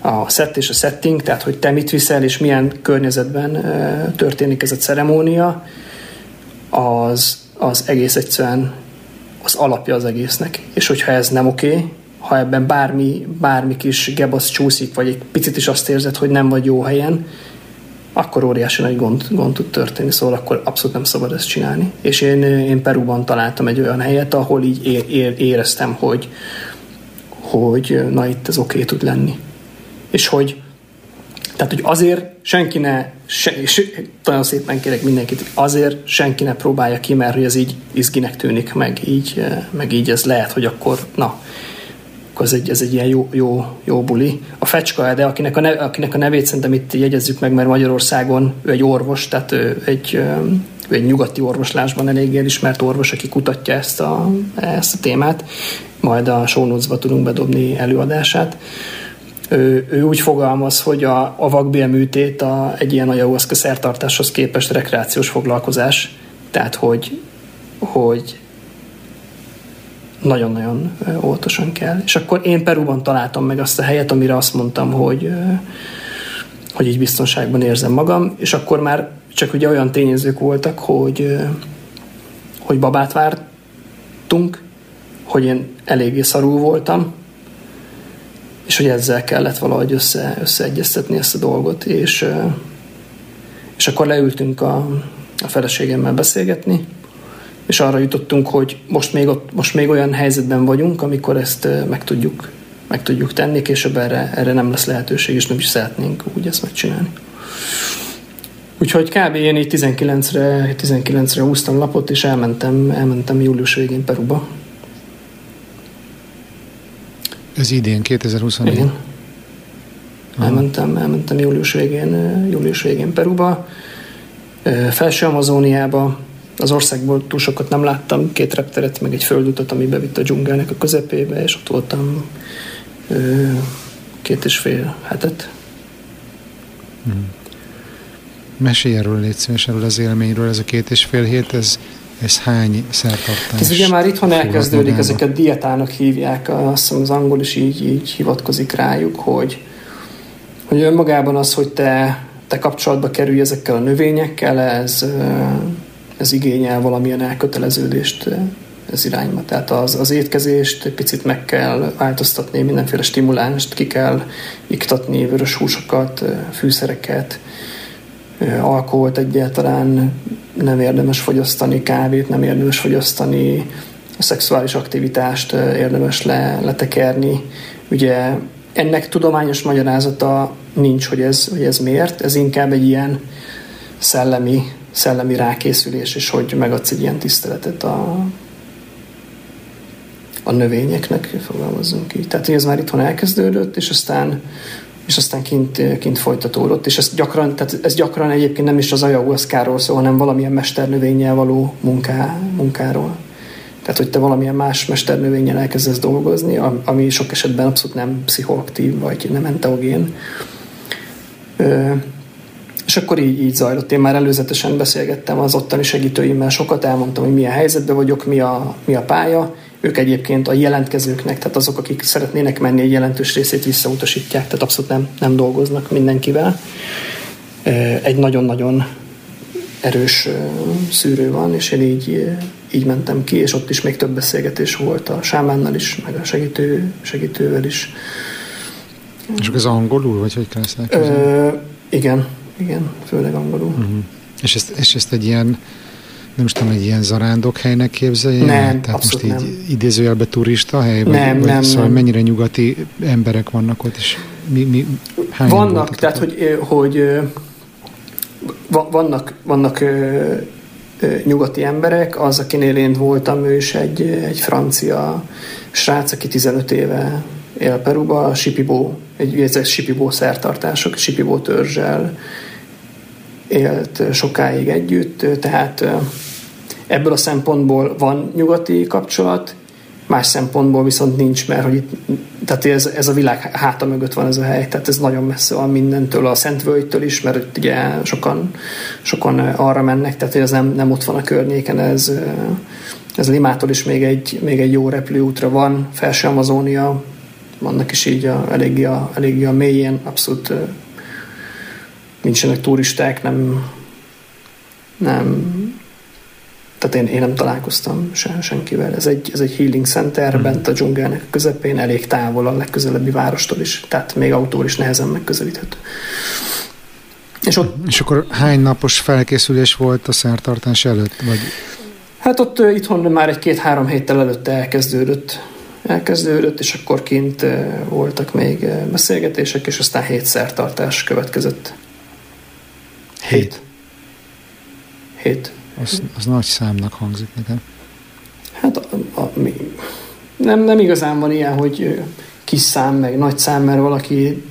a set és a setting, tehát hogy te mit viszel és milyen környezetben történik ez a ceremónia, az, az egész egyszerűen az alapja az egésznek. És hogyha ez nem oké, ha ebben bármi, bármi kis gebasz csúszik, vagy egy picit is azt érzed, hogy nem vagy jó helyen, akkor óriási nagy gond, gond tud történni, szóval akkor abszolút nem szabad ezt csinálni. És én, én Peruban találtam egy olyan helyet, ahol így é, é, éreztem, hogy, hogy na itt ez oké okay tud lenni. És hogy tehát, hogy azért senki ne, se, és nagyon szépen kérek mindenkit, azért senki ne próbálja ki, mert hogy ez így izginek tűnik, meg így, meg így ez lehet, hogy akkor na, akkor ez egy, ez egy ilyen jó, jó, jó buli. A Fecska de akinek a, neve, akinek a nevét szerintem itt jegyezzük meg, mert Magyarországon ő egy orvos, tehát ő egy, ő egy nyugati orvoslásban elég elismert orvos, aki kutatja ezt a, ezt a témát, majd a show tudunk bedobni előadását. Ő, ő úgy fogalmaz, hogy a, a vakbélműtét a, egy ilyen ayahuasca szertartáshoz képest rekreációs foglalkozás, tehát hogy, hogy nagyon-nagyon óvatosan kell. És akkor én Peruban találtam meg azt a helyet, amire azt mondtam, hogy, hogy így biztonságban érzem magam, és akkor már csak ugye olyan tényezők voltak, hogy, hogy babát vártunk, hogy én eléggé szarul voltam, és hogy ezzel kellett valahogy össze, összeegyeztetni ezt a dolgot, és, és akkor leültünk a, a feleségemmel beszélgetni, és arra jutottunk, hogy most még, ott, most még olyan helyzetben vagyunk, amikor ezt meg tudjuk, meg tudjuk tenni, később erre, erre nem lesz lehetőség, és nem is szeretnénk úgy ezt megcsinálni. Úgyhogy kb. én így 19-re, 19-re húztam lapot, és elmentem, elmentem július végén Peruba. Ez idén, 2024? Igen. Elmentem, elmentem július végén, július végén Peruba, Felső Amazóniába, az országból túl sokat nem láttam, két repteret, meg egy földutat, ami bevitt a dzsungelnek a közepébe, és ott voltam ö, két és fél hetet. Hmm. Mesélj erről, légy szíves, erről az élményről, ez a két és fél hét, ez, ez hány szertartás? Ez ugye már itthon elkezdődik, magába. ezeket dietának hívják, azt hiszem az angol is így, így hivatkozik rájuk, hogy, hogy önmagában az, hogy te, te kapcsolatba kerülj ezekkel a növényekkel, ez, ez igényel valamilyen elköteleződést ez irányba. Tehát az, az étkezést egy picit meg kell változtatni, mindenféle stimulánst ki kell iktatni, vörös húsokat, fűszereket, alkoholt egyáltalán nem érdemes fogyasztani, kávét nem érdemes fogyasztani, a szexuális aktivitást érdemes le, letekerni. Ugye ennek tudományos magyarázata nincs, hogy ez, hogy ez miért, ez inkább egy ilyen szellemi, szellemi rákészülés, és hogy megadsz egy ilyen tiszteletet a, a növényeknek, fogalmazzunk így. Tehát, ez már itthon elkezdődött, és aztán és aztán kint, kint folytatódott, és ez gyakran, tehát ez gyakran egyébként nem is az ayahuaszkáról szól, hanem valamilyen mesternövényel való munká, munkáról. Tehát, hogy te valamilyen más mesternövényen elkezdesz dolgozni, ami sok esetben abszolút nem pszichoaktív, vagy nem enteogén. És akkor így, így zajlott. Én már előzetesen beszélgettem az ottani segítőimmel, sokat elmondtam, hogy milyen helyzetben vagyok, mi a, mi a pálya, ők egyébként a jelentkezőknek, tehát azok, akik szeretnének menni, egy jelentős részét visszautasítják, tehát abszolút nem, nem dolgoznak mindenkivel. Egy nagyon-nagyon erős szűrő van, és én így, így mentem ki, és ott is még több beszélgetés volt a sámánnal is, meg a segítő, segítővel is. És az angolul, vagy hogy kell ezt Igen, igen, főleg angolul. Uh-huh. És, ezt, és ezt egy ilyen nem is tudom, egy ilyen zarándok helynek képzelje? Nem, Tehát most így nem. idézőjelben turista hely? Vagy, nem, vagy nem, szóval nem. mennyire nyugati emberek vannak ott, és mi, mi, Vannak, tehát hogy, hogy vannak, vannak nyugati emberek, az, akinél én voltam, ő is egy, egy francia srác, aki 15 éve él Peruba, Sipibó, egy, egy Sipibó szertartások, Sipibó törzsel élt sokáig együtt, tehát ebből a szempontból van nyugati kapcsolat, más szempontból viszont nincs, mert hogy itt, tehát ez, ez a világ háta mögött van ez a hely, tehát ez nagyon messze van mindentől, a Szentvölgytől is, mert ugye sokan, sokan arra mennek, tehát ez nem, nem ott van a környéken, ez, ez Limától is még egy, még egy jó repülőútra van, Felső Amazónia, vannak is így a, eléggé, a, eléggé a mélyén, abszolút nincsenek turisták, nem, nem tehát én, én nem találkoztam se, senkivel. Ez egy, ez egy healing center mm. bent a dzsungelnek közepén, elég távol a legközelebbi várostól is, tehát még autól is nehezen megközelíthető. És, ott, és akkor hány napos felkészülés volt a szertartás előtt? Vagy? Hát ott uh, itthon már egy két-három héttel előtte elkezdődött, elkezdődött, és akkor kint uh, voltak még uh, beszélgetések, és aztán hét szertartás következett. Hét. Hét. Az, az nagy számnak hangzik nekem. Hát a, a, mi, nem, nem igazán van ilyen, hogy kis szám, meg nagy szám, mert valaki,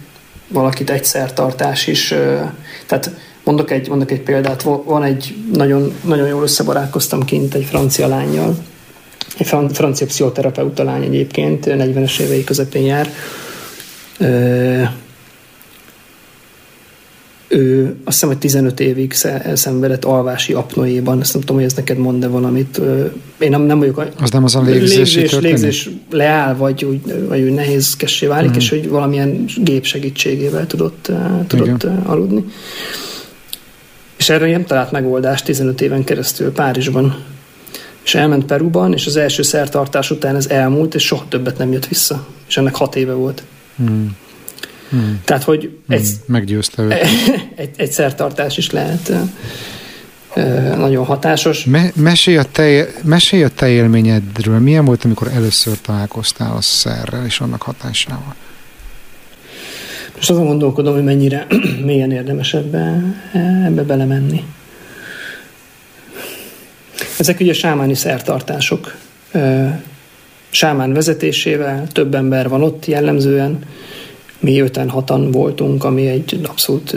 valakit egyszer tartás is. Tehát mondok egy, mondok egy példát, van egy, nagyon, nagyon jól összebarátkoztam kint egy francia lányjal, egy francia pszichoterapeuta lány egyébként, 40-es évei közepén jár ő azt hiszem, hogy 15 évig szenvedett alvási apnoéban, ezt nem tudom, hogy ez neked mond-e valamit. Én nem, nem vagyok... Az nem az a légzés, légzés leáll, vagy úgy, vagy úgy nehézkessé válik, mm. és hogy valamilyen gép segítségével tudott, tudott aludni. És erre nem talált megoldást 15 éven keresztül Párizsban. És elment Peruban, és az első szertartás után ez elmúlt, és soha többet nem jött vissza. És ennek hat éve volt. Mm. Hmm. Tehát, hogy hmm. egy, hmm. meggyőzte őt. egy, egy szertartás is lehet nagyon hatásos. Me, mesélj, a te, mesélj a te élményedről. Milyen volt, amikor először találkoztál a szerrel és annak hatásával? Most azon gondolkodom, hogy mennyire mélyen érdemes ebbe, ebbe belemenni. Ezek ugye sámáni szertartások. Sámán vezetésével több ember van ott jellemzően, mi öten hatan voltunk, ami egy abszolút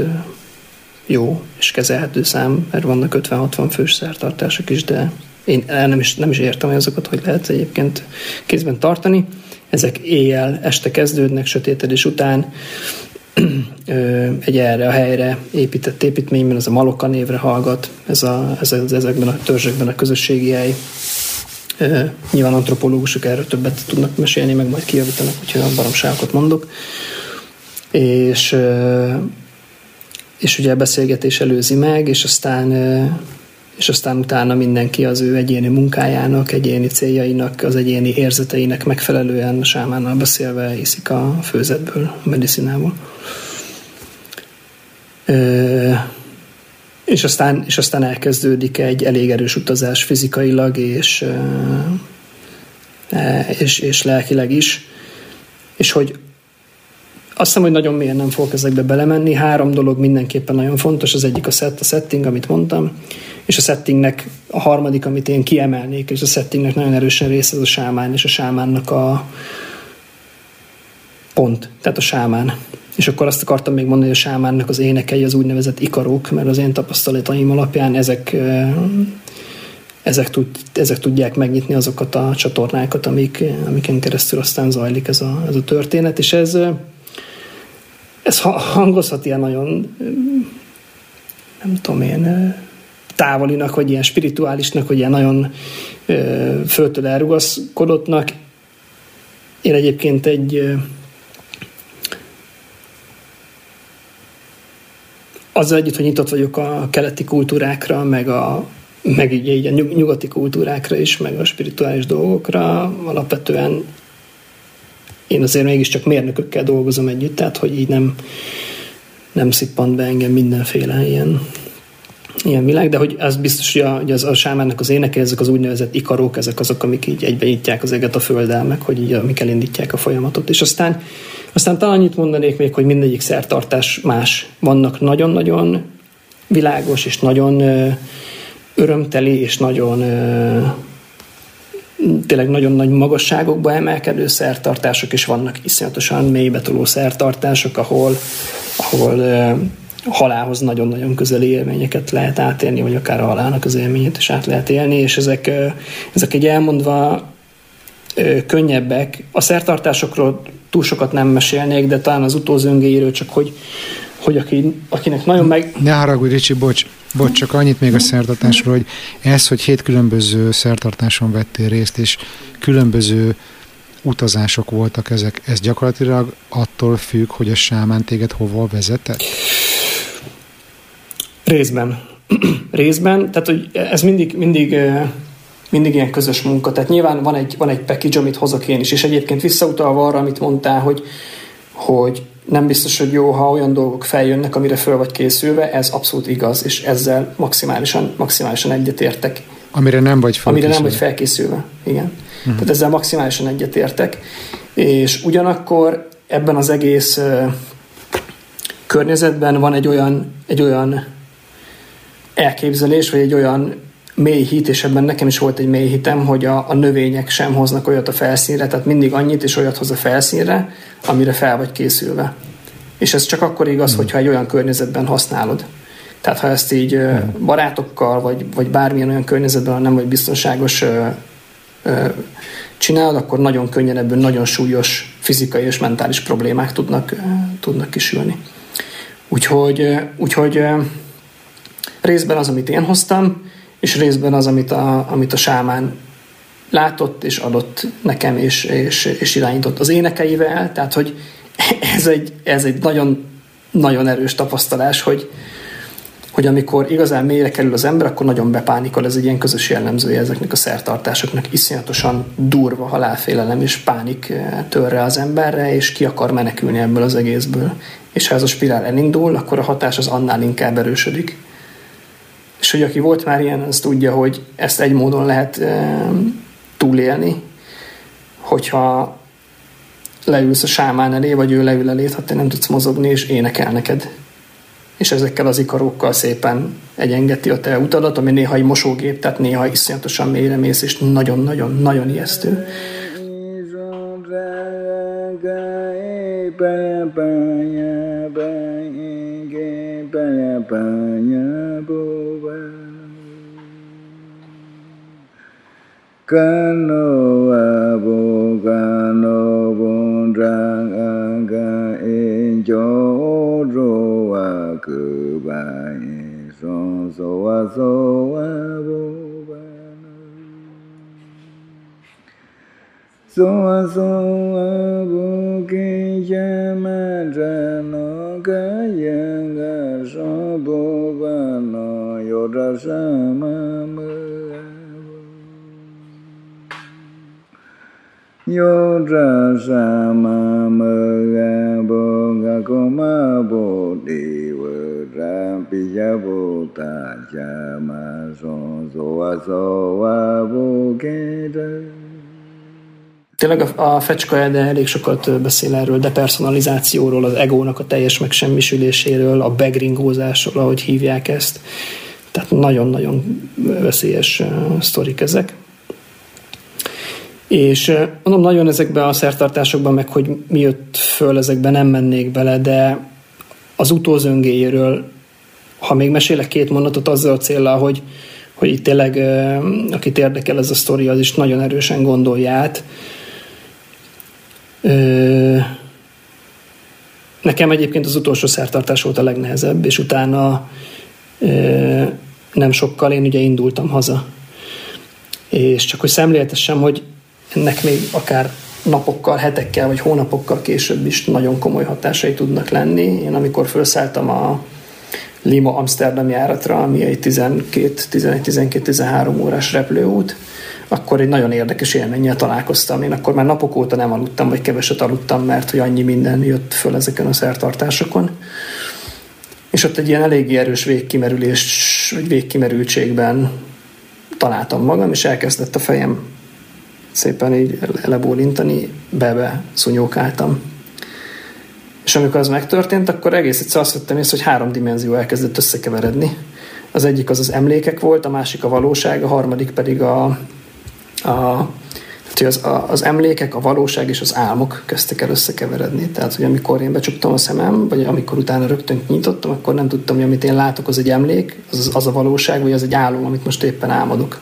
jó és kezelhető szám, mert vannak 50-60 fős szertartások is, de én nem is, nem is értem, hogy azokat hogy lehet egyébként kézben tartani. Ezek éjjel, este kezdődnek, sötétedés után, egy erre a helyre épített építményben, ez a Maloka névre hallgat, ez, a, ez, ez ezekben a törzsekben a közösségi hely. Nyilván antropológusok erről többet tudnak mesélni, meg majd kijavítanak, hogyha baromságokat mondok és, és ugye a beszélgetés előzi meg, és aztán és aztán utána mindenki az ő egyéni munkájának, egyéni céljainak, az egyéni érzeteinek megfelelően sámánnal beszélve iszik a főzetből, a medicinából. És aztán, és aztán elkezdődik egy elég erős utazás fizikailag és, és, és lelkileg is. És hogy azt hiszem, hogy nagyon mélyen nem fogok ezekbe belemenni. Három dolog mindenképpen nagyon fontos. Az egyik a set, a setting, amit mondtam, és a settingnek a harmadik, amit én kiemelnék, és a settingnek nagyon erősen része az a sámán, és a sámánnak a pont, tehát a sámán. És akkor azt akartam még mondani, hogy a sámánnak az énekei az úgynevezett ikarók, mert az én tapasztalataim alapján ezek, ezek, tud, ezek tudják megnyitni azokat a csatornákat, amik, amiken keresztül aztán zajlik ez a, ez a történet, és ez, ez hangozhat ilyen nagyon, nem tudom én, távolinak, vagy ilyen spirituálisnak, vagy ilyen nagyon föltől elrugaszkodottnak. Én egyébként egy azzal együtt, hogy nyitott vagyok a keleti kultúrákra, meg, a, meg így, így a nyugati kultúrákra is, meg a spirituális dolgokra, alapvetően én azért mégiscsak mérnökökkel dolgozom együtt, tehát hogy így nem, nem szippant be engem mindenféle ilyen, ilyen világ, de hogy az biztos, hogy, a, az, a sámánnak az éneke, ezek az úgynevezett ikarók, ezek azok, amik így egybenyitják az eget a földdel, meg hogy így, amik elindítják a folyamatot. És aztán aztán talán annyit mondanék még, hogy mindegyik szertartás más. Vannak nagyon-nagyon világos és nagyon örömteli és nagyon tényleg nagyon nagy magasságokba emelkedő szertartások, és vannak iszonyatosan mélybetoló szertartások, ahol, ahol halálhoz nagyon-nagyon közeli élményeket lehet átélni, vagy akár a halálnak az élményét is át lehet élni, és ezek, ezek egy elmondva könnyebbek. A szertartásokról túl sokat nem mesélnék, de talán az utózöngéiről csak, hogy, hogy aki, akinek nagyon meg... Ne haragudj, Ricsi, bocs, bocs, csak annyit még a szertartásról, hogy ez, hogy hét különböző szertartáson vettél részt, és különböző utazások voltak ezek, ez gyakorlatilag attól függ, hogy a sámán téged hova vezetett? Részben. Részben, tehát hogy ez mindig, mindig mindig ilyen közös munka. Tehát nyilván van egy, van egy package, amit hozok én is, és egyébként visszautalva arra, amit mondtál, hogy, hogy nem biztos, hogy jó, ha olyan dolgok feljönnek, amire föl vagy készülve, ez abszolút igaz, és ezzel maximálisan, maximálisan egyetértek. Amire nem vagy felkészülve. Amire nem vagy felkészülve, igen. Uh-huh. Tehát ezzel maximálisan egyetértek. És ugyanakkor ebben az egész uh, környezetben van egy olyan, egy olyan elképzelés, vagy egy olyan mély hit, és ebben nekem is volt egy mély hitem, hogy a, a növények sem hoznak olyat a felszínre, tehát mindig annyit és olyat hoz a felszínre, amire fel vagy készülve. És ez csak akkor igaz, mm. hogyha egy olyan környezetben használod. Tehát ha ezt így mm. barátokkal, vagy, vagy bármilyen olyan környezetben nem vagy biztonságos ö, ö, csinálod, akkor nagyon könnyen ebből nagyon súlyos fizikai és mentális problémák tudnak, tudnak kisülni. Úgyhogy, úgyhogy részben az, amit én hoztam, és részben az, amit a, amit a sámán látott és adott nekem, és, és, és irányított az énekeivel, tehát hogy ez egy, ez egy nagyon, nagyon erős tapasztalás, hogy, hogy amikor igazán mélyre kerül az ember, akkor nagyon bepánikol, ez egy ilyen közös jellemzője ezeknek a szertartásoknak, iszonyatosan durva halálfélelem és pánik eh, tör rá az emberre, és ki akar menekülni ebből az egészből. És ha ez a spirál elindul, akkor a hatás az annál inkább erősödik. És hogy aki volt már ilyen, az tudja, hogy ezt egy módon lehet e, túlélni, hogyha leülsz a sámán elé, vagy ő leül elé, ha te nem tudsz mozogni, és énekel neked. És ezekkel az ikarokkal szépen egyengeti a te utadat, ami néha egy mosógép, tehát néha iszonyatosan mélyre mész, és nagyon-nagyon-nagyon ijesztő. Kano abo kano bondra aga enjo ro wa kuba son so wa so wa bo so wa so wa bo ke yama ra no ga ya ga so bo ba no yo ယောဒ vô ra sa ma mơ ga bồ ga cô ma bồ đề vơ ra pi ya bồ ta cha ma so so wa so wa bồ ke Tényleg a, a fecska de elég sokat beszél erről, de personalizációról, az egónak a teljes megsemmisüléséről, a begringózásról, ahogy hívják ezt. Tehát nagyon-nagyon veszélyes sztorik ezek. És mondom, nagyon ezekben a szertartásokban, meg hogy mi jött föl, ezekben nem mennék bele, de az utózöngéjéről, ha még mesélek két mondatot azzal a célral, hogy, hogy itt tényleg, akit érdekel ez a sztori, az is nagyon erősen gondolja át. Nekem egyébként az utolsó szertartás volt a legnehezebb, és utána nem sokkal én ugye indultam haza. És csak hogy szemléltessem, hogy ennek még akár napokkal, hetekkel vagy hónapokkal később is nagyon komoly hatásai tudnak lenni. Én amikor felszálltam a Lima Amsterdam járatra, ami egy 12-11-12-13 órás repülőút, akkor egy nagyon érdekes élménnyel találkoztam. Én akkor már napok óta nem aludtam, vagy keveset aludtam, mert hogy annyi minden jött föl ezeken a szertartásokon. És ott egy ilyen eléggé erős végkimerülés, vagy végkimerültségben találtam magam, és elkezdett a fejem szépen így lebólintani, bebe szunyókáltam. És amikor az megtörtént, akkor egész egyszer azt vettem észre, hogy három dimenzió elkezdett összekeveredni. Az egyik az az emlékek volt, a másik a valóság, a harmadik pedig a, a tehát, az, a, az emlékek, a valóság és az álmok kezdtek el összekeveredni. Tehát, hogy amikor én becsuktam a szemem, vagy amikor utána rögtön nyitottam, akkor nem tudtam, hogy amit én látok, az egy emlék, az, az a valóság, vagy az egy álom, amit most éppen álmodok.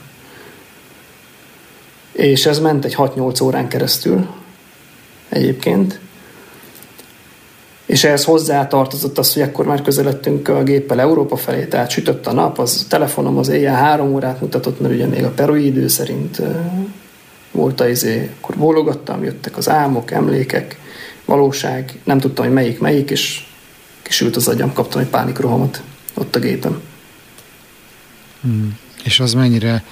És ez ment egy 6-8 órán keresztül egyébként. És ehhez hozzá tartozott az, hogy akkor már közeledtünk a géppel Európa felé, tehát sütött a nap, az telefonom az éjjel három órát mutatott, mert ugye még a perui idő szerint volt a izé, akkor bólogattam, jöttek az álmok, emlékek, valóság, nem tudtam, hogy melyik melyik, és kisült az agyam, kaptam egy pánikrohamot ott a gépem. Hmm. És az mennyire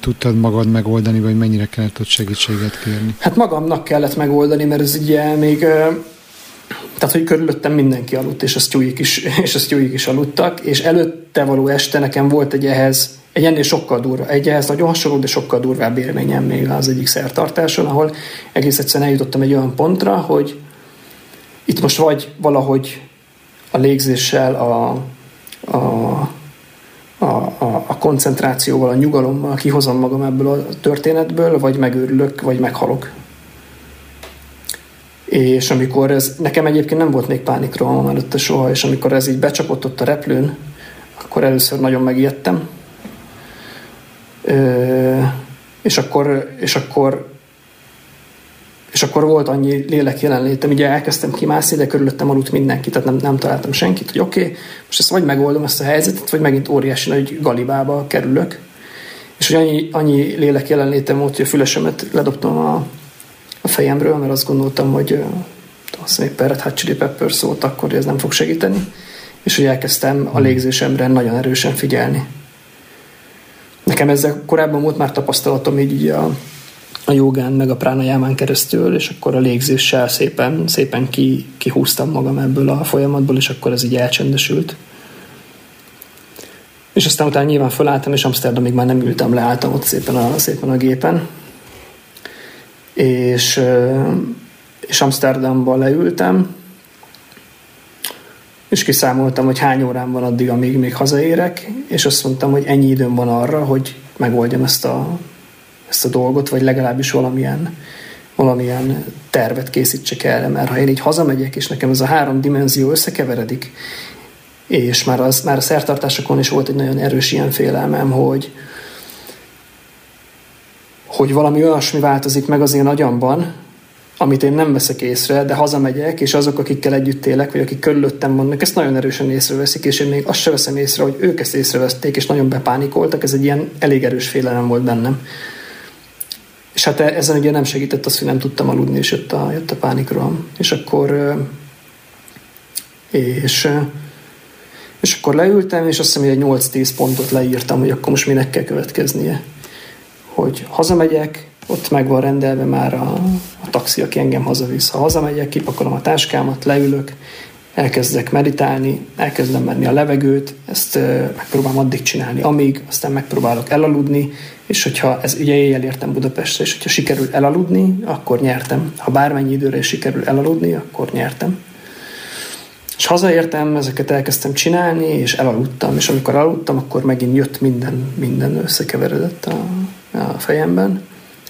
tudtad magad megoldani, vagy mennyire kellett ott segítséget kérni? Hát magamnak kellett megoldani, mert ez ugye még tehát, hogy körülöttem mindenki aludt, és a sztyúik is, és a sztyúik is aludtak, és előtte való este nekem volt egy ehhez, egy ennél sokkal durva, egy ehhez nagyon hasonló, de sokkal durvább élményem még az egyik szertartáson, ahol egész egyszerűen eljutottam egy olyan pontra, hogy itt most vagy valahogy a légzéssel, a, a a, a, a koncentrációval, a nyugalommal kihozom magam ebből a történetből, vagy megőrülök, vagy meghalok. És amikor ez, nekem egyébként nem volt még pánikrohamom előtte soha, és amikor ez így becsapott ott a replőn, akkor először nagyon megijedtem. Ö, és akkor, és akkor és akkor volt annyi lélek jelenlétem, ugye elkezdtem kimászni, de körülöttem aludt mindenki, tehát nem, nem találtam senkit, hogy oké, okay, most ezt vagy megoldom ezt a helyzetet, vagy megint óriási nagy galibába kerülök. És hogy annyi, annyi lélek jelenlétem volt, hogy a fülesemet ledobtam a, a fejemről, mert azt gondoltam, hogy azt még Perret Hot Chili Pepper szólt akkor, ez nem fog segíteni. És hogy elkezdtem a légzésemre nagyon erősen figyelni. Nekem ezzel korábban volt már tapasztalatom így, így a, a jogán meg a pránajámán keresztül, és akkor a légzéssel szépen, szépen ki, kihúztam magam ebből a folyamatból, és akkor ez így elcsendesült. És aztán utána nyilván fölálltam, és Amsterdamig már nem ültem, leálltam ott szépen a, szépen a gépen. És, és Amsterdamban leültem, és kiszámoltam, hogy hány órám van addig, amíg még hazaérek, és azt mondtam, hogy ennyi időm van arra, hogy megoldjam ezt a ezt a dolgot, vagy legalábbis valamilyen, valamilyen tervet készítsek erre, mert ha én így hazamegyek, és nekem ez a három dimenzió összekeveredik, és már, az, már a szertartásokon is volt egy nagyon erős ilyen félelmem, hogy, hogy valami olyasmi változik meg az én agyamban, amit én nem veszek észre, de hazamegyek, és azok, akikkel együtt élek, vagy akik körülöttem vannak, ezt nagyon erősen észreveszik, és én még azt sem veszem észre, hogy ők ezt észreveszték, és nagyon bepánikoltak, ez egy ilyen elég erős félelem volt bennem. És hát ezen ugye nem segített az, hogy nem tudtam aludni, és jött a, jött a pánikroham. És akkor és, És akkor leültem, és azt hiszem, hogy egy 8-10 pontot leírtam, hogy akkor most minek kell következnie. Hogy hazamegyek, ott meg van rendelve már a, a taxi, aki engem hazavisz. Ha hazamegyek, kipakolom a táskámat, leülök, elkezdek meditálni, elkezdem menni a levegőt, ezt megpróbálom addig csinálni, amíg, aztán megpróbálok elaludni, és hogyha ez ugye éjjel értem Budapestre, és hogyha sikerül elaludni, akkor nyertem. Ha bármennyi időre sikerül elaludni, akkor nyertem. És hazaértem, ezeket elkezdtem csinálni, és elaludtam, és amikor aludtam, akkor megint jött minden, minden összekeveredett a, a fejemben.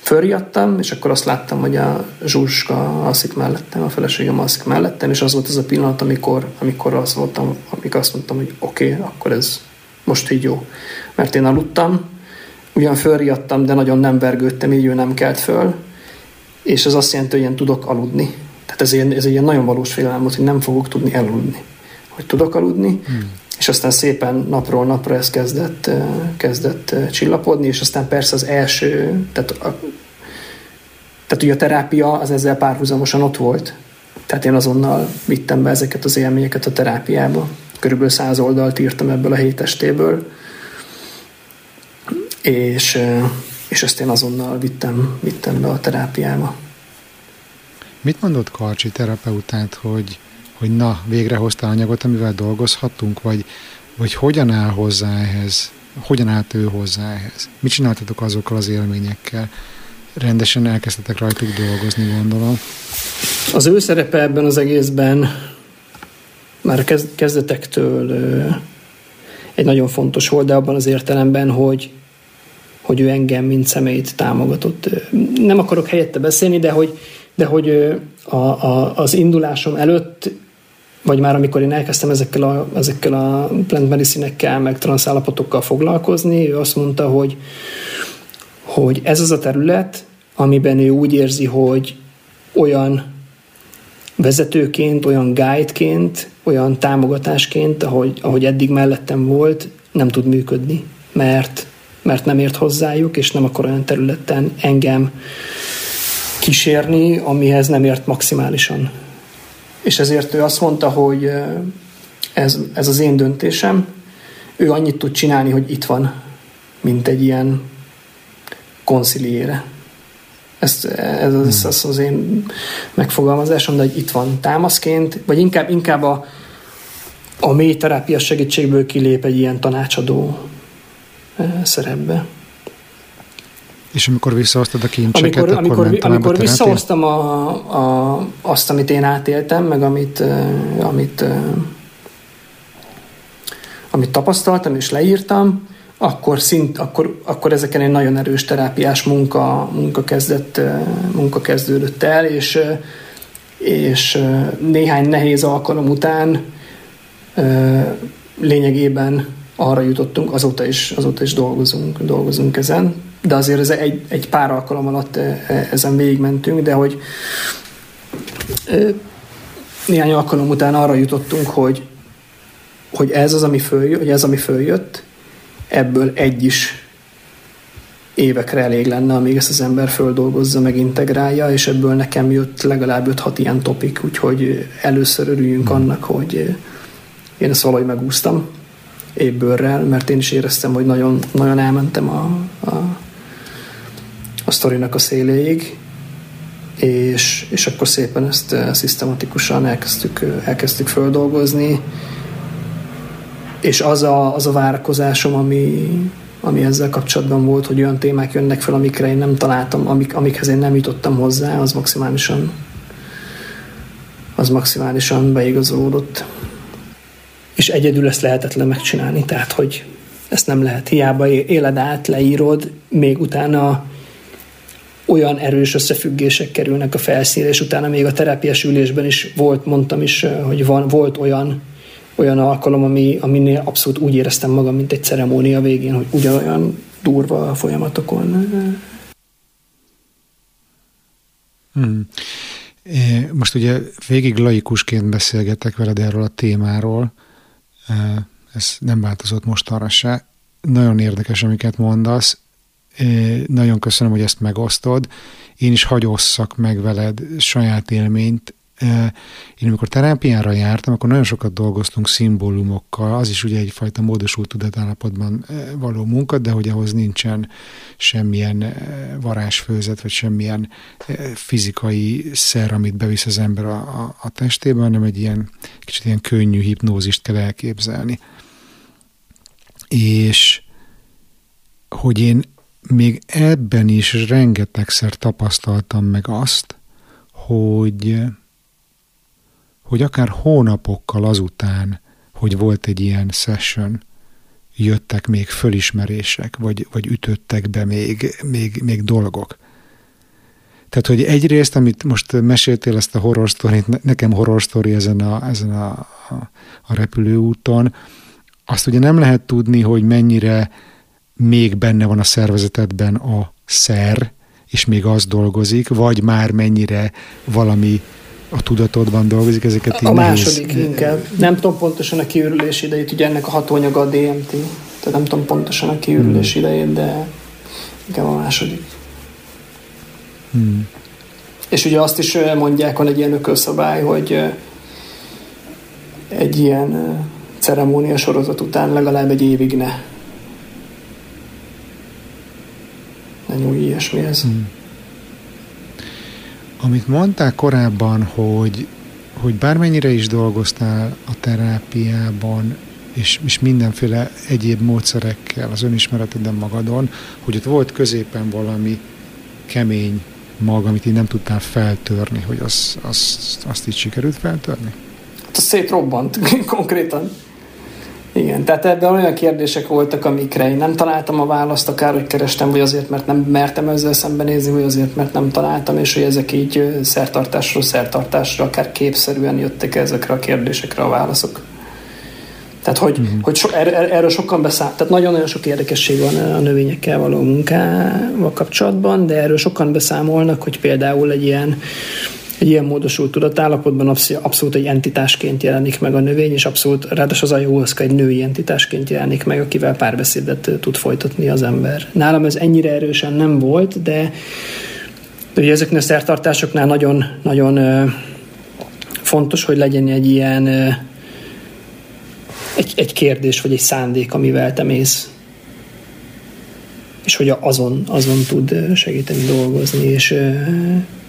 Fölriadtam, és akkor azt láttam, hogy a Zsuzska alszik mellettem, a feleségem alszik mellettem, és az volt az a pillanat, amikor, amikor azt voltam, amikor azt mondtam, hogy oké, okay, akkor ez most így jó. Mert én aludtam, ugyan fölriadtam, de nagyon nem vergődtem, így ő nem kelt föl, és ez azt jelenti, hogy én tudok aludni. Tehát ez, ilyen, ez egy ilyen nagyon valós félelem volt, hogy nem fogok tudni elaludni. Hogy tudok aludni, hmm. és aztán szépen napról napra ez kezdett, kezdett csillapodni, és aztán persze az első, tehát, a, tehát ugye a terápia az ezzel párhuzamosan ott volt. Tehát én azonnal vittem be ezeket az élményeket a terápiába. Körülbelül száz oldalt írtam ebből a hétestéből, és, és ezt én azonnal vittem, vittem be a terápiába. Mit mondott Karcsi terapeutát, hogy, hogy na, végre hoztál anyagot, amivel dolgozhattunk, vagy, vagy hogyan áll hozzá ehhez, hogyan állt ő hozzá ehhez? Mit csináltatok azokkal az élményekkel? Rendesen elkezdtetek rajtuk dolgozni, gondolom. Az ő szerepe ebben az egészben már kezdetektől egy nagyon fontos volt, de abban az értelemben, hogy hogy ő engem, mint személyt támogatott. Nem akarok helyette beszélni, de hogy, de hogy a, a, az indulásom előtt, vagy már amikor én elkezdtem ezekkel a, ezekkel a plant medicine meg transzállapotokkal foglalkozni, ő azt mondta, hogy, hogy ez az a terület, amiben ő úgy érzi, hogy olyan vezetőként, olyan guideként, olyan támogatásként, ahogy, ahogy eddig mellettem volt, nem tud működni, mert mert nem ért hozzájuk, és nem akar olyan területen engem kísérni, amihez nem ért maximálisan. És ezért ő azt mondta, hogy ez, ez az én döntésem, ő annyit tud csinálni, hogy itt van, mint egy ilyen konciliére. Ez, ez, az, ez az én megfogalmazásom, de hogy itt van támaszként, vagy inkább, inkább a, a mély terápia segítségből kilép egy ilyen tanácsadó szerepbe. És amikor visszahoztad a kincseket, amikor, akkor amikor, amikor visszahoztam a, a, azt, amit én átéltem, meg amit, amit, amit tapasztaltam és leírtam, akkor, szint, akkor, akkor ezeken egy nagyon erős terápiás munka, munka, kezdett, munka kezdődött el, és, és néhány nehéz alkalom után lényegében arra jutottunk, azóta is, azóta is dolgozunk, dolgozunk ezen, de azért ez egy, egy pár alkalom alatt e, e, ezen végigmentünk, de hogy e, néhány alkalom után arra jutottunk, hogy, hogy ez az, ami följött, hogy ez, ami följött, ebből egy is évekre elég lenne, amíg ezt az ember földolgozza, meg integrálja, és ebből nekem jött legalább 5-6 ilyen topik, úgyhogy először örüljünk annak, hogy én ezt valahogy megúsztam, ébbőrrel, mert én is éreztem, hogy nagyon, nagyon elmentem a, a, a sztorinak a széléig, és, és akkor szépen ezt uh, szisztematikusan elkezdtük, uh, elkezdtük földolgozni, és az a, az a várakozásom, ami, ami ezzel kapcsolatban volt, hogy olyan témák jönnek fel, amikre én nem találtam, amik, amikhez én nem jutottam hozzá, az maximálisan az maximálisan beigazolódott és egyedül ezt lehetetlen megcsinálni, tehát hogy ezt nem lehet. Hiába éled át, leírod, még utána olyan erős összefüggések kerülnek a felszínre, és utána még a terápiás ülésben is volt, mondtam is, hogy van, volt olyan, olyan alkalom, ami, aminél abszolút úgy éreztem magam, mint egy ceremónia végén, hogy ugyanolyan durva folyamatokon. Hmm. Most ugye végig laikusként beszélgetek veled erről a témáról, ez nem változott mostanra se. Nagyon érdekes, amiket mondasz. Nagyon köszönöm, hogy ezt megosztod. Én is hagyosszak meg veled saját élményt. Én amikor terápiára jártam, akkor nagyon sokat dolgoztunk szimbólumokkal, az is ugye egyfajta módosult tudatállapotban való munka, de hogy ahhoz nincsen semmilyen varázsfőzet, vagy semmilyen fizikai szer, amit bevisz az ember a, a, a testébe, hanem egy ilyen kicsit ilyen könnyű hipnózist kell elképzelni. És hogy én még ebben is rengetegszer tapasztaltam meg azt, hogy, hogy akár hónapokkal azután, hogy volt egy ilyen session, jöttek még fölismerések, vagy, vagy ütöttek be még, még, még dolgok. Tehát, hogy egyrészt, amit most meséltél ezt a horror story nekem horror story ezen a, ezen a, a repülőúton, azt ugye nem lehet tudni, hogy mennyire még benne van a szervezetedben a szer, és még az dolgozik, vagy már mennyire valami a tudatodban dolgozik, ezeket A második nehéz. inkább. Nem tudom pontosan a kiürülés idejét, ugye ennek a hatóanyaga a DMT, tehát nem tudom pontosan a kiürülés hmm. idejét, de inkább a második. Hmm. És ugye azt is mondják, van egy ilyen ökölszabály, hogy egy ilyen ceremónia sorozat után legalább egy évig ne nyúj ilyesmihez. Hmm. Amit mondták korábban, hogy, hogy bármennyire is dolgoztál a terápiában, és, és mindenféle egyéb módszerekkel az önismereteden magadon, hogy ott volt középen valami kemény mag, amit így nem tudtál feltörni, hogy az, az, azt így sikerült feltörni? Hát az szétrobbant konkrétan. Igen, tehát ebben olyan kérdések voltak, amikre én nem találtam a választ, akár hogy kerestem, vagy azért, mert nem mertem ezzel szembenézni, vagy azért, mert nem találtam, és hogy ezek így szertartásról szertartásra, akár képszerűen jöttek ezekre a kérdésekre a válaszok. Tehát, hogy, uh-huh. hogy so, er, er, erről sokan beszáll, tehát nagyon-nagyon sok érdekesség van a növényekkel való munkával kapcsolatban, de erről sokan beszámolnak, hogy például egy ilyen egy ilyen módosult tudatállapotban abszolút egy entitásként jelenik meg a növény, és abszolút, ráadásul az ayahuasca egy női entitásként jelenik meg, akivel párbeszédet tud folytatni az ember. Nálam ez ennyire erősen nem volt, de ugye ezeknél a szertartásoknál nagyon, nagyon fontos, hogy legyen egy ilyen egy, egy kérdés, vagy egy szándék, amivel te mész és hogy azon, azon tud segíteni dolgozni, és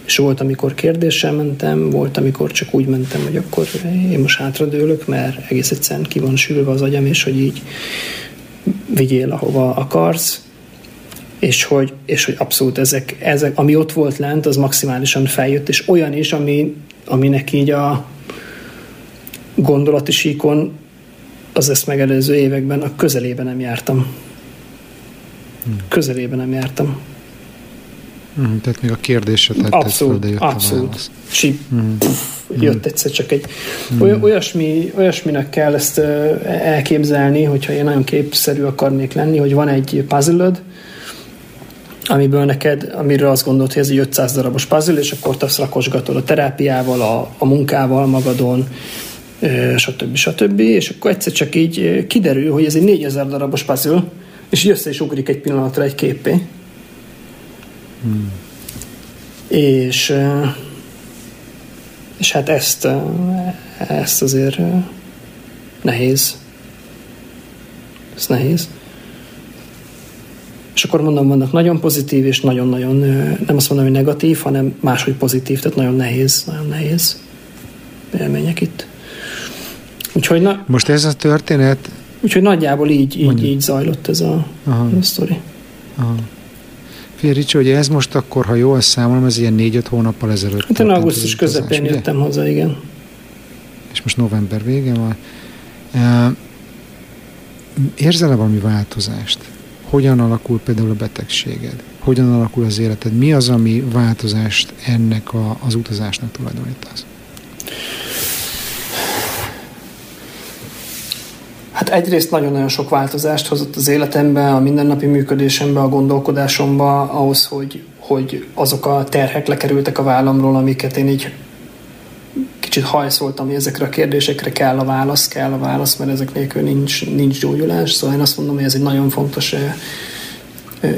és volt, amikor kérdéssel mentem, volt, amikor csak úgy mentem, hogy akkor én most hátradőlök, mert egész egyszerűen ki van sülve az agyam, és hogy így vigyél, ahova akarsz, és hogy, és hogy abszolút ezek, ezek, ami ott volt lent, az maximálisan feljött, és olyan is, ami, aminek így a gondolati síkon az ezt megelőző években a közelében nem jártam. Közelében nem jártam. Mm, tehát még a kérdésre tetted abszolút, föl, de jött abszolút. a Csip, mm. jött egyszer csak egy mm. olyasmi, olyasminek kell ezt elképzelni, hogyha én nagyon képszerű akarnék lenni, hogy van egy puzzle amiből neked, amiről azt gondolod, hogy ez egy 500 darabos puzzle, és akkor te azt rakosgatod a terápiával, a, a munkával magadon, stb. stb. És akkor egyszer csak így kiderül, hogy ez egy 4000 darabos puzzle, és össze is ugrik egy pillanatra egy képé. Hmm. És, és hát ezt, ezt azért nehéz. Ez nehéz. És akkor mondom, vannak nagyon pozitív, és nagyon-nagyon, nem azt mondom, hogy negatív, hanem máshogy pozitív, tehát nagyon nehéz, nagyon nehéz élmények itt. Úgyhogy na, Most ez a történet... Úgyhogy nagyjából így, így, így zajlott ez a, Aha. a sztori. Aha. Figyelj, Ricsi, hogy ez most akkor, ha jól számolom, ez ilyen négy-öt hónappal ezelőtt. Hát én augusztus közepén ugye? jöttem haza, igen. És most november vége van. Érzel-e valami változást? Hogyan alakul például a betegséged? Hogyan alakul az életed? Mi az, ami változást ennek a, az utazásnak tulajdonítasz? Hát egyrészt nagyon-nagyon sok változást hozott az életembe, a mindennapi működésembe, a gondolkodásomba, ahhoz, hogy, hogy azok a terhek lekerültek a vállamról, amiket én így kicsit hajszoltam, hogy ezekre a kérdésekre kell a válasz, kell a válasz, mert ezek nélkül nincs, nincs gyógyulás. Szóval én azt mondom, hogy ez egy nagyon fontos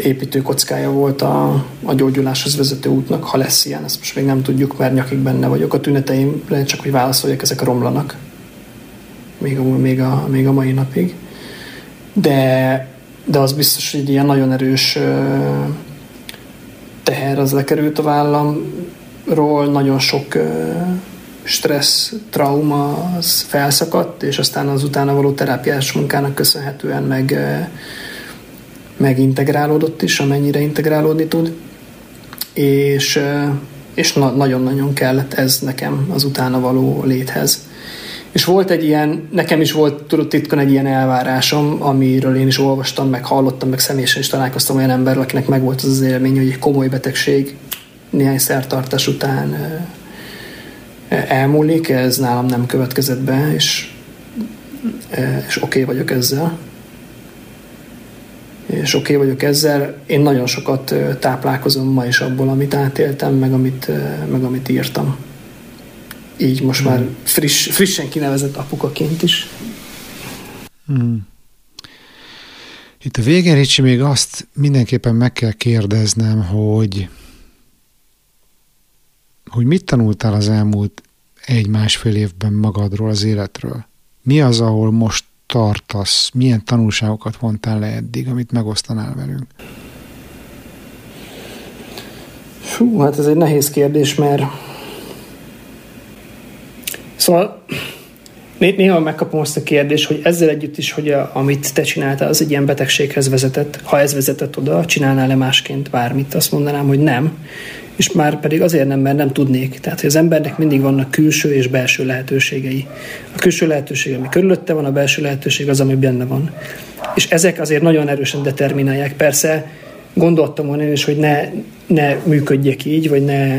építőkockája volt a, a gyógyuláshoz vezető útnak, ha lesz ilyen, ezt most még nem tudjuk, mert nyakig benne vagyok. A tüneteim, csak hogy válaszoljak, ezek romlanak. Még a, még a, még a mai napig. De, de az biztos, hogy ilyen nagyon erős teher az lekerült a vállamról, nagyon sok stressz, trauma az felszakadt, és aztán az utána való terápiás munkának köszönhetően meg megintegrálódott is, amennyire integrálódni tud, és, és na- nagyon-nagyon kellett ez nekem az utána való léthez. És volt egy ilyen, nekem is volt tudott titkon egy ilyen elvárásom, amiről én is olvastam, meg hallottam, meg személyesen is találkoztam olyan emberrel, akinek megvolt az az élmény, hogy egy komoly betegség néhány szertartás után elmúlik, ez nálam nem következett be, és, és oké okay vagyok ezzel és oké okay vagyok ezzel. Én nagyon sokat táplálkozom ma is abból, amit átéltem, meg amit, meg amit írtam. Így most hmm. már friss, frissen kinevezett apukaként is. Hmm. Itt a végén, Ricsi, még azt mindenképpen meg kell kérdeznem, hogy hogy mit tanultál az elmúlt egy-másfél évben magadról, az életről? Mi az, ahol most tartasz? Milyen tanulságokat vontál le eddig, amit megosztanál velünk? Fú, hát ez egy nehéz kérdés, mert szóval néha megkapom azt a kérdést, hogy ezzel együtt is, hogy a, amit te csináltál, az egy ilyen betegséghez vezetett. Ha ez vezetett oda, csinálnál-e másként bármit? Azt mondanám, hogy nem és már pedig azért nem, mert nem tudnék. Tehát, hogy az embernek mindig vannak külső és belső lehetőségei. A külső lehetőség, ami körülötte van, a belső lehetőség az, ami benne van. És ezek azért nagyon erősen determinálják. Persze gondoltam volna én is, hogy ne, ne működjek így, vagy ne,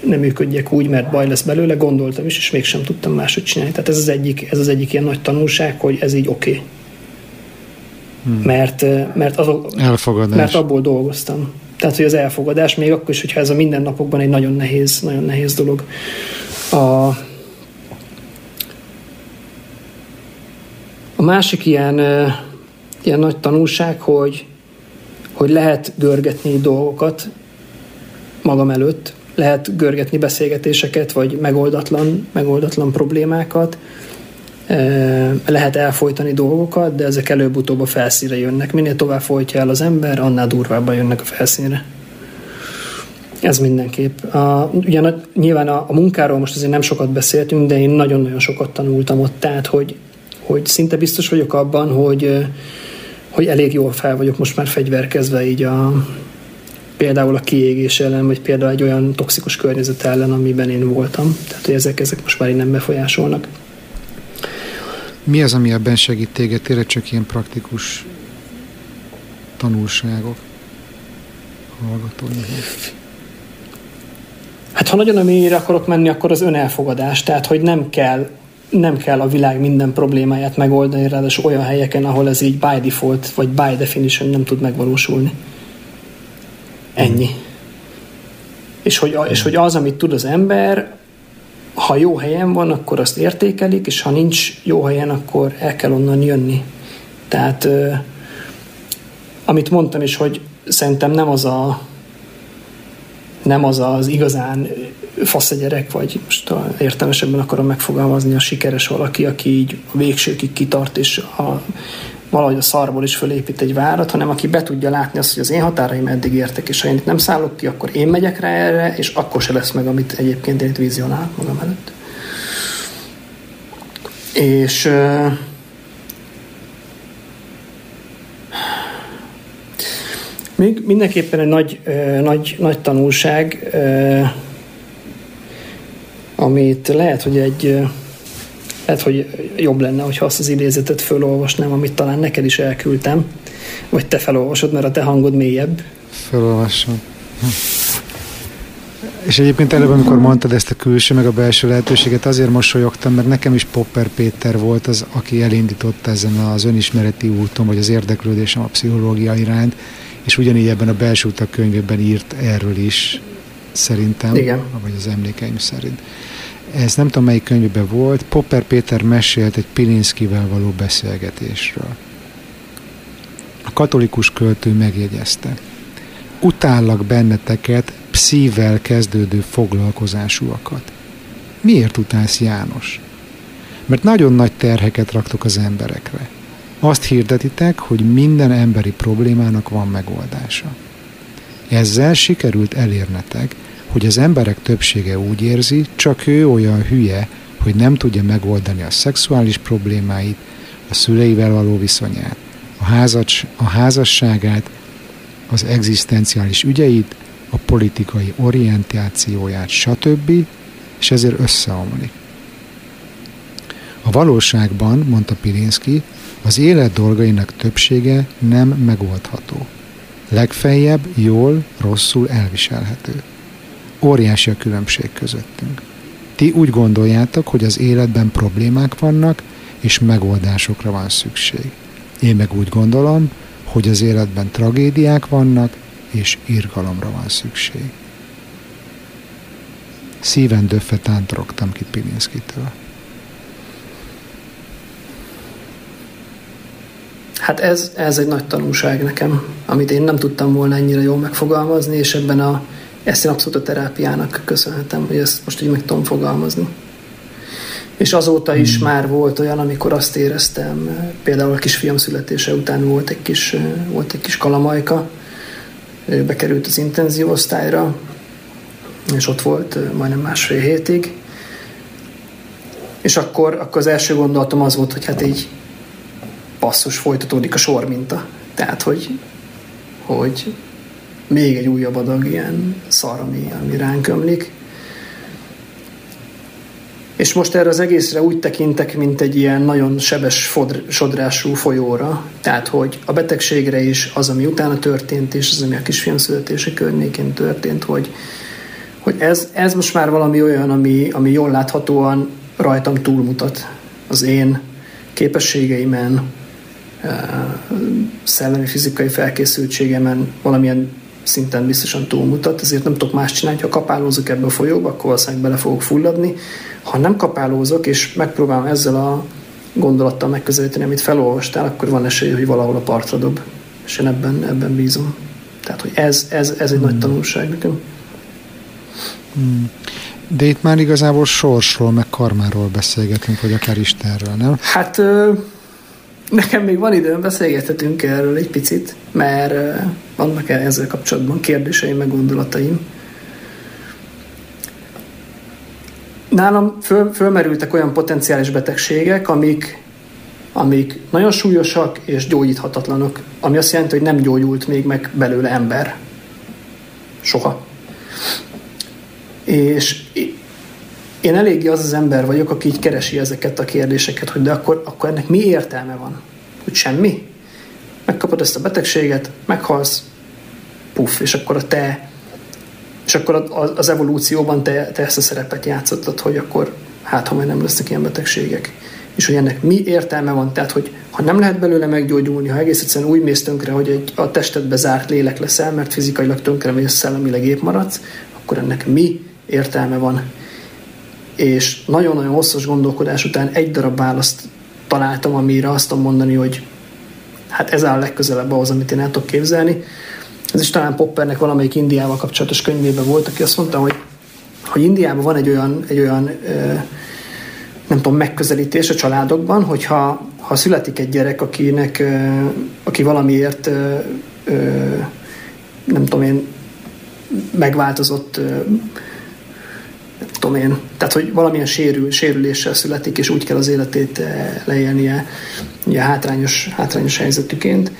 ne működjek úgy, mert baj lesz belőle, gondoltam is, és mégsem tudtam máshogy csinálni. Tehát ez az egyik, ez az egyik ilyen nagy tanulság, hogy ez így oké. Okay. Hmm. Mert, mert, azok, Elfogadás. mert abból dolgoztam. Tehát, hogy az elfogadás, még akkor is, hogyha ez a mindennapokban egy nagyon nehéz, nagyon nehéz dolog. A, a másik ilyen, ilyen nagy tanulság, hogy, hogy lehet görgetni dolgokat magam előtt, lehet görgetni beszélgetéseket, vagy megoldatlan, megoldatlan problémákat, lehet elfolytani dolgokat, de ezek előbb-utóbb a felszínre jönnek. Minél tovább folytja el az ember, annál durvábban jönnek a felszínre. Ez mindenképp. A, ugyan nyilván a, a munkáról most azért nem sokat beszéltünk, de én nagyon-nagyon sokat tanultam ott, tehát hogy, hogy szinte biztos vagyok abban, hogy, hogy elég jól fel vagyok most már fegyverkezve így a, például a kiégés ellen, vagy például egy olyan toxikus környezet ellen, amiben én voltam. Tehát, hogy ezek, ezek most már így nem befolyásolnak. Mi az, ami ebben segít téged? Tényleg csak ilyen praktikus tanulságok hallgatóinak? Hát ha nagyon a mélyére akarok menni, akkor az önelfogadás. Tehát, hogy nem kell nem kell a világ minden problémáját megoldani, ráadásul olyan helyeken, ahol ez így by default, vagy by definition nem tud megvalósulni. Ennyi. És, hogy, és hogy az, amit tud az ember, ha jó helyen van, akkor azt értékelik, és ha nincs jó helyen, akkor el kell onnan jönni. Tehát amit mondtam is, hogy szerintem nem az a nem az az igazán fasz a gyerek, vagy most értelmesebben akarom megfogalmazni a sikeres valaki, aki így a végsőkig kitart, és a, valahogy a szarból is fölépít egy várat, hanem aki be tudja látni azt, hogy az én határaim eddig értek, és ha én itt nem szállok ki, akkor én megyek rá erre, és akkor se lesz meg, amit egyébként én itt vizionálok magam előtt. És még mindenképpen egy nagy, nagy, nagy tanulság, amit lehet, hogy egy lehet, hogy jobb lenne, hogyha azt az idézetet felolvasnám, amit talán neked is elküldtem, vagy te felolvasod, mert a te hangod mélyebb. Felolvasom. És egyébként előbb, amikor mondtad ezt a külső meg a belső lehetőséget, azért mosolyogtam, mert nekem is Popper Péter volt az, aki elindította ezen az önismereti úton, vagy az érdeklődésem a pszichológia iránt, és ugyanígy ebben a belső utak könyvében írt erről is, szerintem, Igen. vagy az emlékeim szerint ez nem tudom melyik könyvben volt, Popper Péter mesélt egy Pilinszkivel való beszélgetésről. A katolikus költő megjegyezte. Utállak benneteket pszível kezdődő foglalkozásúakat. Miért utálsz János? Mert nagyon nagy terheket raktok az emberekre. Azt hirdetitek, hogy minden emberi problémának van megoldása. Ezzel sikerült elérnetek, hogy az emberek többsége úgy érzi, csak ő olyan hülye, hogy nem tudja megoldani a szexuális problémáit, a szüleivel való viszonyát, a, házas, a házasságát, az egzisztenciális ügyeit, a politikai orientációját, stb., és ezért összeomlik. A valóságban, mondta Pilinszki, az élet dolgainak többsége nem megoldható. Legfeljebb jól, rosszul elviselhető. Óriási a különbség közöttünk. Ti úgy gondoljátok, hogy az életben problémák vannak, és megoldásokra van szükség. Én meg úgy gondolom, hogy az életben tragédiák vannak, és irgalomra van szükség. Szíven döffe tántorogtam ki Pilinszkitől. Hát ez, ez egy nagy tanulság nekem, amit én nem tudtam volna ennyire jól megfogalmazni, és ebben a, ezt én abszolút a terápiának köszönhetem, hogy ezt most így meg tudom fogalmazni. És azóta is hmm. már volt olyan, amikor azt éreztem, például a kisfiam születése után volt egy kis, volt egy kis kalamajka, ő bekerült az intenzív osztályra, és ott volt majdnem másfél hétig. És akkor, akkor az első gondolatom az volt, hogy hát így passzus folytatódik a sor minta. Tehát, hogy, hogy még egy újabb adag ilyen szar, ami, ami ránk ömlik. És most erre az egészre úgy tekintek, mint egy ilyen nagyon sebes fodr, sodrású folyóra. Tehát, hogy a betegségre is az, ami utána történt, és az, ami a kisfiam születése környékén történt, hogy, hogy ez, ez most már valami olyan, ami, ami jól láthatóan rajtam túlmutat az én képességeimen, szellemi, fizikai felkészültségemen valamilyen szinten biztosan túlmutat, ezért nem tudok más csinálni, ha kapálózok ebbe a folyóba, akkor valószínűleg bele fogok fulladni. Ha nem kapálózok, és megpróbálom ezzel a gondolattal megközelíteni, amit felolvastál, akkor van esély, hogy valahol a partra dob. És én ebben, ebben bízom. Tehát, hogy ez, ez, ez egy hmm. nagy tanulság nekem. Hmm. De itt már igazából sorsról, meg karmáról beszélgetünk, vagy akár Istenről, nem? Hát Nekem még van időm, beszélgethetünk erről egy picit, mert vannak ezzel kapcsolatban kérdéseim, meg gondolataim. Nálam föl, fölmerültek olyan potenciális betegségek, amik, amik nagyon súlyosak és gyógyíthatatlanok, ami azt jelenti, hogy nem gyógyult még meg belőle ember. Soha. És én eléggé az az ember vagyok, aki így keresi ezeket a kérdéseket, hogy de akkor, akkor ennek mi értelme van? Hogy semmi? Megkapod ezt a betegséget, meghalsz, puff, és akkor a te és akkor az evolúcióban te, te ezt a szerepet játszottad, hogy akkor hát, ha majd nem lesznek ilyen betegségek. És hogy ennek mi értelme van, tehát, hogy ha nem lehet belőle meggyógyulni, ha egész egyszerűen úgy mész tönkre, hogy egy a testedbe zárt lélek leszel, mert fizikailag tönkre mész, szellemileg épp maradsz, akkor ennek mi értelme van és nagyon-nagyon hosszas gondolkodás után egy darab választ találtam, amire azt tudom mondani, hogy hát ez áll legközelebb ahhoz, amit én el tudok képzelni. Ez is talán Poppernek valamelyik Indiával kapcsolatos könyvében volt, aki azt mondta, hogy, hogy Indiában van egy olyan, egy olyan nem tudom, megközelítés a családokban, hogyha ha születik egy gyerek, akinek, aki valamiért nem tudom én, megváltozott tudom én, tehát hogy valamilyen sérül, sérüléssel születik, és úgy kell az életét eh, leélnie ugye hátrányos, hátrányos helyzetüként,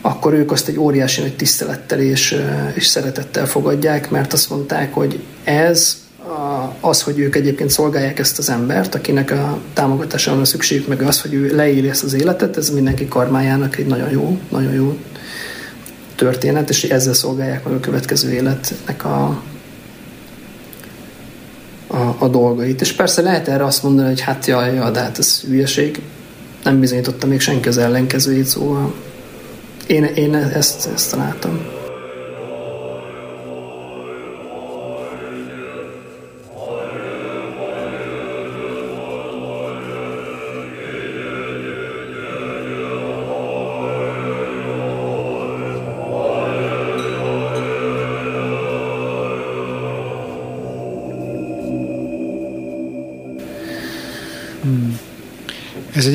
akkor ők azt egy óriási nagy tisztelettel és, eh, és szeretettel fogadják, mert azt mondták, hogy ez az, hogy ők egyébként szolgálják ezt az embert, akinek a támogatására van szükségük, meg az, hogy ő leéli ezt az életet, ez mindenki karmájának egy nagyon jó, nagyon jó történet, és ezzel szolgálják meg a következő életnek a, a, a dolgait. És persze lehet erre azt mondani, hogy hát jaj, jaj de hát ez hülyeség. Nem bizonyította még senki az ellenkezőjét, szóval én, én ezt, ezt találtam.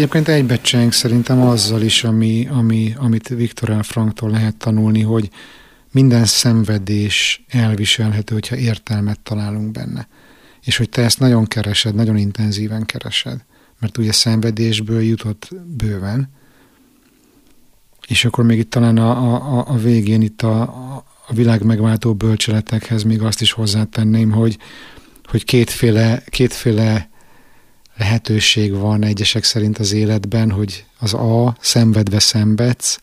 Egyébként egybecseng szerintem azzal is, ami, ami, amit Viktor L. Franktól lehet tanulni, hogy minden szenvedés elviselhető, hogyha értelmet találunk benne. És hogy te ezt nagyon keresed, nagyon intenzíven keresed. Mert ugye szenvedésből jutott bőven. És akkor még itt talán a, a, a végén itt a, a világ megváltó bölcseletekhez még azt is hozzátenném, hogy, hogy kétféle, kétféle lehetőség van egyesek szerint az életben, hogy az A, szenvedve szenvedsz,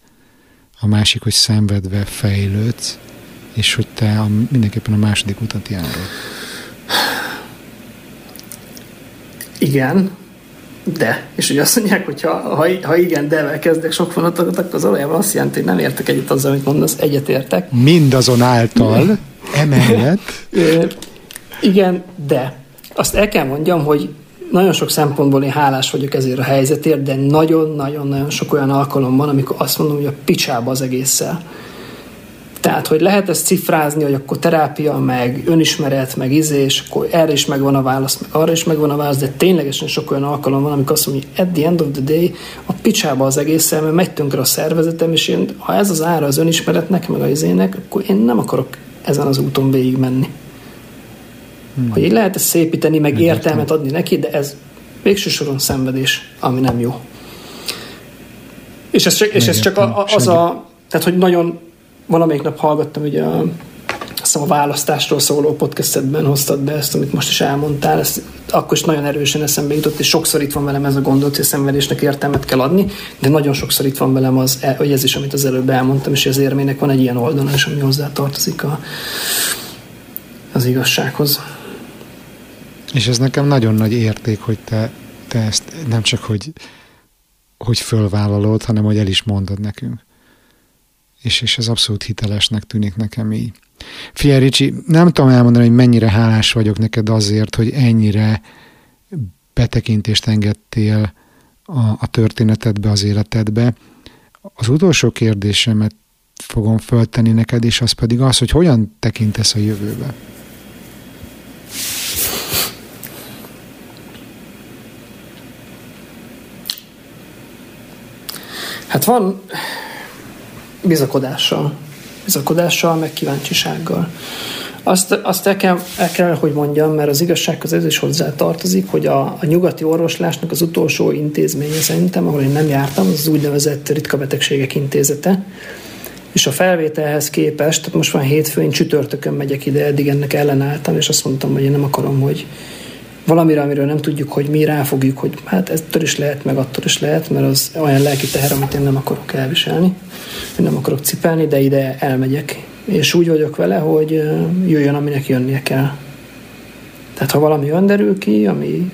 a másik, hogy szenvedve fejlődsz, és hogy te a, mindenképpen a második utat járod. Igen, de. És ugye azt mondják, hogy ha, ha, ha igen, de kezdek sok vonatot, akkor az valójában azt jelenti, hogy nem értek egyet azzal, amit mondasz, egyetértek. Mindazonáltal, emellett. igen, de. Azt el kell mondjam, hogy nagyon sok szempontból én hálás vagyok ezért a helyzetért, de nagyon-nagyon-nagyon sok olyan alkalom van, amikor azt mondom, hogy a picsába az egésszel. Tehát, hogy lehet ezt cifrázni, hogy akkor terápia, meg önismeret, meg izé, és akkor erre is megvan a válasz, meg arra is megvan a válasz, de ténylegesen sok olyan alkalom van, amikor azt mondom, hogy at the end of the day a picsába az egésszel, mert megy tönkre a szervezetem, és én, ha ez az ára az önismeretnek, meg a izének, akkor én nem akarok ezen az úton végig menni. Hmm. Hogy így lehet ezt szépíteni, meg Egyetlen. értelmet adni neki, de ez végső soron szenvedés, ami nem jó. És ez csak, és ez csak a, a, az a, tehát hogy nagyon valamelyik nap hallgattam ugye a, azt a választásról szóló podcastedben hoztad be ezt, amit most is elmondtál, ezt akkor is nagyon erősen eszembe jutott, és sokszor itt van velem ez a gondolat, hogy a szenvedésnek értelmet kell adni, de nagyon sokszor itt van velem az, e, hogy ez is, amit az előbb elmondtam, és az érmének van egy ilyen oldala, és ami hozzá tartozik a, az igazsághoz. És ez nekem nagyon nagy érték, hogy te, te ezt nem csak, hogy, hogy fölvállalod, hanem hogy el is mondod nekünk. És, és ez abszolút hitelesnek tűnik nekem így. Fia Ricsi, nem tudom elmondani, hogy mennyire hálás vagyok neked azért, hogy ennyire betekintést engedtél a, a történetedbe, az életedbe. Az utolsó kérdésemet fogom föltenni neked, és az pedig az, hogy hogyan tekintesz a jövőbe. Hát van bizakodással, bizakodással, meg kíváncsisággal. Azt, azt el, kell, el kell, hogy mondjam, mert az igazsághoz ez is hozzá tartozik, hogy a, a nyugati orvoslásnak az utolsó intézménye szerintem, ahol én nem jártam, az, úgynevezett ritka betegségek intézete. És a felvételhez képest, most van hétfőn, csütörtökön megyek ide, eddig ennek ellenálltam, és azt mondtam, hogy én nem akarom, hogy, valamire, amiről nem tudjuk, hogy mi ráfogjuk, hogy hát ettől is lehet, meg attól is lehet, mert az olyan lelki teher, amit én nem akarok elviselni, én nem akarok cipelni, de ide elmegyek. És úgy vagyok vele, hogy jöjjön, aminek jönnie kell. Tehát ha valami önderül ki, ami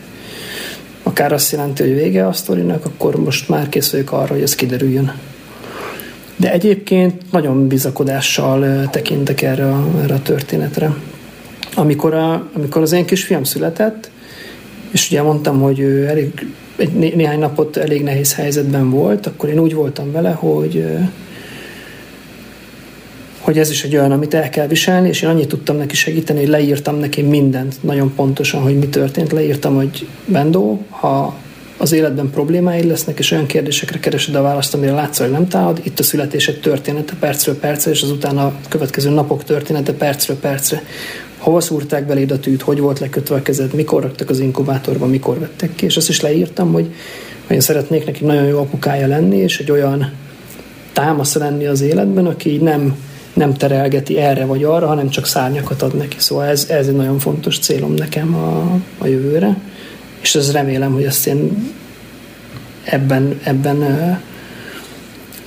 akár azt jelenti, hogy vége a sztorinak, akkor most már kész vagyok arra, hogy ez kiderüljön. De egyébként nagyon bizakodással tekintek erre a, erre a történetre. Amikor, a, amikor az én kisfiam született, és ugye mondtam, hogy ő elég, egy né- néhány napot elég nehéz helyzetben volt, akkor én úgy voltam vele, hogy hogy ez is egy olyan, amit el kell viselni, és én annyit tudtam neki segíteni, hogy leírtam neki mindent, nagyon pontosan, hogy mi történt. Leírtam, hogy Bendó, ha az életben problémáid lesznek, és olyan kérdésekre keresed a választ, amire látszol, hogy nem találod, itt a születésed története percről percre, és azután a következő napok története percről percre. Hova szúrták beléd a tűt, hogy volt lekötve a kezed, mikor raktak az inkubátorba, mikor vettek ki, és azt is leírtam, hogy, hogy én szeretnék neki nagyon jó apukája lenni, és egy olyan támasz lenni az életben, aki nem, nem terelgeti erre vagy arra, hanem csak szárnyakat ad neki. Szóval ez, ez egy nagyon fontos célom nekem a, a jövőre, és ez remélem, hogy ezt én ebben, ebben uh,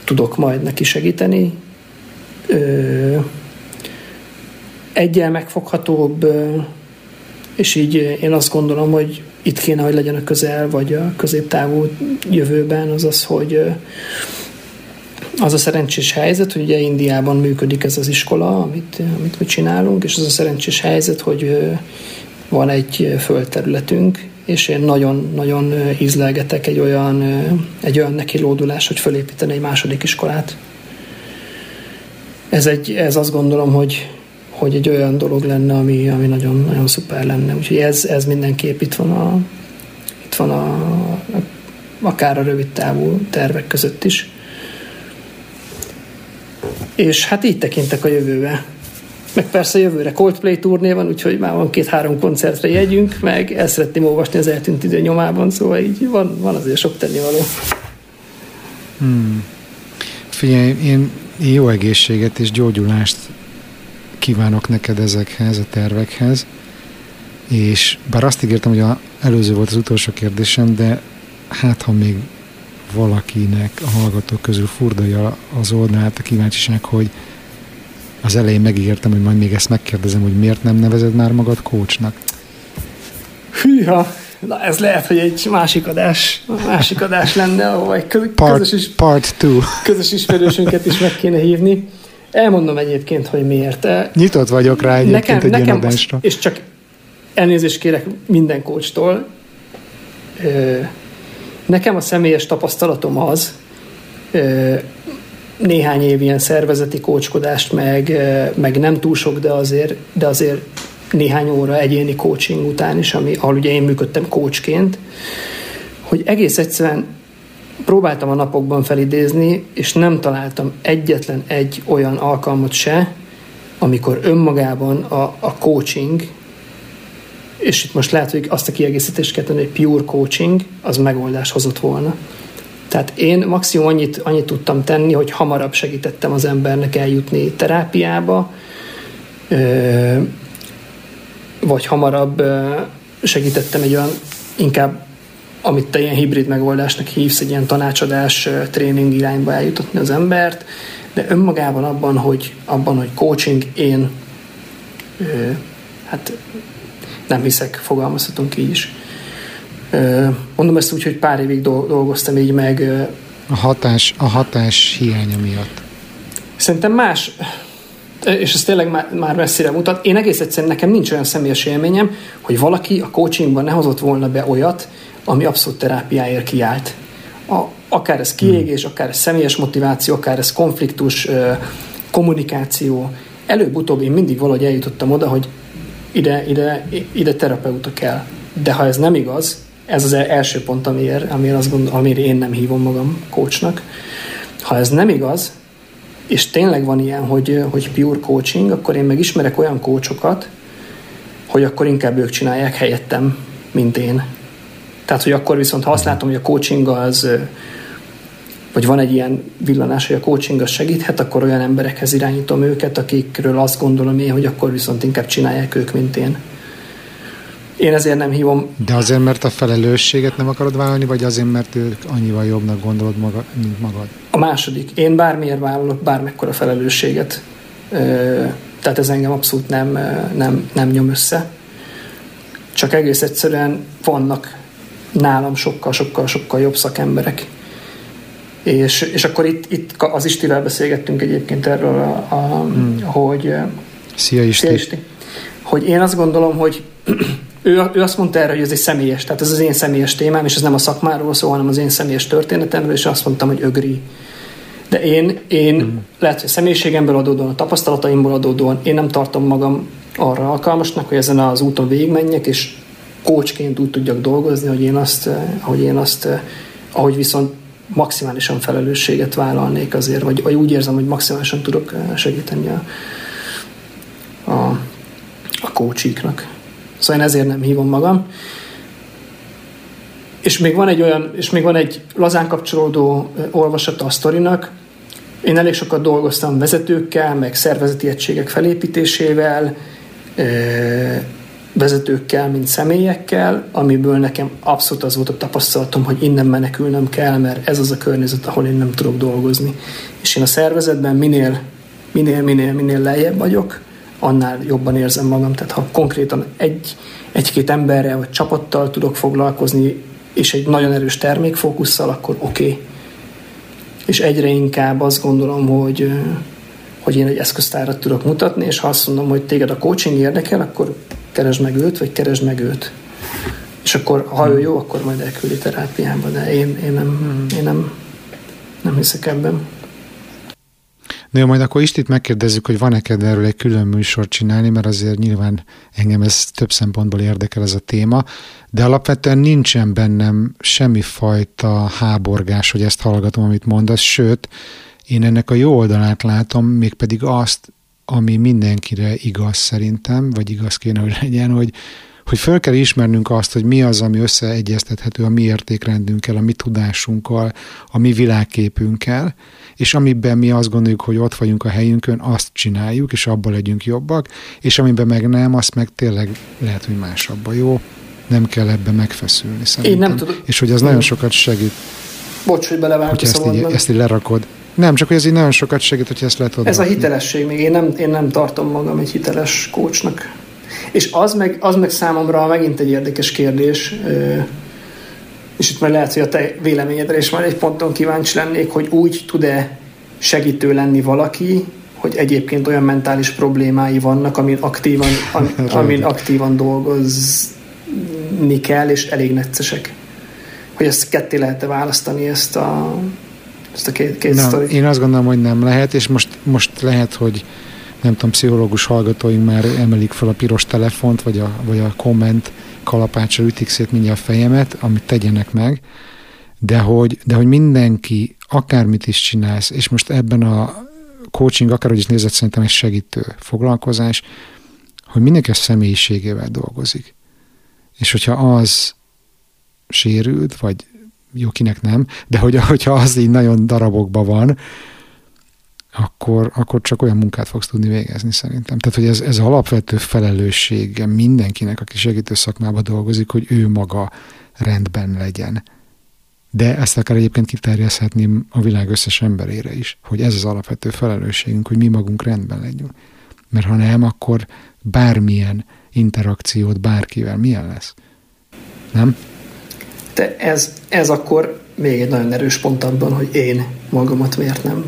tudok majd neki segíteni. Uh, egyel megfoghatóbb, és így én azt gondolom, hogy itt kéne, hogy legyen a közel, vagy a középtávú jövőben, az az, hogy az a szerencsés helyzet, hogy ugye Indiában működik ez az iskola, amit, amit mi csinálunk, és az a szerencsés helyzet, hogy van egy földterületünk, és én nagyon-nagyon ízlelgetek egy olyan, egy olyan neki lódulás, hogy fölépíteni egy második iskolát. Ez, egy, ez azt gondolom, hogy, hogy egy olyan dolog lenne, ami, ami nagyon, nagyon szuper lenne. Úgyhogy ez, ez mindenképp itt van a, itt van a, akár a rövid távú tervek között is. És hát így tekintek a jövőbe. Meg persze jövőre Coldplay turné van, úgyhogy már van két-három koncertre jegyünk, meg el szeretném olvasni az eltűnt idő nyomában, szóval így van, van azért sok tennivaló. Hmm. Figyelj, én, én jó egészséget és gyógyulást kívánok neked ezekhez, a tervekhez, és bár azt ígértem, hogy a előző volt az utolsó kérdésem, de hát ha még valakinek a hallgatók közül furdalja az oldalát a kíváncsiság, hogy az elején megígértem, hogy majd még ezt megkérdezem, hogy miért nem nevezed már magad coachnak? Hűha, na ez lehet, hogy egy másik adás, másik adás lenne, ahol egy közös, part, is, part two. közös ismerősünket is meg kéne hívni. Elmondom egyébként, hogy miért. Nyitott vagyok rá egyébként nekem, egy nekem ilyen adásra. Az, és csak elnézést kérek minden coachtól. Nekem a személyes tapasztalatom az, néhány év ilyen szervezeti kócskodást, meg, meg nem túl sok, de azért, de azért néhány óra egyéni coaching után is, ami, ahol ugye én működtem coachként, hogy egész egyszerűen próbáltam a napokban felidézni, és nem találtam egyetlen egy olyan alkalmat se, amikor önmagában a, a coaching, és itt most lehet, hogy azt a kiegészítést kell tenni, hogy pure coaching, az megoldás hozott volna. Tehát én maximum annyit, annyit tudtam tenni, hogy hamarabb segítettem az embernek eljutni terápiába, vagy hamarabb segítettem egy olyan inkább amit te ilyen hibrid megoldásnak hívsz, egy ilyen tanácsadás, tréning irányba eljutatni az embert, de önmagában abban, hogy, abban, hogy coaching, én hát nem hiszek, fogalmazhatunk így is. Mondom ezt úgy, hogy pár évig dolgoztam így meg. A hatás, a hatás hiánya miatt. Szerintem más, és ez tényleg már, már messzire mutat. Én egész egyszerűen nekem nincs olyan személyes élményem, hogy valaki a coachingban ne hozott volna be olyat, ami abszolút terápiáért kiállt. A, akár ez kiégés, hmm. akár ez személyes motiváció, akár ez konfliktus, kommunikáció. Előbb-utóbb én mindig valahogy eljutottam oda, hogy ide, ide, ide terapeuta kell. De ha ez nem igaz, ez az első pont, amiért, amiért, azt gondol, amiért én nem hívom magam coachnak. Ha ez nem igaz, és tényleg van ilyen, hogy, hogy pure coaching, akkor én meg ismerek olyan coachokat, hogy akkor inkább ők csinálják helyettem, mint én. Tehát, hogy akkor viszont, ha azt látom, hogy a coaching az, vagy van egy ilyen villanás, hogy a coaching az segíthet, akkor olyan emberekhez irányítom őket, akikről azt gondolom én, hogy akkor viszont inkább csinálják ők, mint én. Én ezért nem hívom. De azért, mert a felelősséget nem akarod vállalni, vagy azért, mert ők annyival jobbnak gondolod maga, mint magad? A második. Én bármiért vállalok bármekkora felelősséget. Tehát ez engem abszolút nem, nem, nem nyom össze. Csak egész egyszerűen vannak nálam sokkal, sokkal, sokkal jobb szakemberek. És, és akkor itt, itt az Istivel beszélgettünk egyébként erről, a, a, hmm. hogy... Szia Isti. Szia Isti. Hogy én azt gondolom, hogy ő, ő azt mondta erre, hogy ez egy személyes, tehát ez az én személyes témám, és ez nem a szakmáról szól, hanem az én személyes történetemről, és azt mondtam, hogy ögri. De én, én mm. lehet, hogy a személyiségemből adódóan, a tapasztalataimból adódóan, én nem tartom magam arra alkalmasnak, hogy ezen az úton végigmenjek, és kócsként úgy tudjak dolgozni, hogy én azt, hogy én azt ahogy viszont maximálisan felelősséget vállalnék azért, vagy, vagy úgy érzem, hogy maximálisan tudok segíteni a, a, a kócsiknak. Szóval én ezért nem hívom magam. És még van egy olyan, és még van egy lazán kapcsolódó olvasata a sztorinak. Én elég sokat dolgoztam vezetőkkel, meg szervezeti egységek felépítésével, vezetőkkel, mint személyekkel, amiből nekem abszolút az volt a tapasztalatom, hogy innen menekülnöm kell, mert ez az a környezet, ahol én nem tudok dolgozni. És én a szervezetben minél, minél, minél, minél lejjebb vagyok, annál jobban érzem magam. Tehát ha konkrétan egy, egy-két emberrel vagy csapattal tudok foglalkozni, és egy nagyon erős termékfókusszal, akkor oké. Okay. És egyre inkább azt gondolom, hogy, hogy én egy eszköztárat tudok mutatni, és ha azt mondom, hogy téged a coaching érdekel, akkor keresd meg őt, vagy keresd meg őt. És akkor, ha ő jó, akkor majd elküldi terápiába, de én, én, nem, én nem, nem hiszek ebben. Na jó, majd akkor Istit megkérdezzük, hogy van-e kedve erről egy külön műsort csinálni, mert azért nyilván engem ez több szempontból érdekel ez a téma, de alapvetően nincsen bennem semmi fajta háborgás, hogy ezt hallgatom, amit mondasz, sőt, én ennek a jó oldalát látom, mégpedig azt, ami mindenkire igaz szerintem, vagy igaz kéne, hogy legyen, hogy, hogy föl kell ismernünk azt, hogy mi az, ami összeegyeztethető a mi értékrendünkkel, a mi tudásunkkal, a mi világképünkkel, és amiben mi azt gondoljuk, hogy ott vagyunk a helyünkön, azt csináljuk, és abban legyünk jobbak, és amiben meg nem, azt meg tényleg lehet, hogy másabban jó. Nem kell ebbe megfeszülni szerintem. Én nem tudom. És hogy az nagyon sokat segít, Bocs, hogy belevágok hogyha ezt így, ezt így lerakod. Nem, csak hogy ez így nagyon sokat segít, hogy ezt le tudod Ez a hitelesség még, én nem, én nem tartom magam egy hiteles kócsnak. És az meg, az meg számomra megint egy érdekes kérdés, és itt majd lehet, hogy a te véleményedre is már egy ponton kíváncsi lennék, hogy úgy tud-e segítő lenni valaki, hogy egyébként olyan mentális problémái vannak, amin aktívan, am, amin aktívan dolgozni kell, és elég neccesek. Hogy ezt ketté lehet-e választani, ezt a, ezt a két, két Nem, én azt gondolom, hogy nem lehet, és most, most lehet, hogy nem tudom, pszichológus hallgatóink már emelik fel a piros telefont, vagy a, vagy a komment kalapácsra ütik szét mindjárt a fejemet, amit tegyenek meg, de hogy, de hogy mindenki, akármit is csinálsz, és most ebben a coaching, akárhogy is nézett, szerintem egy segítő foglalkozás, hogy mindenki a személyiségével dolgozik. És hogyha az sérült, vagy jó, kinek nem, de hogy, hogyha az így nagyon darabokban van, akkor, akkor csak olyan munkát fogsz tudni végezni szerintem. Tehát, hogy ez, ez alapvető felelőssége mindenkinek, aki segítő szakmában dolgozik, hogy ő maga rendben legyen. De ezt akár egyébként kiterjeszthetni a világ összes emberére is, hogy ez az alapvető felelősségünk, hogy mi magunk rendben legyünk. Mert ha nem, akkor bármilyen interakciót bárkivel milyen lesz? Nem? De ez, ez akkor még egy nagyon erős pont abban, hogy én magamat miért nem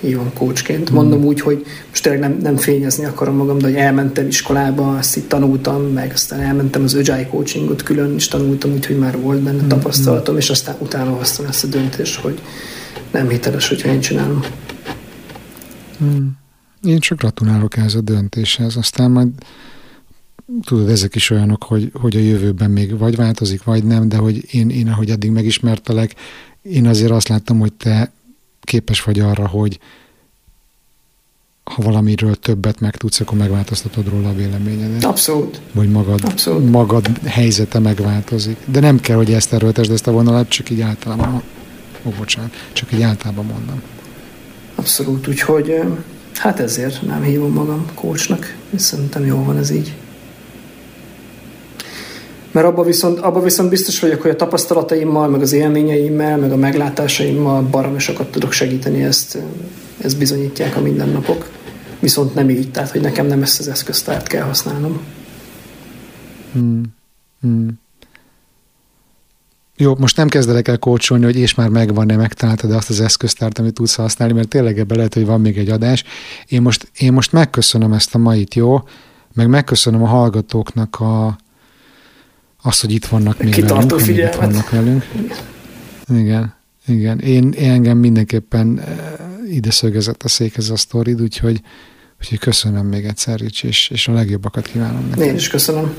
hívom coachként. Mondom úgy, hogy most tényleg nem, nem fényezni akarom magam, de hogy elmentem iskolába, azt itt tanultam, meg aztán elmentem az Agile coachingot külön is tanultam, úgyhogy már volt benne tapasztalatom, és aztán utána hoztam ezt a döntést, hogy nem hiteles, hogyha én csinálom. Hmm. Én csak gratulálok ehhez a döntéshez, aztán majd tudod, ezek is olyanok, hogy, hogy a jövőben még vagy változik, vagy nem, de hogy én, én ahogy eddig megismertelek, én azért azt láttam, hogy te képes vagy arra, hogy ha valamiről többet megtudsz, akkor megváltoztatod róla a véleményedet. Abszolút. Vagy magad, Abszolút. magad helyzete megváltozik. De nem kell, hogy ezt erőltesd ezt a vonalat, csak így általában. Ó, bocsánat, csak így általában mondom. Abszolút, úgyhogy ö, hát ezért nem hívom magam coachnak, és szerintem jó van ez így. Mert abban viszont, abba viszont biztos vagyok, hogy a tapasztalataimmal, meg az élményeimmel, meg a meglátásaimmal baromi sokat tudok segíteni, ezt, ezt bizonyítják a mindennapok. Viszont nem így, tehát hogy nekem nem ezt az eszköztárt kell használnom. Hmm. Hmm. Jó, most nem kezdelek el kócsolni, hogy és már megvan-e, megtaláltad azt az eszköztárt, amit tudsz használni, mert tényleg ebbe lehet, hogy van még egy adás. Én most, én most megköszönöm ezt a mait, jó? Meg megköszönöm a hallgatóknak a, azt, hogy itt vannak még Kitartó velünk, itt vannak velünk. Igen, igen. Én, én engem mindenképpen eh, ide szögezett a székhez a sztorid, úgyhogy, úgyhogy köszönöm még egyszer, Ricsi, és, és a legjobbakat kívánom neked. Én is köszönöm.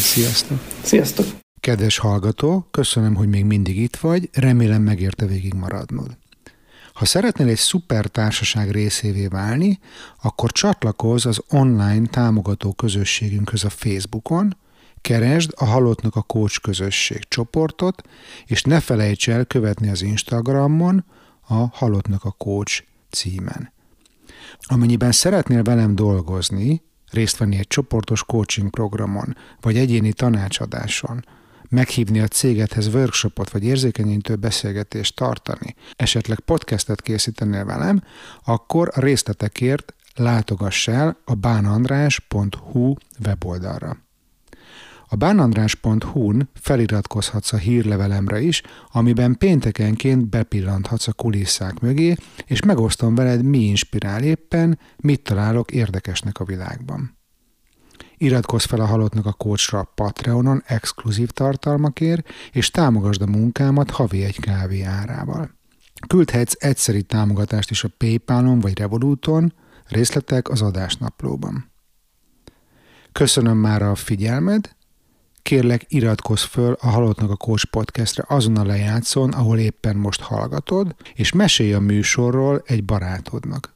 Sziasztok! Sziasztok! Kedves hallgató, köszönöm, hogy még mindig itt vagy, remélem megérte végig maradnod. Ha szeretnél egy szuper társaság részévé válni, akkor csatlakozz az online támogató közösségünkhöz a Facebookon, keresd a Halottnak a Coach közösség csoportot, és ne felejts el követni az Instagramon a Halottnak a Coach címen. Amennyiben szeretnél velem dolgozni, részt venni egy csoportos coaching programon, vagy egyéni tanácsadáson, meghívni a cégedhez workshopot vagy érzékenyítő beszélgetést tartani, esetleg podcastet készítenél velem, akkor a részletekért látogass el a bánandrás.hu weboldalra. A bánandrás.hu-n feliratkozhatsz a hírlevelemre is, amiben péntekenként bepillanthatsz a kulisszák mögé, és megosztom veled, mi inspirál éppen, mit találok érdekesnek a világban. Iratkozz fel a Halottnak a Coachra a Patreonon exkluzív tartalmakért, és támogasd a munkámat havi egy kávé árával. Küldhetsz egyszeri támogatást is a Paypalon vagy Revoluton, részletek az adásnaplóban. Köszönöm már a figyelmed, kérlek iratkozz föl a Halottnak a Coach podcastre azon a lejátszón, ahol éppen most hallgatod, és mesélj a műsorról egy barátodnak.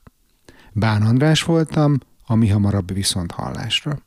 Bán András voltam, a mi hamarabb viszont hallásra.